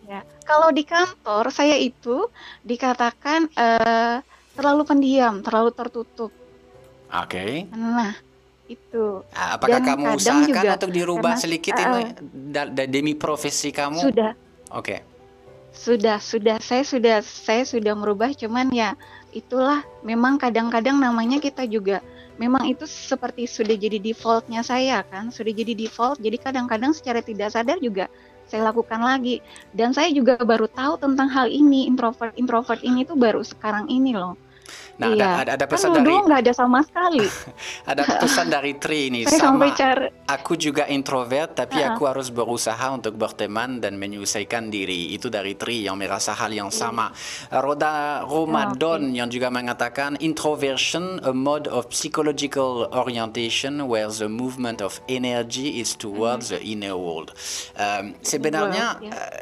Speaker 14: ya kalau di kantor saya itu dikatakan eh, terlalu pendiam terlalu tertutup
Speaker 5: Oke.
Speaker 14: nah itu
Speaker 5: Ah, Apakah
Speaker 14: Dan
Speaker 5: kamu usahakan
Speaker 14: juga
Speaker 5: untuk dirubah
Speaker 14: karena,
Speaker 5: sedikit
Speaker 14: eh,
Speaker 5: ini da- da- demi profesi kamu?
Speaker 14: sudah
Speaker 5: Oke.
Speaker 14: sudah sudah saya sudah saya sudah merubah cuman ya itulah memang kadang-kadang namanya kita juga memang itu seperti sudah jadi defaultnya saya kan sudah jadi default jadi kadang-kadang secara tidak sadar juga saya lakukan lagi. Dan saya juga baru tahu tentang hal ini introvert introvert ini tuh baru sekarang ini loh
Speaker 5: Nah,
Speaker 14: iya
Speaker 5: ada, ada,
Speaker 14: kan
Speaker 5: pesan
Speaker 14: dulu
Speaker 5: dari
Speaker 14: dulu nggak ada sama sekali
Speaker 5: ada pesan dari Tri ini
Speaker 14: saya
Speaker 5: sama.
Speaker 14: cari
Speaker 5: Aku juga introvert, tapi
Speaker 14: Ah.
Speaker 5: aku harus berusaha untuk berteman dan menyelesaikan diri. Itu dari Tri yang merasa hal yang sama. Roda Ramadan yang juga mengatakan introversion, a mode of psychological orientation where the movement of energy is towards the inner world. Um, sebenarnya
Speaker 14: World, ya.
Speaker 5: uh,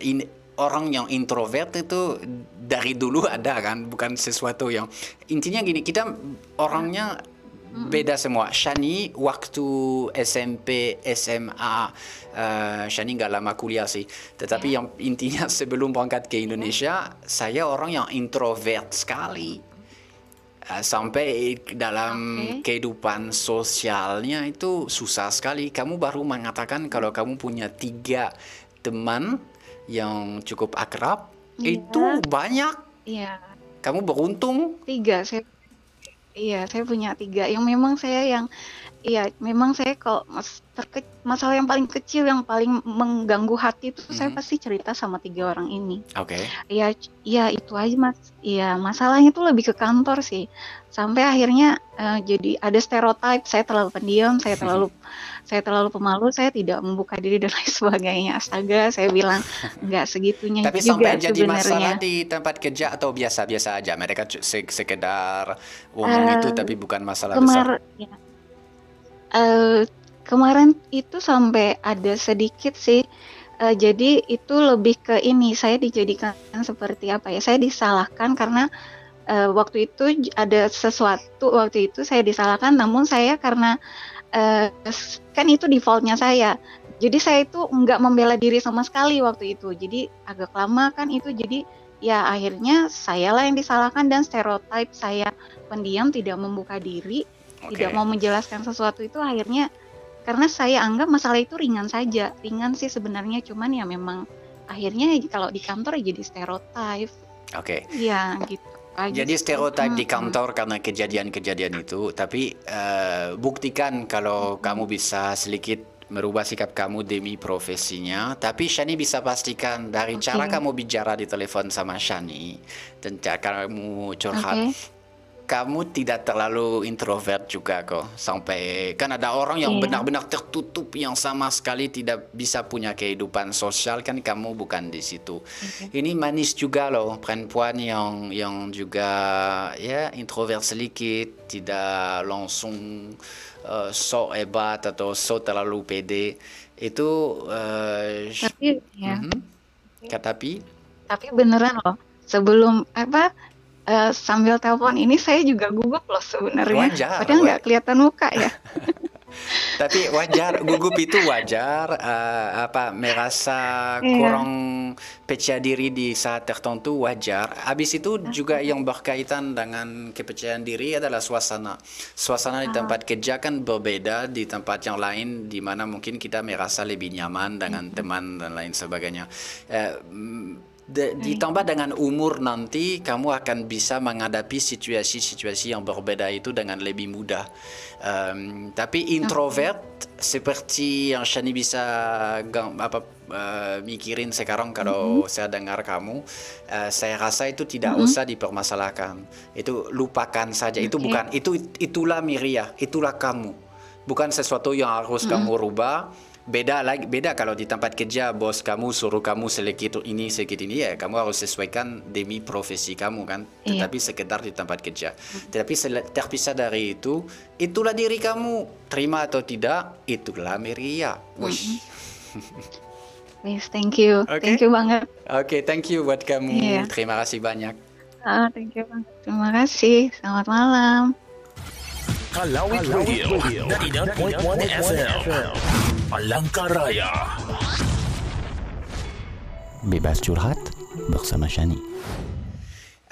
Speaker 5: in- orang yang introvert itu dari dulu ada kan, bukan sesuatu yang intinya gini kita orangnya beda semua. Shani waktu SMP, SMA, uh, Shani nggak lama kuliah sih. Tetapi yang intinya sebelum berangkat ke Indonesia, saya orang yang introvert sekali. Uh, sampai dalam kehidupan sosialnya itu susah sekali. Kamu baru mengatakan kalau kamu punya tiga teman yang cukup akrab,
Speaker 14: Iya.
Speaker 5: itu banyak.
Speaker 14: iya
Speaker 5: Kamu beruntung.
Speaker 14: tiga saya iya saya punya tiga yang memang saya yang iya memang saya kalau mas, terke- masalah yang paling kecil yang paling mengganggu hati itu saya
Speaker 5: Mhm.
Speaker 14: pasti cerita sama tiga orang ini
Speaker 5: Oke.
Speaker 14: Iya, c- iya itu aja mas. Iya masalahnya tuh lebih ke kantor sih. Sampai akhirnya eh, jadi ada stereotip saya terlalu pendiam, saya terlalu saya terlalu pemalu, saya tidak membuka diri dan lain sebagainya. Astaga, saya bilang nggak segitunya
Speaker 5: Tapi
Speaker 14: juga
Speaker 5: sampai jadi masalah
Speaker 14: sebenarnya.
Speaker 5: di tempat kerja atau biasa-biasa aja. Mereka sekedar ngomong
Speaker 14: Eh,
Speaker 5: itu tapi bukan masalah besar.
Speaker 14: Kemar ya. Eh, kemarin itu sampai ada sedikit sih. Eh, jadi itu lebih ke ini saya dijadikan seperti apa ya? Saya disalahkan karena eh, waktu itu ada sesuatu waktu itu saya disalahkan, namun saya karena s- kan itu defaultnya saya. Jadi saya itu nggak membela diri sama sekali waktu itu. Jadi agak lama kan itu jadi ya akhirnya sayalah yang disalahkan dan stereotip saya pendiam tidak membuka diri tidak mau menjelaskan sesuatu itu akhirnya karena saya anggap masalah itu ringan saja. Ringan sih sebenarnya cuman ya memang akhirnya kalau di kantor ya jadi stereotip
Speaker 5: Oke.
Speaker 14: ya gitu. Aja
Speaker 5: Jadi stereotip di kantor karena kejadian-kejadian itu, tapi eh, buktikan kalau kamu bisa sedikit merubah sikap kamu demi profesinya. Tapi Shani bisa pastikan dari cara kamu bicara di telepon sama Shani dan cara kamu curhat,
Speaker 14: Oke.
Speaker 5: Kamu tidak terlalu introvert juga kok. Sampai kan ada orang yang
Speaker 14: Iya.
Speaker 5: benar-benar tertutup yang sama sekali tidak bisa punya kehidupan sosial kan kamu bukan di situ. Ini manis juga loh perempuan yang yang juga ya introvert sedikit, tidak langsung eh, sok hebat atau sok terlalu pede. Itu sh-
Speaker 14: tapi ya
Speaker 5: Mhm. Katapi
Speaker 14: tapi beneran loh sebelum apa eh, sambil telepon ini saya juga gugup loh sebenarnya.
Speaker 5: Wajar,
Speaker 14: Padahal nggak kelihatan muka ya.
Speaker 5: Tapi wajar, gugup itu wajar. eh, apa merasa
Speaker 14: Iya.
Speaker 5: kurang percaya diri di saat tertentu wajar. Habis itu juga yang berkaitan dengan kepercayaan diri adalah suasana. Suasana di tempat kerja kan berbeda di tempat yang lain di mana mungkin kita merasa lebih nyaman dengan teman dan lain sebagainya. Mm, de- ditambah dengan umur nanti kamu akan bisa menghadapi situasi-situasi yang berbeda itu dengan lebih mudah. Em, tapi introvert seperti yang Shani bisa apa eh, mikirin sekarang kalau saya dengar kamu, eh, saya rasa itu tidak
Speaker 15: Mhm.
Speaker 5: usah dipermasalahkan. Itu lupakan saja. Itu
Speaker 15: Oke.
Speaker 5: bukan itu itulah Miria, itulah kamu. Bukan sesuatu yang harus
Speaker 15: Mhm.
Speaker 5: kamu rubah. Beda lagi beda kalau di tempat kerja bos kamu suruh kamu sedikit ini sedikit ini ya kamu harus sesuaikan demi profesi kamu kan
Speaker 15: Iya.
Speaker 5: tetapi sekedar di tempat kerja tetapi sel- terpisah dari itu itulah diri kamu terima atau tidak itulah Meria Wih.
Speaker 14: Please, thank you.
Speaker 5: Oke.
Speaker 14: Thank you banget.
Speaker 5: Oke thank you buat kamu
Speaker 14: Iya.
Speaker 5: terima kasih banyak
Speaker 14: Ah, thank you banget. Terima kasih. Selamat malam.
Speaker 1: Kalawit Radio 99.1 FM Alangkah Raya
Speaker 3: Bebas curhat bersama Shani.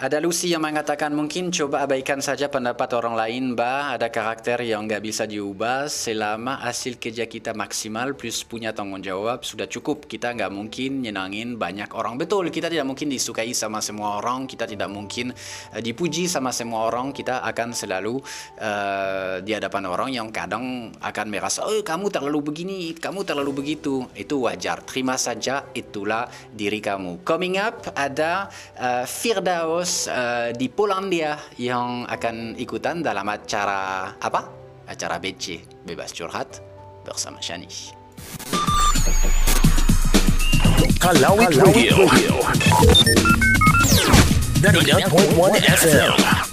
Speaker 5: Ada Lucy yang mengatakan mungkin coba abaikan saja pendapat orang lain, Mbak. Ada karakter yang nggak bisa diubah selama hasil kerja kita maksimal plus punya tanggung jawab sudah cukup. Kita nggak mungkin nyenangin banyak orang. Betul, kita tidak mungkin disukai sama semua orang. Kita tidak mungkin eh, dipuji sama semua orang. Kita akan selalu eh, di hadapan orang yang kadang akan merasa, oh kamu terlalu begini, kamu terlalu begitu. Itu wajar. Terima saja, itulah diri kamu. Coming up ada eh, Firdaus eh, di Polandia yang akan ikutan dalam acara apa? Acara BC Bebas Curhat bersama Shani.
Speaker 1: Kalawit Radio 99.1 FM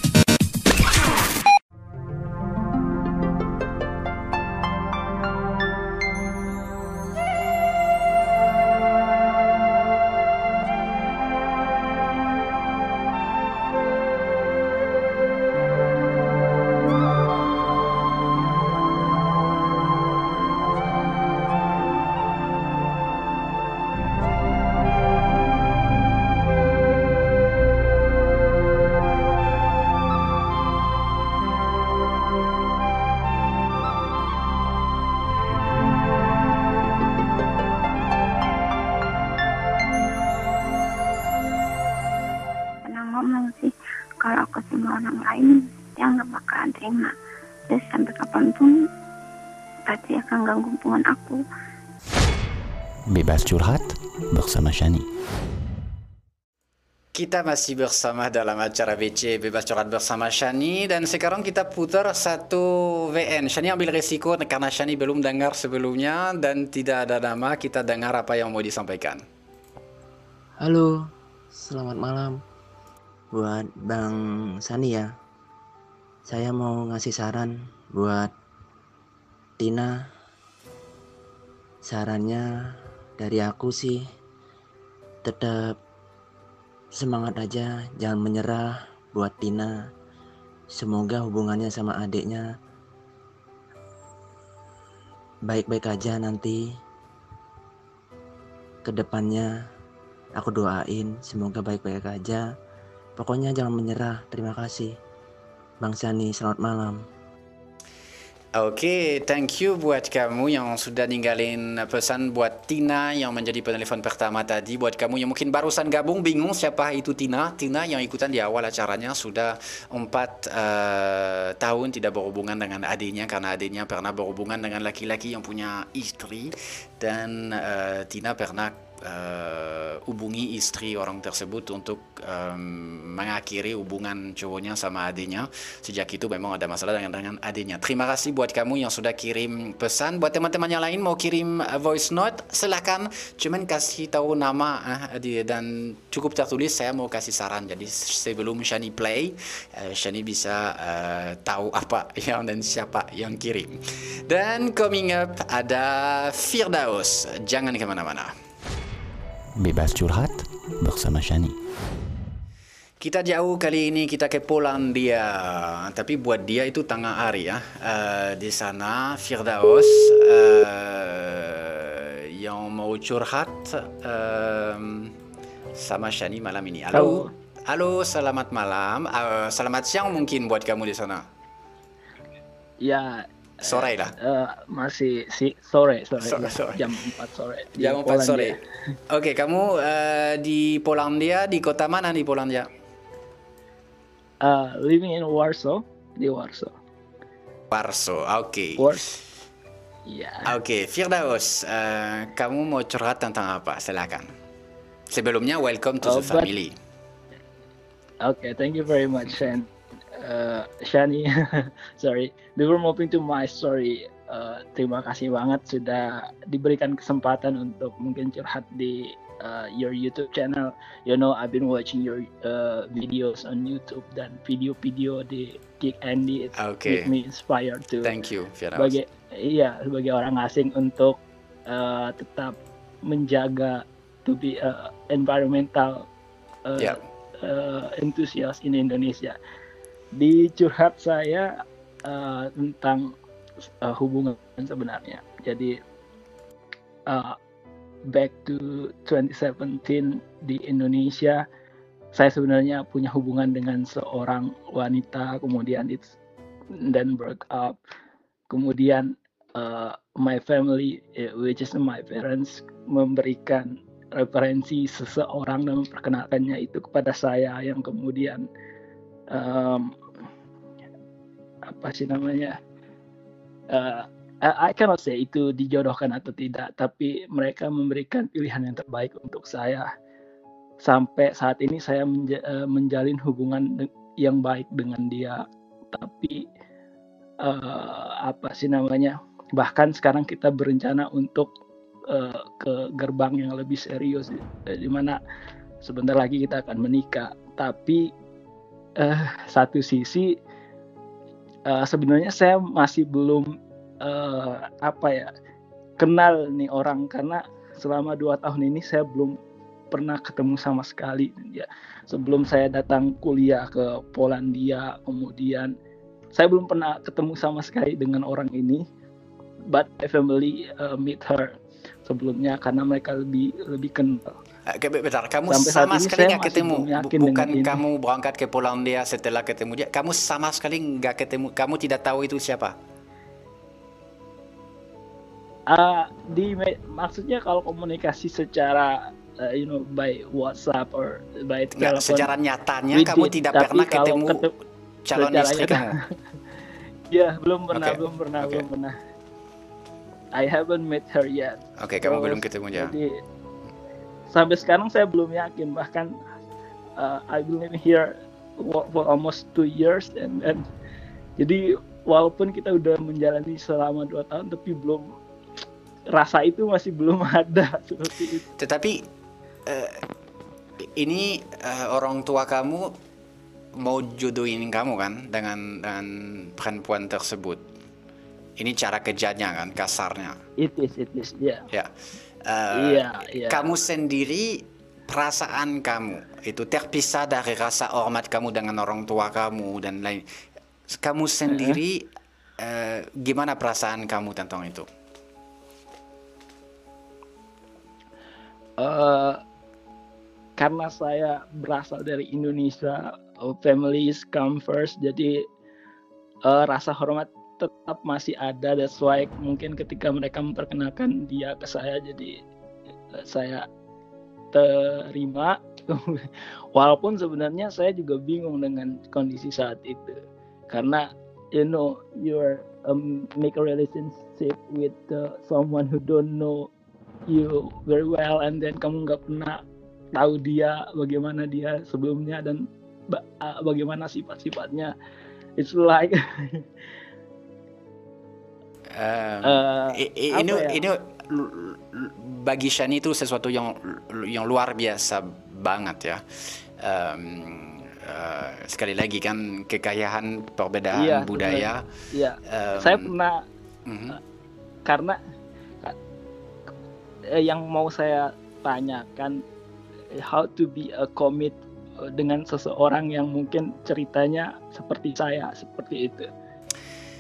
Speaker 5: Kita masih bersama dalam acara BC Bebas Curhat bersama Shani dan sekarang kita putar satu VN. Shani ambil resiko karena Shani belum dengar sebelumnya dan tidak ada nama. Kita dengar apa yang mau disampaikan.
Speaker 15: Halo, selamat malam buat Bang Sani ya. Saya mau ngasih saran buat Tina. Sarannya dari aku sih tetap semangat aja, jangan menyerah buat Tina. Semoga hubungannya sama adiknya baik-baik aja nanti. Ke depannya aku doain semoga baik-baik aja. Pokoknya jangan menyerah. Terima kasih. Bang Sani, selamat malam.
Speaker 5: Oke, thank you buat kamu yang sudah ninggalin pesan buat Tina yang menjadi penelpon pertama tadi. Buat kamu yang mungkin barusan gabung bingung siapa itu Tina. Tina yang ikutan di awal acaranya sudah empat eh, tahun tidak berhubungan dengan adiknya karena adiknya pernah berhubungan dengan laki-laki yang punya istri dan eh, Tina pernah eh, hubungi istri orang tersebut untuk em, mengakhiri hubungan cowoknya sama adiknya. Sejak itu memang ada masalah dengan dengan adiknya. Terima kasih buat kamu yang sudah kirim pesan. Buat teman-teman yang lain mau kirim eh, voice note, silakan. Cuman kasih tahu nama eh, dan cukup tertulis. Saya mau kasih saran. Jadi sebelum Shani play, eh, Shani bisa eh, tahu apa yang dan siapa yang kirim. Dan coming up ada Firdaus. Jangan ke mana-mana.
Speaker 3: Bebas curhat bersama Shani.
Speaker 5: Kita jauh kali ini kita ke Polandia, tapi buat dia itu tengah hari ya. Eh, di sana Firdaus eh, yang mau curhat eh, sama Shani malam ini. Halo. Halo, selamat malam. Eh, selamat siang mungkin buat kamu di sana.
Speaker 16: Ya.
Speaker 5: Sore lah.
Speaker 16: eh, masih si sore sore,
Speaker 5: Sore,
Speaker 16: ya,
Speaker 5: sore.
Speaker 16: jam 4 sore.
Speaker 5: Jam 4
Speaker 16: Polandia.
Speaker 5: sore. Oke, kamu eh, di Polandia, di kota mana di Polandia?
Speaker 16: Uh, living in Warsaw, di Warsaw.
Speaker 5: Warsaw, oke.
Speaker 16: Warsaw. Ya.
Speaker 5: Oke, Firdaus, eh, kamu mau curhat tentang apa? Silakan. Sebelumnya, welcome to
Speaker 16: Oh,
Speaker 5: the
Speaker 16: but-
Speaker 5: family.
Speaker 16: Okay, thank you very much, Shan. Uh, Shani, sorry. Before moving to my story, uh, terima kasih banget sudah diberikan kesempatan untuk mungkin curhat di uh, your YouTube channel. You know, I've been watching your uh, videos on YouTube dan video-video di Kick Andy. It
Speaker 5: Okay.
Speaker 16: make me inspired to
Speaker 5: Thank you, Firdaus.
Speaker 16: sebagai iya sebagai orang asing untuk uh, tetap menjaga to be a environmental uh,
Speaker 5: Yeah.
Speaker 16: uh, enthusiast in Indonesia. Di curhat saya uh, tentang uh, hubungan sebenarnya. Jadi uh, back to 2017 di Indonesia, saya sebenarnya punya hubungan dengan seorang wanita, kemudian it's then broke up. Kemudian uh, my family, which is my parents, memberikan referensi seseorang dan memperkenalkannya itu kepada saya yang kemudian um, apa sih namanya? Uh, I cannot say itu dijodohkan atau tidak tapi mereka memberikan pilihan yang terbaik untuk saya. Sampai saat ini saya menja- eh, menjalin hubungan yang baik dengan dia. Tapi eh, apa sih namanya? Bahkan sekarang kita berencana untuk eh, ke gerbang yang lebih serius di mana sebentar lagi kita akan menikah. Tapi eh, satu sisi eh, sebenarnya saya masih belum eh, apa ya kenal nih orang. Karena selama dua tahun ini saya belum pernah ketemu sama sekali. Ya sebelum saya datang kuliah ke Polandia kemudian saya belum pernah ketemu sama sekali dengan orang ini. But my family uh, meet her sebelumnya karena mereka lebih lebih kenal.
Speaker 5: ke- bentar, kamu
Speaker 16: Sampai
Speaker 5: sama sekali nggak ketemu. Bukan
Speaker 16: dengan ini.
Speaker 5: kamu berangkat ke Polandia setelah ketemu dia. Kamu sama sekali nggak ketemu. Kamu tidak tahu itu siapa.
Speaker 16: Ah, di maksudnya kalau komunikasi secara uh, you know by WhatsApp or by telepon
Speaker 5: secara nyatanya
Speaker 16: we
Speaker 5: kamu
Speaker 16: did,
Speaker 5: tidak pernah ketemu
Speaker 16: ketem-
Speaker 5: calon istri kamu.
Speaker 16: ya belum pernah
Speaker 5: Oke,
Speaker 16: belum pernah
Speaker 5: oke.
Speaker 16: belum pernah I haven't met her yet
Speaker 5: Oke, kamu
Speaker 16: Terus,
Speaker 5: belum ketemu dia.
Speaker 16: jadi sampai sekarang saya belum yakin bahkan uh, I been here for, almost two years and and jadi walaupun kita udah menjalani selama dua tahun tapi belum rasa itu masih belum ada seperti itu
Speaker 5: Tetapi eh, ini eh, orang tua kamu mau jodohin kamu kan dengan dengan perempuan tersebut. Ini cara kerjanya kan kasarnya.
Speaker 16: it is it is ya
Speaker 5: Ya. Eh,
Speaker 16: Iya, iya.
Speaker 5: Kamu sendiri perasaan kamu itu terpisah dari rasa hormat kamu dengan orang tua kamu dan lain. Kamu sendiri eh, gimana perasaan kamu tentang itu?
Speaker 16: Eh, karena saya berasal dari Indonesia, uh, families come first, jadi eh, rasa hormat tetap masih ada. That's why mungkin ketika mereka memperkenalkan dia ke saya, jadi eh, saya terima. Walaupun sebenarnya saya juga bingung dengan kondisi saat itu, karena you know you're um, make a relationship with uh, someone who don't know you very well and then kamu nggak pernah tahu dia bagaimana dia sebelumnya dan ba- bagaimana sifat-sifatnya it's like
Speaker 5: Eh, ini
Speaker 16: ya?
Speaker 5: ini bagi Shani itu sesuatu yang yang luar biasa banget ya. Em, eh, sekali lagi kan kekayaan perbedaan
Speaker 16: Iya,
Speaker 5: budaya.
Speaker 16: Iya.
Speaker 5: Em,
Speaker 16: saya pernah
Speaker 5: mhm.
Speaker 16: karena eh, yang mau saya tanyakan how to be a commit dengan seseorang yang mungkin ceritanya seperti saya seperti itu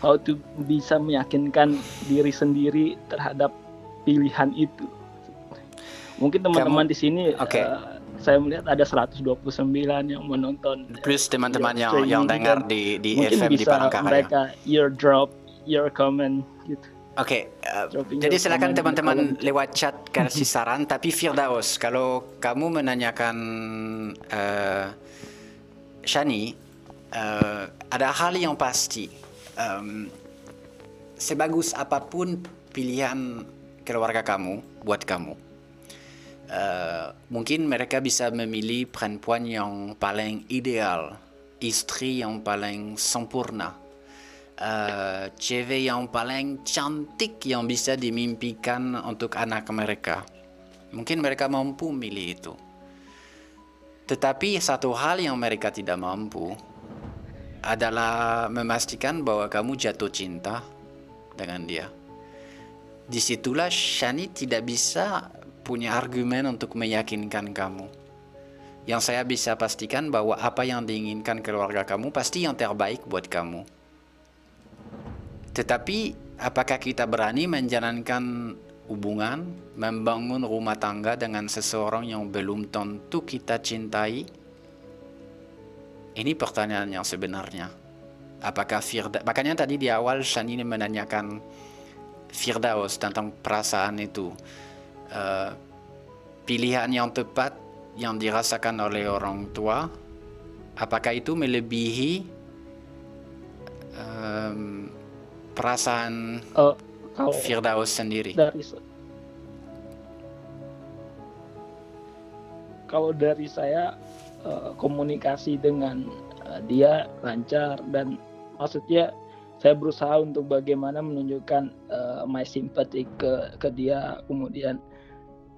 Speaker 16: how to bisa meyakinkan diri sendiri terhadap pilihan itu mungkin teman-teman di sini
Speaker 5: Oke.
Speaker 16: eh, saya melihat ada 129 yang menonton
Speaker 5: Plus teman-teman yang
Speaker 16: streaming
Speaker 5: yang
Speaker 16: juga.
Speaker 5: dengar di di
Speaker 16: mungkin
Speaker 5: FM di
Speaker 16: bisa
Speaker 5: Palangkaraya.
Speaker 16: mereka your drop your comment gitu
Speaker 5: Oke, uh,
Speaker 16: Dropping
Speaker 5: jadi silakan teman-teman lewat chat kasih saran. Tapi Firdaus, kalau kamu menanyakan uh, Shani, uh, ada hal yang pasti. Um, sebagus apa pun pilihan keluarga kamu buat kamu, uh, mungkin mereka bisa memilih perempuan yang paling ideal, istri yang paling sempurna uh, cewek yang paling cantik yang bisa dimimpikan untuk anak mereka. Mungkin mereka mampu milih itu. Tetapi satu hal yang mereka tidak mampu adalah memastikan bahwa kamu jatuh cinta dengan dia. Di situlah Shani tidak bisa punya argumen untuk meyakinkan kamu. Yang saya bisa pastikan bahwa apa yang diinginkan keluarga kamu pasti yang terbaik buat kamu. Tetapi apakah kita berani menjalankan hubungan, membangun rumah tangga dengan seseorang yang belum tentu kita cintai? Ini pertanyaan yang sebenarnya. Apakah Firda makanya tadi di awal Shani menanyakan Firdaus tentang perasaan itu. Eh, pilihan yang tepat yang dirasakan oleh orang tua, apakah itu melebihi em, perasaan
Speaker 16: kalau
Speaker 5: Firdaus sendiri?
Speaker 16: dari kalau dari saya eh, komunikasi dengan eh, dia lancar dan maksudnya saya berusaha untuk bagaimana menunjukkan eh, my sympathy ke ke dia kemudian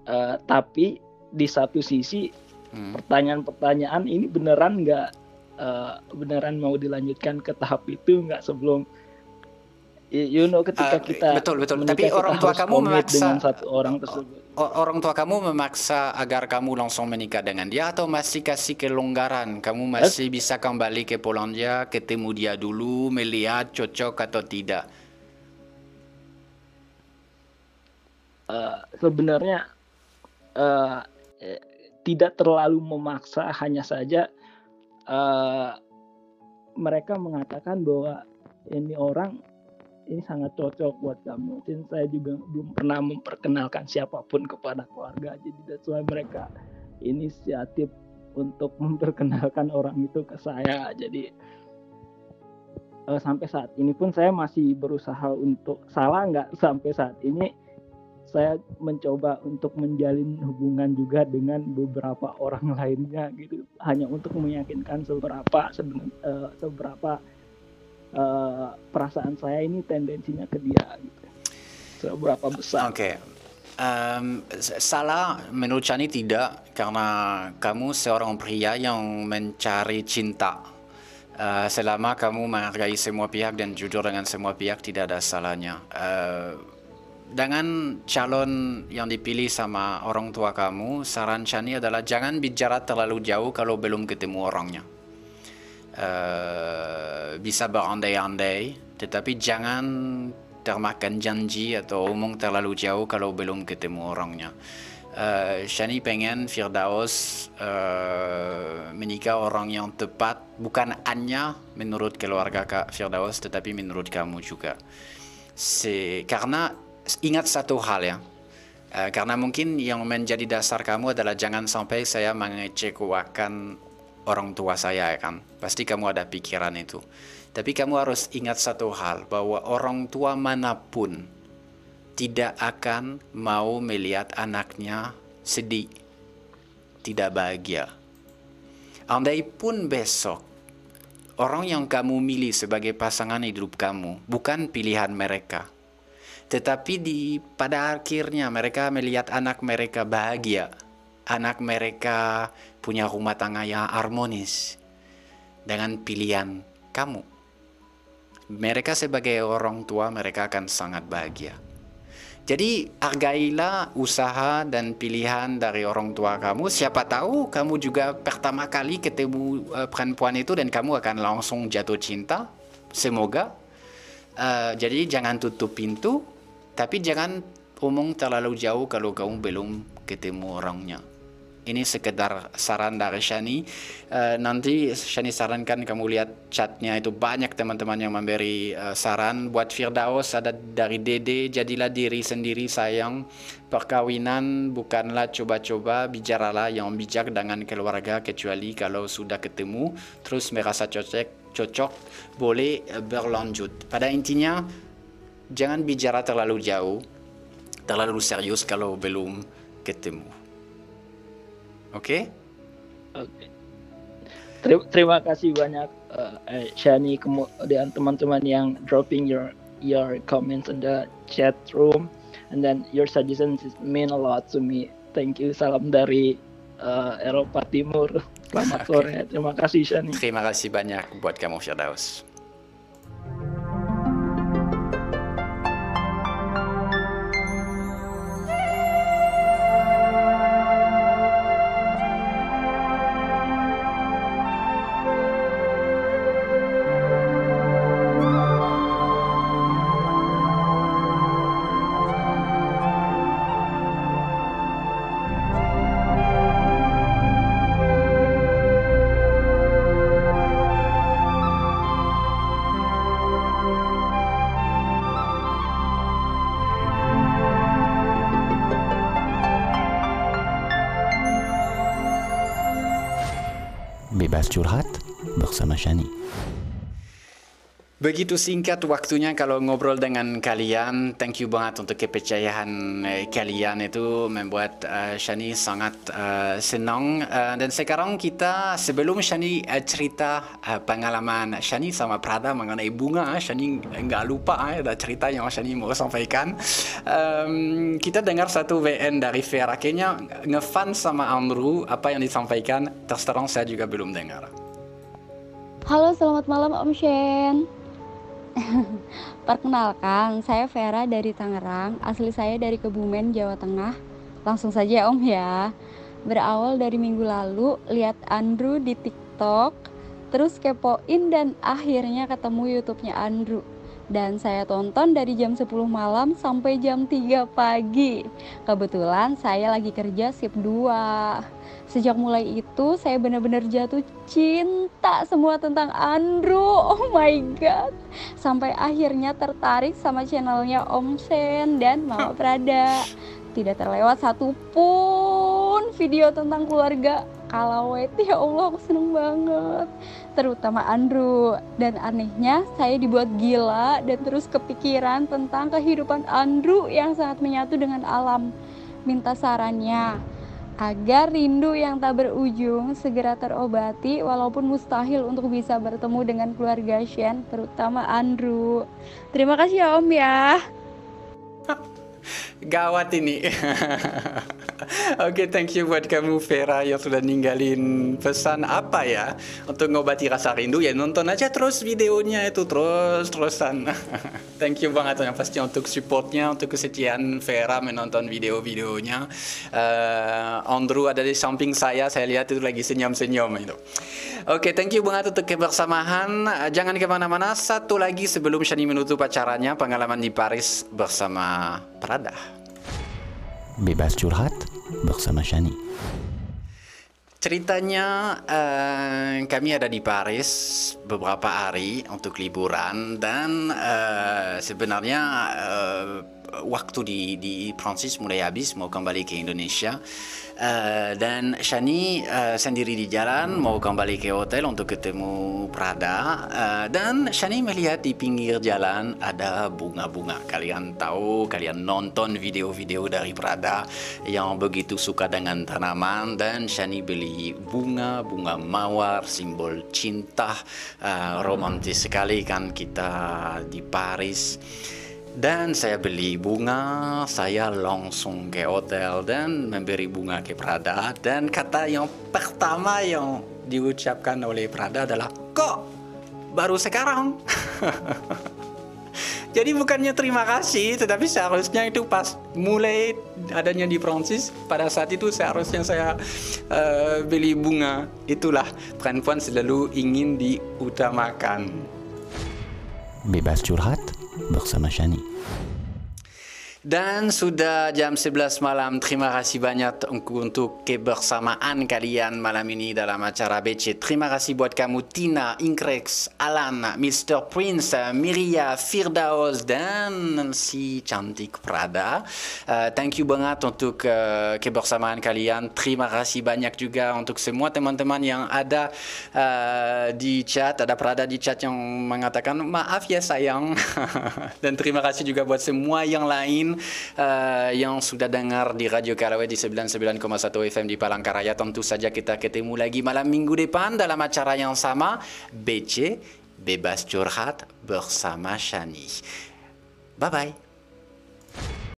Speaker 16: eh, tapi di satu sisi
Speaker 5: Hmm.
Speaker 16: pertanyaan-pertanyaan ini beneran nggak eh, beneran mau dilanjutkan ke tahap itu nggak sebelum you know ketika
Speaker 5: Ah,
Speaker 16: kita
Speaker 5: betul betul. Tapi
Speaker 16: kita
Speaker 5: orang tua kamu memaksa
Speaker 16: dengan satu orang tersebut
Speaker 5: o- orang tua kamu memaksa agar kamu langsung menikah dengan dia atau masih kasih kelonggaran? Kamu masih bisa kembali ke Polandia, ketemu dia dulu, melihat cocok atau tidak?
Speaker 16: Eh, sebenarnya eh, eh, tidak terlalu memaksa hanya saja eh, mereka mengatakan bahwa ini orang ini sangat cocok buat kamu. Dan saya juga belum pernah memperkenalkan siapa pun kepada keluarga. Jadi that's why mereka inisiatif untuk memperkenalkan orang itu ke saya. Jadi eh, sampai saat ini pun saya masih berusaha untuk salah nggak sampai saat ini saya mencoba untuk menjalin hubungan juga dengan beberapa orang lainnya gitu. Hanya untuk meyakinkan seberapa seben- eh, seberapa eh, perasaan saya ini tendensinya ke dia gitu seberapa besar
Speaker 5: Oke. Em, s- salah menurut Chani tidak karena kamu seorang pria yang mencari cinta. Eh, selama kamu menghargai semua pihak dan jujur dengan semua pihak tidak ada salahnya. Eh, dengan calon yang dipilih sama orang tua kamu, saran Chani adalah jangan bicara terlalu jauh kalau belum ketemu orangnya. Eh, bisa berandai-andai, tetapi jangan termakan janji atau omong terlalu jauh kalau belum ketemu orangnya. Eh, Shani pengen Firdaus eh, menikah orang yang tepat, bukan hanya menurut keluarga Kak Firdaus, tetapi menurut kamu juga. Se- karena ingat satu hal ya, Eh, karena mungkin yang menjadi dasar kamu adalah jangan sampai saya mengecewakan orang tua saya ya kan. Pasti kamu ada pikiran itu. Tapi kamu harus ingat satu hal bahwa orang tua mana pun tidak akan mau melihat anaknya sedih, tidak bahagia. Andai pun besok orang yang kamu milih sebagai pasangan hidup kamu bukan pilihan mereka, tetapi di pada akhirnya mereka melihat anak mereka bahagia, anak mereka punya rumah tangga yang harmonis dengan pilihan kamu. Mereka sebagai orang tua mereka akan sangat bahagia. Jadi hargailah usaha dan pilihan dari orang tua kamu. Siapa tahu kamu juga pertama kali ketemu uh, perempuan itu dan kamu akan langsung jatuh cinta. Semoga. Uh, jadi jangan tutup pintu, tapi jangan omong terlalu jauh kalau kamu belum ketemu orangnya. Ini sekedar saran dari Shani. Uh, nanti Shani sarankan kamu lihat chatnya itu banyak teman-teman yang memberi uh, saran. Buat Firdaus ada dari Dede, jadilah diri sendiri sayang. Perkawinan bukanlah coba-coba, bicaralah yang bijak dengan keluarga kecuali kalau sudah ketemu terus merasa cocok, cocok boleh berlanjut. Pada intinya jangan bicara terlalu jauh, terlalu serius kalau belum ketemu. Oke?
Speaker 16: Oke. Ter- terima kasih banyak uh, Shani kemudian teman-teman yang dropping your your comments in the chat room and then your suggestions mean a lot to me. Thank you. Salam dari uh, Eropa Timur. Selamat okay. sore. Terima kasih Shani.
Speaker 5: Terima kasih banyak buat kamu Firdaus. Begitu singkat waktunya kalau ngobrol dengan kalian. Thank you banget untuk kepercayaan eh, kalian itu membuat uh, Shani sangat uh, senang. Uh, dan sekarang kita sebelum Shani uh, cerita uh, pengalaman Shani sama Prada mengenai bunga, Shani nggak lupa ada cerita yang Shani mau sampaikan. Um, kita dengar satu WN dari Vera. Kayaknya ngefan sama Andrew apa yang disampaikan. Terus terang saya juga belum dengar.
Speaker 17: Halo, selamat malam Om Shen. Perkenalkan, saya Vera dari Tangerang. Asli saya dari Kebumen, Jawa Tengah. Langsung saja Om ya. Berawal dari minggu lalu, lihat Andrew di TikTok, terus kepoin dan akhirnya ketemu YouTube-nya Andrew. Dan saya tonton dari jam 10 malam sampai jam 3 pagi. Kebetulan saya lagi kerja shift 2 sejak mulai itu saya benar-benar jatuh cinta semua tentang Andrew. Oh my god. Sampai akhirnya tertarik sama channelnya Om Sen dan Mama Prada. Tidak terlewat satupun video tentang keluarga Kalawet ya Allah aku seneng banget terutama Andrew dan anehnya saya dibuat gila dan terus kepikiran tentang kehidupan Andrew yang sangat menyatu dengan alam minta sarannya agar rindu yang tak berujung segera terobati walaupun mustahil untuk bisa bertemu dengan keluarga Shen terutama Andrew. Terima kasih ya Om ya.
Speaker 5: Gawat ini. Oke, okay, thank you buat kamu Vera yang sudah ninggalin pesan apa ya untuk ngobati rasa rindu ya nonton aja terus videonya itu terus terusan. thank you banget yang pasti untuk supportnya untuk kesetiaan Vera menonton video-videonya. Uh, Andrew ada di samping saya, saya lihat itu lagi senyum-senyum itu. Oke, okay, thank you banget untuk kebersamaan. Jangan ke mana-mana. Satu lagi sebelum Shani menutup acaranya pengalaman di Paris bersama Prada.
Speaker 3: Bebas curhat bersama Shani.
Speaker 5: Ceritanya uh, kami ada di Paris beberapa hari untuk liburan dan uh, sebenarnya uh, waktu di di Prancis mulai habis mau kembali ke Indonesia. Uh, dan Shani uh, sendiri di jalan mau kembali ke hotel untuk ketemu Prada. Uh, dan Shani melihat di pinggir jalan ada bunga-bunga. Kalian tahu kalian nonton video-video dari Prada yang begitu suka dengan tanaman. Dan Shani beli bunga bunga mawar simbol cinta. Uh, romantis sekali kan kita di Paris dan saya beli bunga, saya langsung ke hotel dan memberi bunga ke Prada. Dan kata yang pertama yang diucapkan oleh Prada adalah, kok baru sekarang? Jadi bukannya terima kasih, tetapi seharusnya itu pas mulai adanya di Prancis, pada saat itu seharusnya saya uh, beli bunga. Itulah perempuan selalu ingin diutamakan.
Speaker 3: Bebas curhat bersama Shani.
Speaker 5: you Dan sudah jam 11 malam. Terima kasih banyak untuk kebersamaan kalian malam ini dalam acara BC. Terima kasih buat kamu Tina, Inkrex, Alan, Mr. Prince, Miria, Firdaus dan si cantik Prada. Uh, thank you banget untuk uh, kebersamaan kalian. Terima kasih banyak juga untuk semua teman-teman yang ada uh, di chat. Ada Prada di chat yang mengatakan maaf ya sayang. dan terima kasih juga buat semua yang lain uh, yang sudah dengar di Radio Karawai di 99,1 FM di Palangkaraya. Tentu saja kita ketemu lagi malam minggu depan dalam acara yang sama BC Bebas Curhat bersama Shani. Bye-bye.